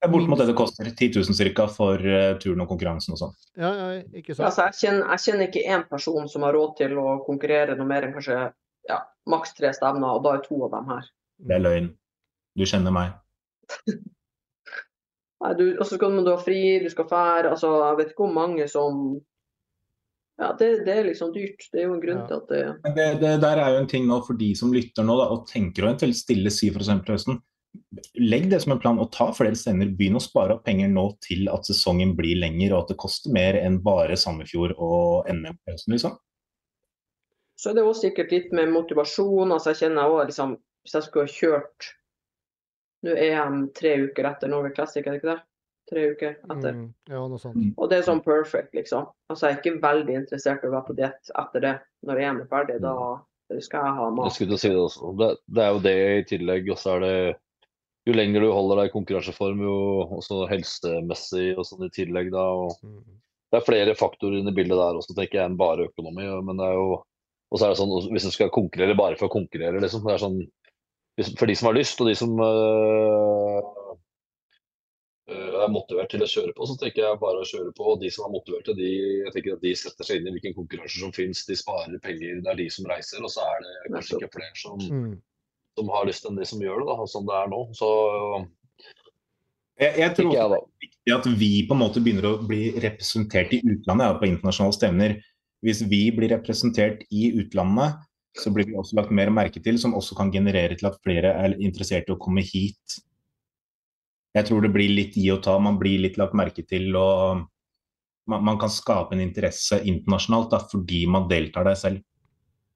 Det er bortimot det det koster. 10 000 ca. for eh, turen og konkurransen og sånn. Ja, ja, ikke sant? Altså, jeg, kjenner, jeg kjenner ikke én person som har råd til å konkurrere noe mer enn kanskje ja, maks tre stevner, og da er to av dem her. Det er løgn. Du kjenner meg. Nei, du, også skal du ha fri, du skal fære altså, Jeg vet ikke hvor mange som Ja, det, det er liksom dyrt. Det er jo en grunn Ja. til at det det, det der er jo en ting nå for de som lytter nå da, og tenker å eventuelt stille si f.eks. til høsten. Legg det som en plan og ta flere stevner. Begynn å spare opp penger nå til at sesongen blir lenger og at det koster mer enn bare Sandefjord og NM. på høsten, Liksom. Så er det også sikkert litt med motivasjon. altså jeg kjenner også liksom, Hvis jeg skulle ha kjørt Nå er EM tre uker etter Norway Classic, er det ikke det? Tre uker etter. Mm, ja, noe sånt. Mm. Og det er sånn perfect, liksom. Altså Jeg er ikke veldig interessert i å være på diett etter det. Når EM er ferdig, da skal jeg ha Jeg mat. skulle si det også. Det, det er jo det i tillegg. Og så er det Jo lenger du holder deg i konkurranseform, jo også helsemessig og sånn i tillegg, da. Mm. det er flere faktorer inne i bildet der også, tenker jeg, enn bare økonomi. Men det er jo Og så er det sånn hvis du skal konkurrere bare for å konkurrere, liksom. Det er sånn For de som har lyst, og de som øh, øh, er motivert til å kjøre på, så tenker jeg bare å kjøre på. Og de som er motiverte, de, jeg tenker at de setter seg inn i hvilke konkurranser som finnes. De sparer penger, det er de som reiser. Og så er det kanskje ikke flere som, Mm. Som har lyst enn de som gjør det, da, som det er nå. Så Jeg, jeg tror også jeg, det er viktig at vi på en måte begynner å bli representert i utlandet ja, på internasjonale stevner. Hvis vi blir representert i utlandet, så blir vi også lagt mer merke til, som også kan generere til at flere er interessert i å komme hit. Jeg tror det blir litt gi og ta. Man blir litt lagt merke til, og man, man kan skape en interesse internasjonalt da, fordi man deltar der selv.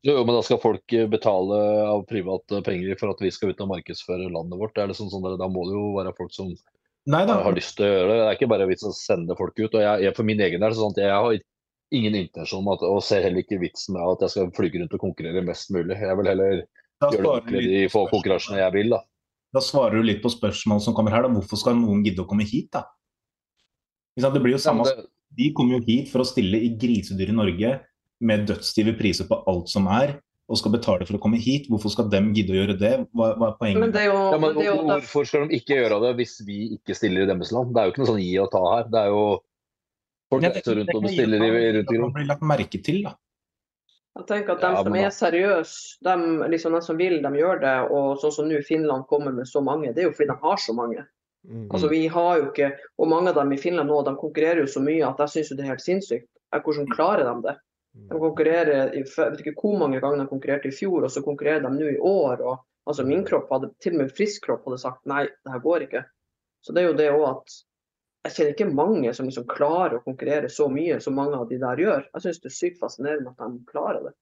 Jo, jo, men da skal folk eh, betale av private penger for at vi skal ut og markedsføre landet vårt. Det er liksom sånn der, da må det jo være folk som Neida. har lyst til å gjøre det. Det er ikke bare vits å sende folk ut. og jeg, jeg, For min egen del, så sånn at jeg har ingen intensjon om at, og ser heller ikke vitsen med at jeg skal flyge rundt og konkurrere mest mulig. Jeg vil heller gjøre det ordentlig de få konkurransene jeg vil. da. da svarer du litt på spørsmål som kommer her. Da. Hvorfor skal noen gidde å komme hit, da? Det blir jo samme Ja, det, De kommer jo hit for å stille i grisedyre Norge med dødsstive priser på alt som er, og skal betale for å komme hit. Hvorfor skal dem gidde å gjøre det? Hva, hva er Men poenget? det er jo, ja, men det er jo Hvorfor skal de ikke gjøre det hvis vi ikke stiller i deres land? Det er jo ikke noe sånn gi og ta her. Det er jo Folk Ja, reiser rundt og bestiller i, faen i rundt grunn. Det blir lagt merke til, da. Jeg tenker at de Ja, som er seriøse, de, liksom, de som vil, de gjør det. Og sånn som nå Finland kommer med så mange, det er jo fordi de har så mange. Mm. Altså vi har jo ikke, Og mange av dem i Finland nå, de konkurrerer jo så mye at jeg syns det er helt sinnssykt. Hvordan klarer de det? De konkurrerer, i, jeg vet ikke hvor mange ganger de konkurrerte i fjor, og så konkurrerer de nå i år. og altså Min kropp hadde, til og med frisk kropp hadde sagt nei, det her går ikke. Så det er jo det òg at jeg kjenner ikke mange som liksom klarer å konkurrere så mye som mange av de der gjør. Jeg syns det er sykt fascinerende at de klarer det.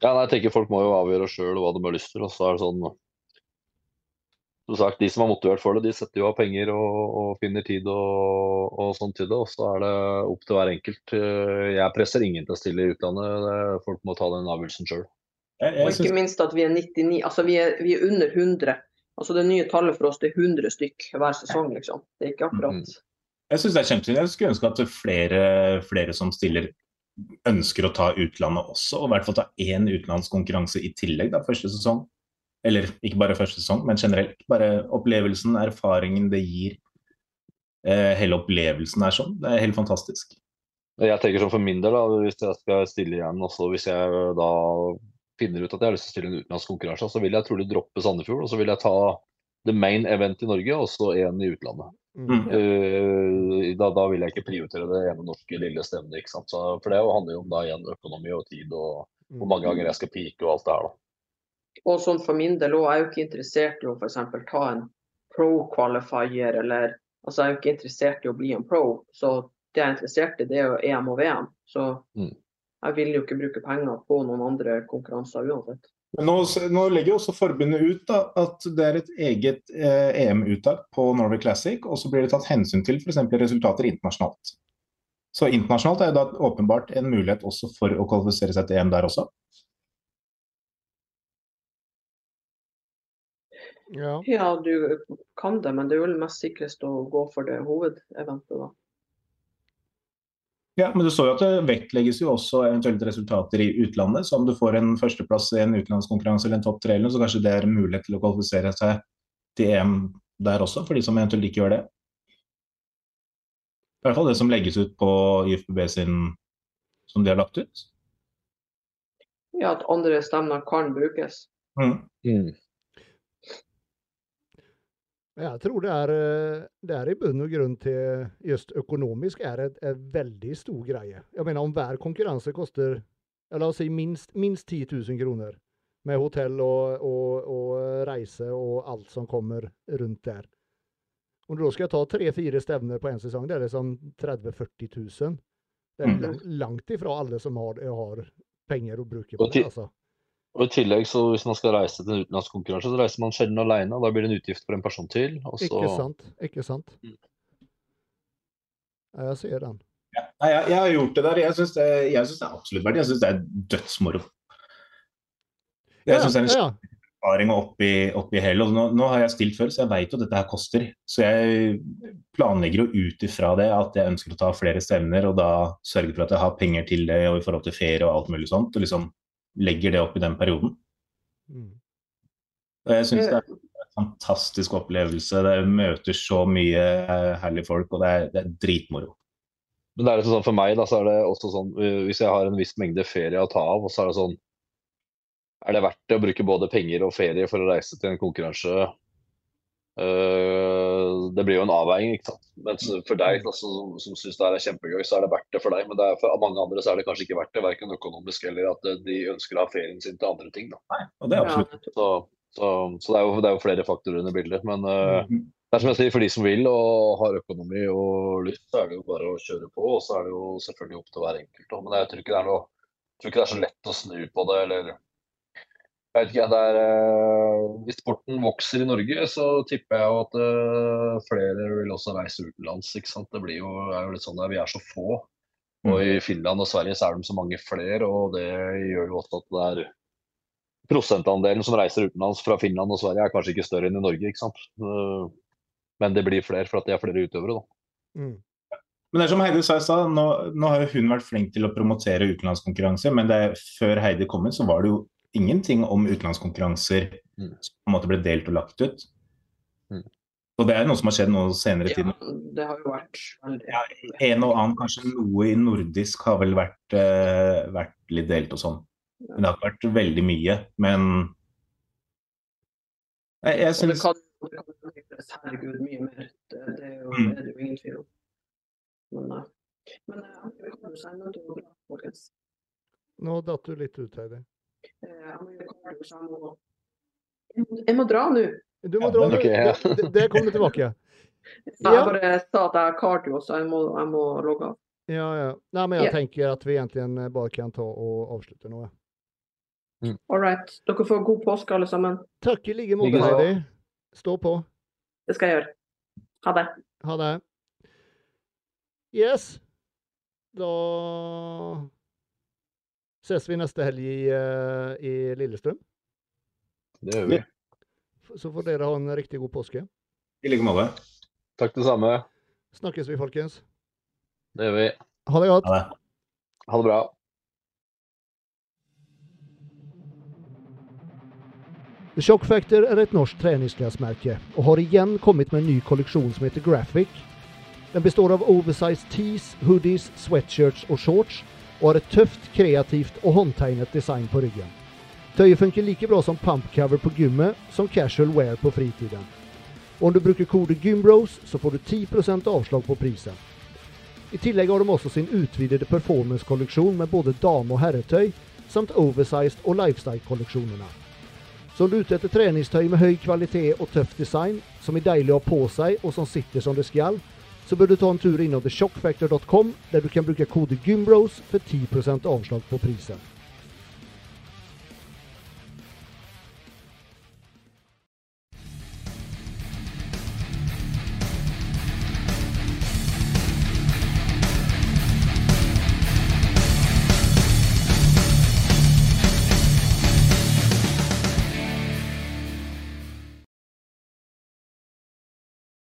Ja, nei, jeg tenker Folk må jo avgjøre sjøl hva de har lyst til. og så er det sånn sagt, de som er motivert for det, de setter jo av penger og, og finner tid og, og sånn til det. Og så er det opp til hver enkelt. Eh, Jeg presser ingen til å stille i utlandet. Folk må ta den avgjørelsen sjøl. Og ikke minst at vi er 99, altså vi er, vi er under 100. Altså det nye tallet for oss det er 100 stykk hver sesong, liksom. Det er ikke akkurat Mhm. jeg syns det er kjempefint. Jeg skulle ønske at flere, flere som stiller, ønsker å ta utlandet også, og i hvert fall ta én utenlandskonkurranse i tillegg da, første sesong. Eller ikke bare første sesong, men generelt. Bare opplevelsen, erfaringen det gir. Eh, hele opplevelsen er sånn. Det er helt fantastisk. Jeg tenker sånn for min del, da, hvis jeg skal stille igjen, også hvis jeg da finner ut at jeg har lyst til å stille en utenlandsk konkurranse, så vil jeg trolig droppe Sandefjord. Og så vil jeg ta the main event i Norge, og så en i utlandet. Mm. Uh, da, da vil jeg ikke prioritere det ene norske lille stevnet. ikke sant? Så, for det handler jo om da igjen økonomi og tid og hvor mange ganger jeg skal peake og alt det her. da. Og sånn for min del òg, jeg er jo ikke interessert i å f.eks. ta en pro-qualifier eller Altså jeg er jo ikke interessert i å bli en pro, så det jeg er interessert i, det er jo EM og VM. Så Mm. jeg vil jo ikke bruke penger på noen andre konkurranser uansett. Men nå, nå legger jo også forbundet ut da, at det er et eget eh, EM-uttak på Norway Classic, og så blir det tatt hensyn til f.eks. resultater internasjonalt. Så internasjonalt er jo da åpenbart en mulighet også for å kvalifisere seg til EM der også. Ja. Ja, du kan det, men det er vel mest sikrest å gå for det hovedeventet, da. Ja, men du så jo at det vektlegges jo også eventuelle resultater i utlandet. Så om du får en førsteplass i en utenlandskonkurranse eller en topp tre, så kanskje det er mulighet til å kvalifisere seg til EM der også, for de som eventuelt ikke gjør det. I hvert fall det som legges ut på IFBB sin som de har lagt ut. Ja, at andre stemner kan brukes. Mm. Jeg tror det er, eh, det er i bunn og grunn til just økonomisk er det en veldig stor greie. Jeg mener om hver konkurranse koster la oss si minst, minst 10 000 kroner. Med hotell og, og, og reise og alt som kommer rundt der. Om du da skal ta tre-fire stevner på en sesong, det er liksom 30 000-40 000. Det er Mm. langt ifra alle som har, har penger å bruke på det. altså. Og I tillegg, så hvis man skal reise til en utenlandskonkurranse, så reiser man sjelden alene. Og Da blir det en utgift for en person til. Og så, Ikke sant? Ikke sant? Mm. Ja, jeg ser den. Ja. Jeg, jeg har gjort det der. Jeg syns det, synes det er absolutt verdt. Jeg syns det er dødsmoro. Jeg synes det er en ja, erfaring oppi, oppi hele. Og nå, nå har jeg stilt før, så jeg veit jo at dette her koster. Så jeg planlegger jo ut ifra det at jeg ønsker å ta flere stevner, og da sørge for at jeg har penger til det og i forhold til ferie og alt mulig sånt. Og liksom legger det opp i den perioden. Mm. Og jeg syns det er en fantastisk opplevelse. Det møter så mye eh, herlige folk, og det er, det er dritmoro. Men det er liksom sånn for meg, da, så er det også sånn uh, Hvis jeg har en viss mengde ferie å ta av, så er det sånn Er det verdt det å bruke både penger og ferie for å reise til en konkurranse? Uh, det blir jo en avveining, ikke sant. Men for deg da, som, som syns det her er kjempegøy, så er det verdt det for deg. Men det er for mange andre så er det kanskje ikke verdt det, verken økonomisk eller at uh, de ønsker å ha ferien sin til andre ting. da. Og det er absolutt Ja, Så, så, så det, er jo, det er jo flere faktorer under bildet. Men uh, Mm. det er som jeg sier, for de som vil og har økonomi og lyst, så er det jo bare å kjøre på. Og så er det jo selvfølgelig opp til hver enkelt. da. Men jeg tror ikke det er noe jeg tror ikke det er så lett å snu på det, eller jeg vet ikke, det er, eh, Hvis sporten vokser i Norge, så tipper jeg jo at eh, flere vil også reise utenlands. ikke sant? Det blir jo, er jo litt sånn der vi er så få. Og i Finland og Sverige så er de så mange flere, og det gjør jo også at det er Prosentandelen som reiser utenlands fra Finland og Sverige er kanskje ikke større enn i Norge. ikke sant? Eh, Men det blir flere for at det er flere utøvere. da. Mm. Men det er som Heidi sa i stad, nå, nå har jo hun vært flink til å promotere utenlandskonkurranse. men det, før Heidi kom inn, så var det jo ingenting om utenlandskonkurranser Mm. som på en måte ble delt og lagt ut. Mm. Og det er noe som har skjedd nå senere i tiden. Ja, det har jo vært Ja, En og annen, kanskje noe i nordisk har vel vært, eh, vært litt delt og sånn. Men det har ikke vært veldig mye. Men jeg, jeg Og det syns kan, det kan herregud mye mer. Det, det er jo Mm. det er jo ingen tvil om. Men, eh, men eh, vi kan jo si noe til bra, folkens. Nå datt du litt ut, Heidi. Eh, Jeg må jeg Jeg dra nå. Du må dra nå. Okay. ja. Det- det- kommer tilbake. Jeg Ja. bare sa at jeg har cardio, så jeg må, jeg må logge av. Ja, ja. Nei, men jeg yeah. tenker at vi egentlig bare kan ta og avslutte nå. All right. Dere får god påske, alle sammen. Takk i like måte, Heidi. Stå på. Det skal jeg gjøre. Ha det. Ha det. Yes. Da ses vi neste helg i, eh, i Lillestrøm. Det gjør vi. Så får dere ha en riktig god påske. I like måte. Takk det samme. Snakkes vi, folkens. Det gjør vi. Ha det godt. Ha det. Ha det bra. The Shock Factor er et norsk treningsklesmerke og har igjen kommet med en ny kolleksjon som heter Graphic. Den består av oversized tees, hoodies, sweatshirts og shorts, og har et tøft, kreativt og håndtegnet design på ryggen. Tøyet funker like bra som pumpcover på gymmet som casual wear på fritiden. Og om du bruker kode GYMBROS, så får du 10% avslag på prisen. I tillegg har de også sin utvidede performance-kolleksjon med både dame- og herretøy, samt oversized og lifestyle-kolleksjonene. Så om du er ute etter treningstøy med høy kvalitet og tøff design, som er deilig å ha på seg og som sitter som det skal, så bør du ta en tur innom theshockfactor.com, der du kan bruke kode GYMBROS for 10% avslag på prisen.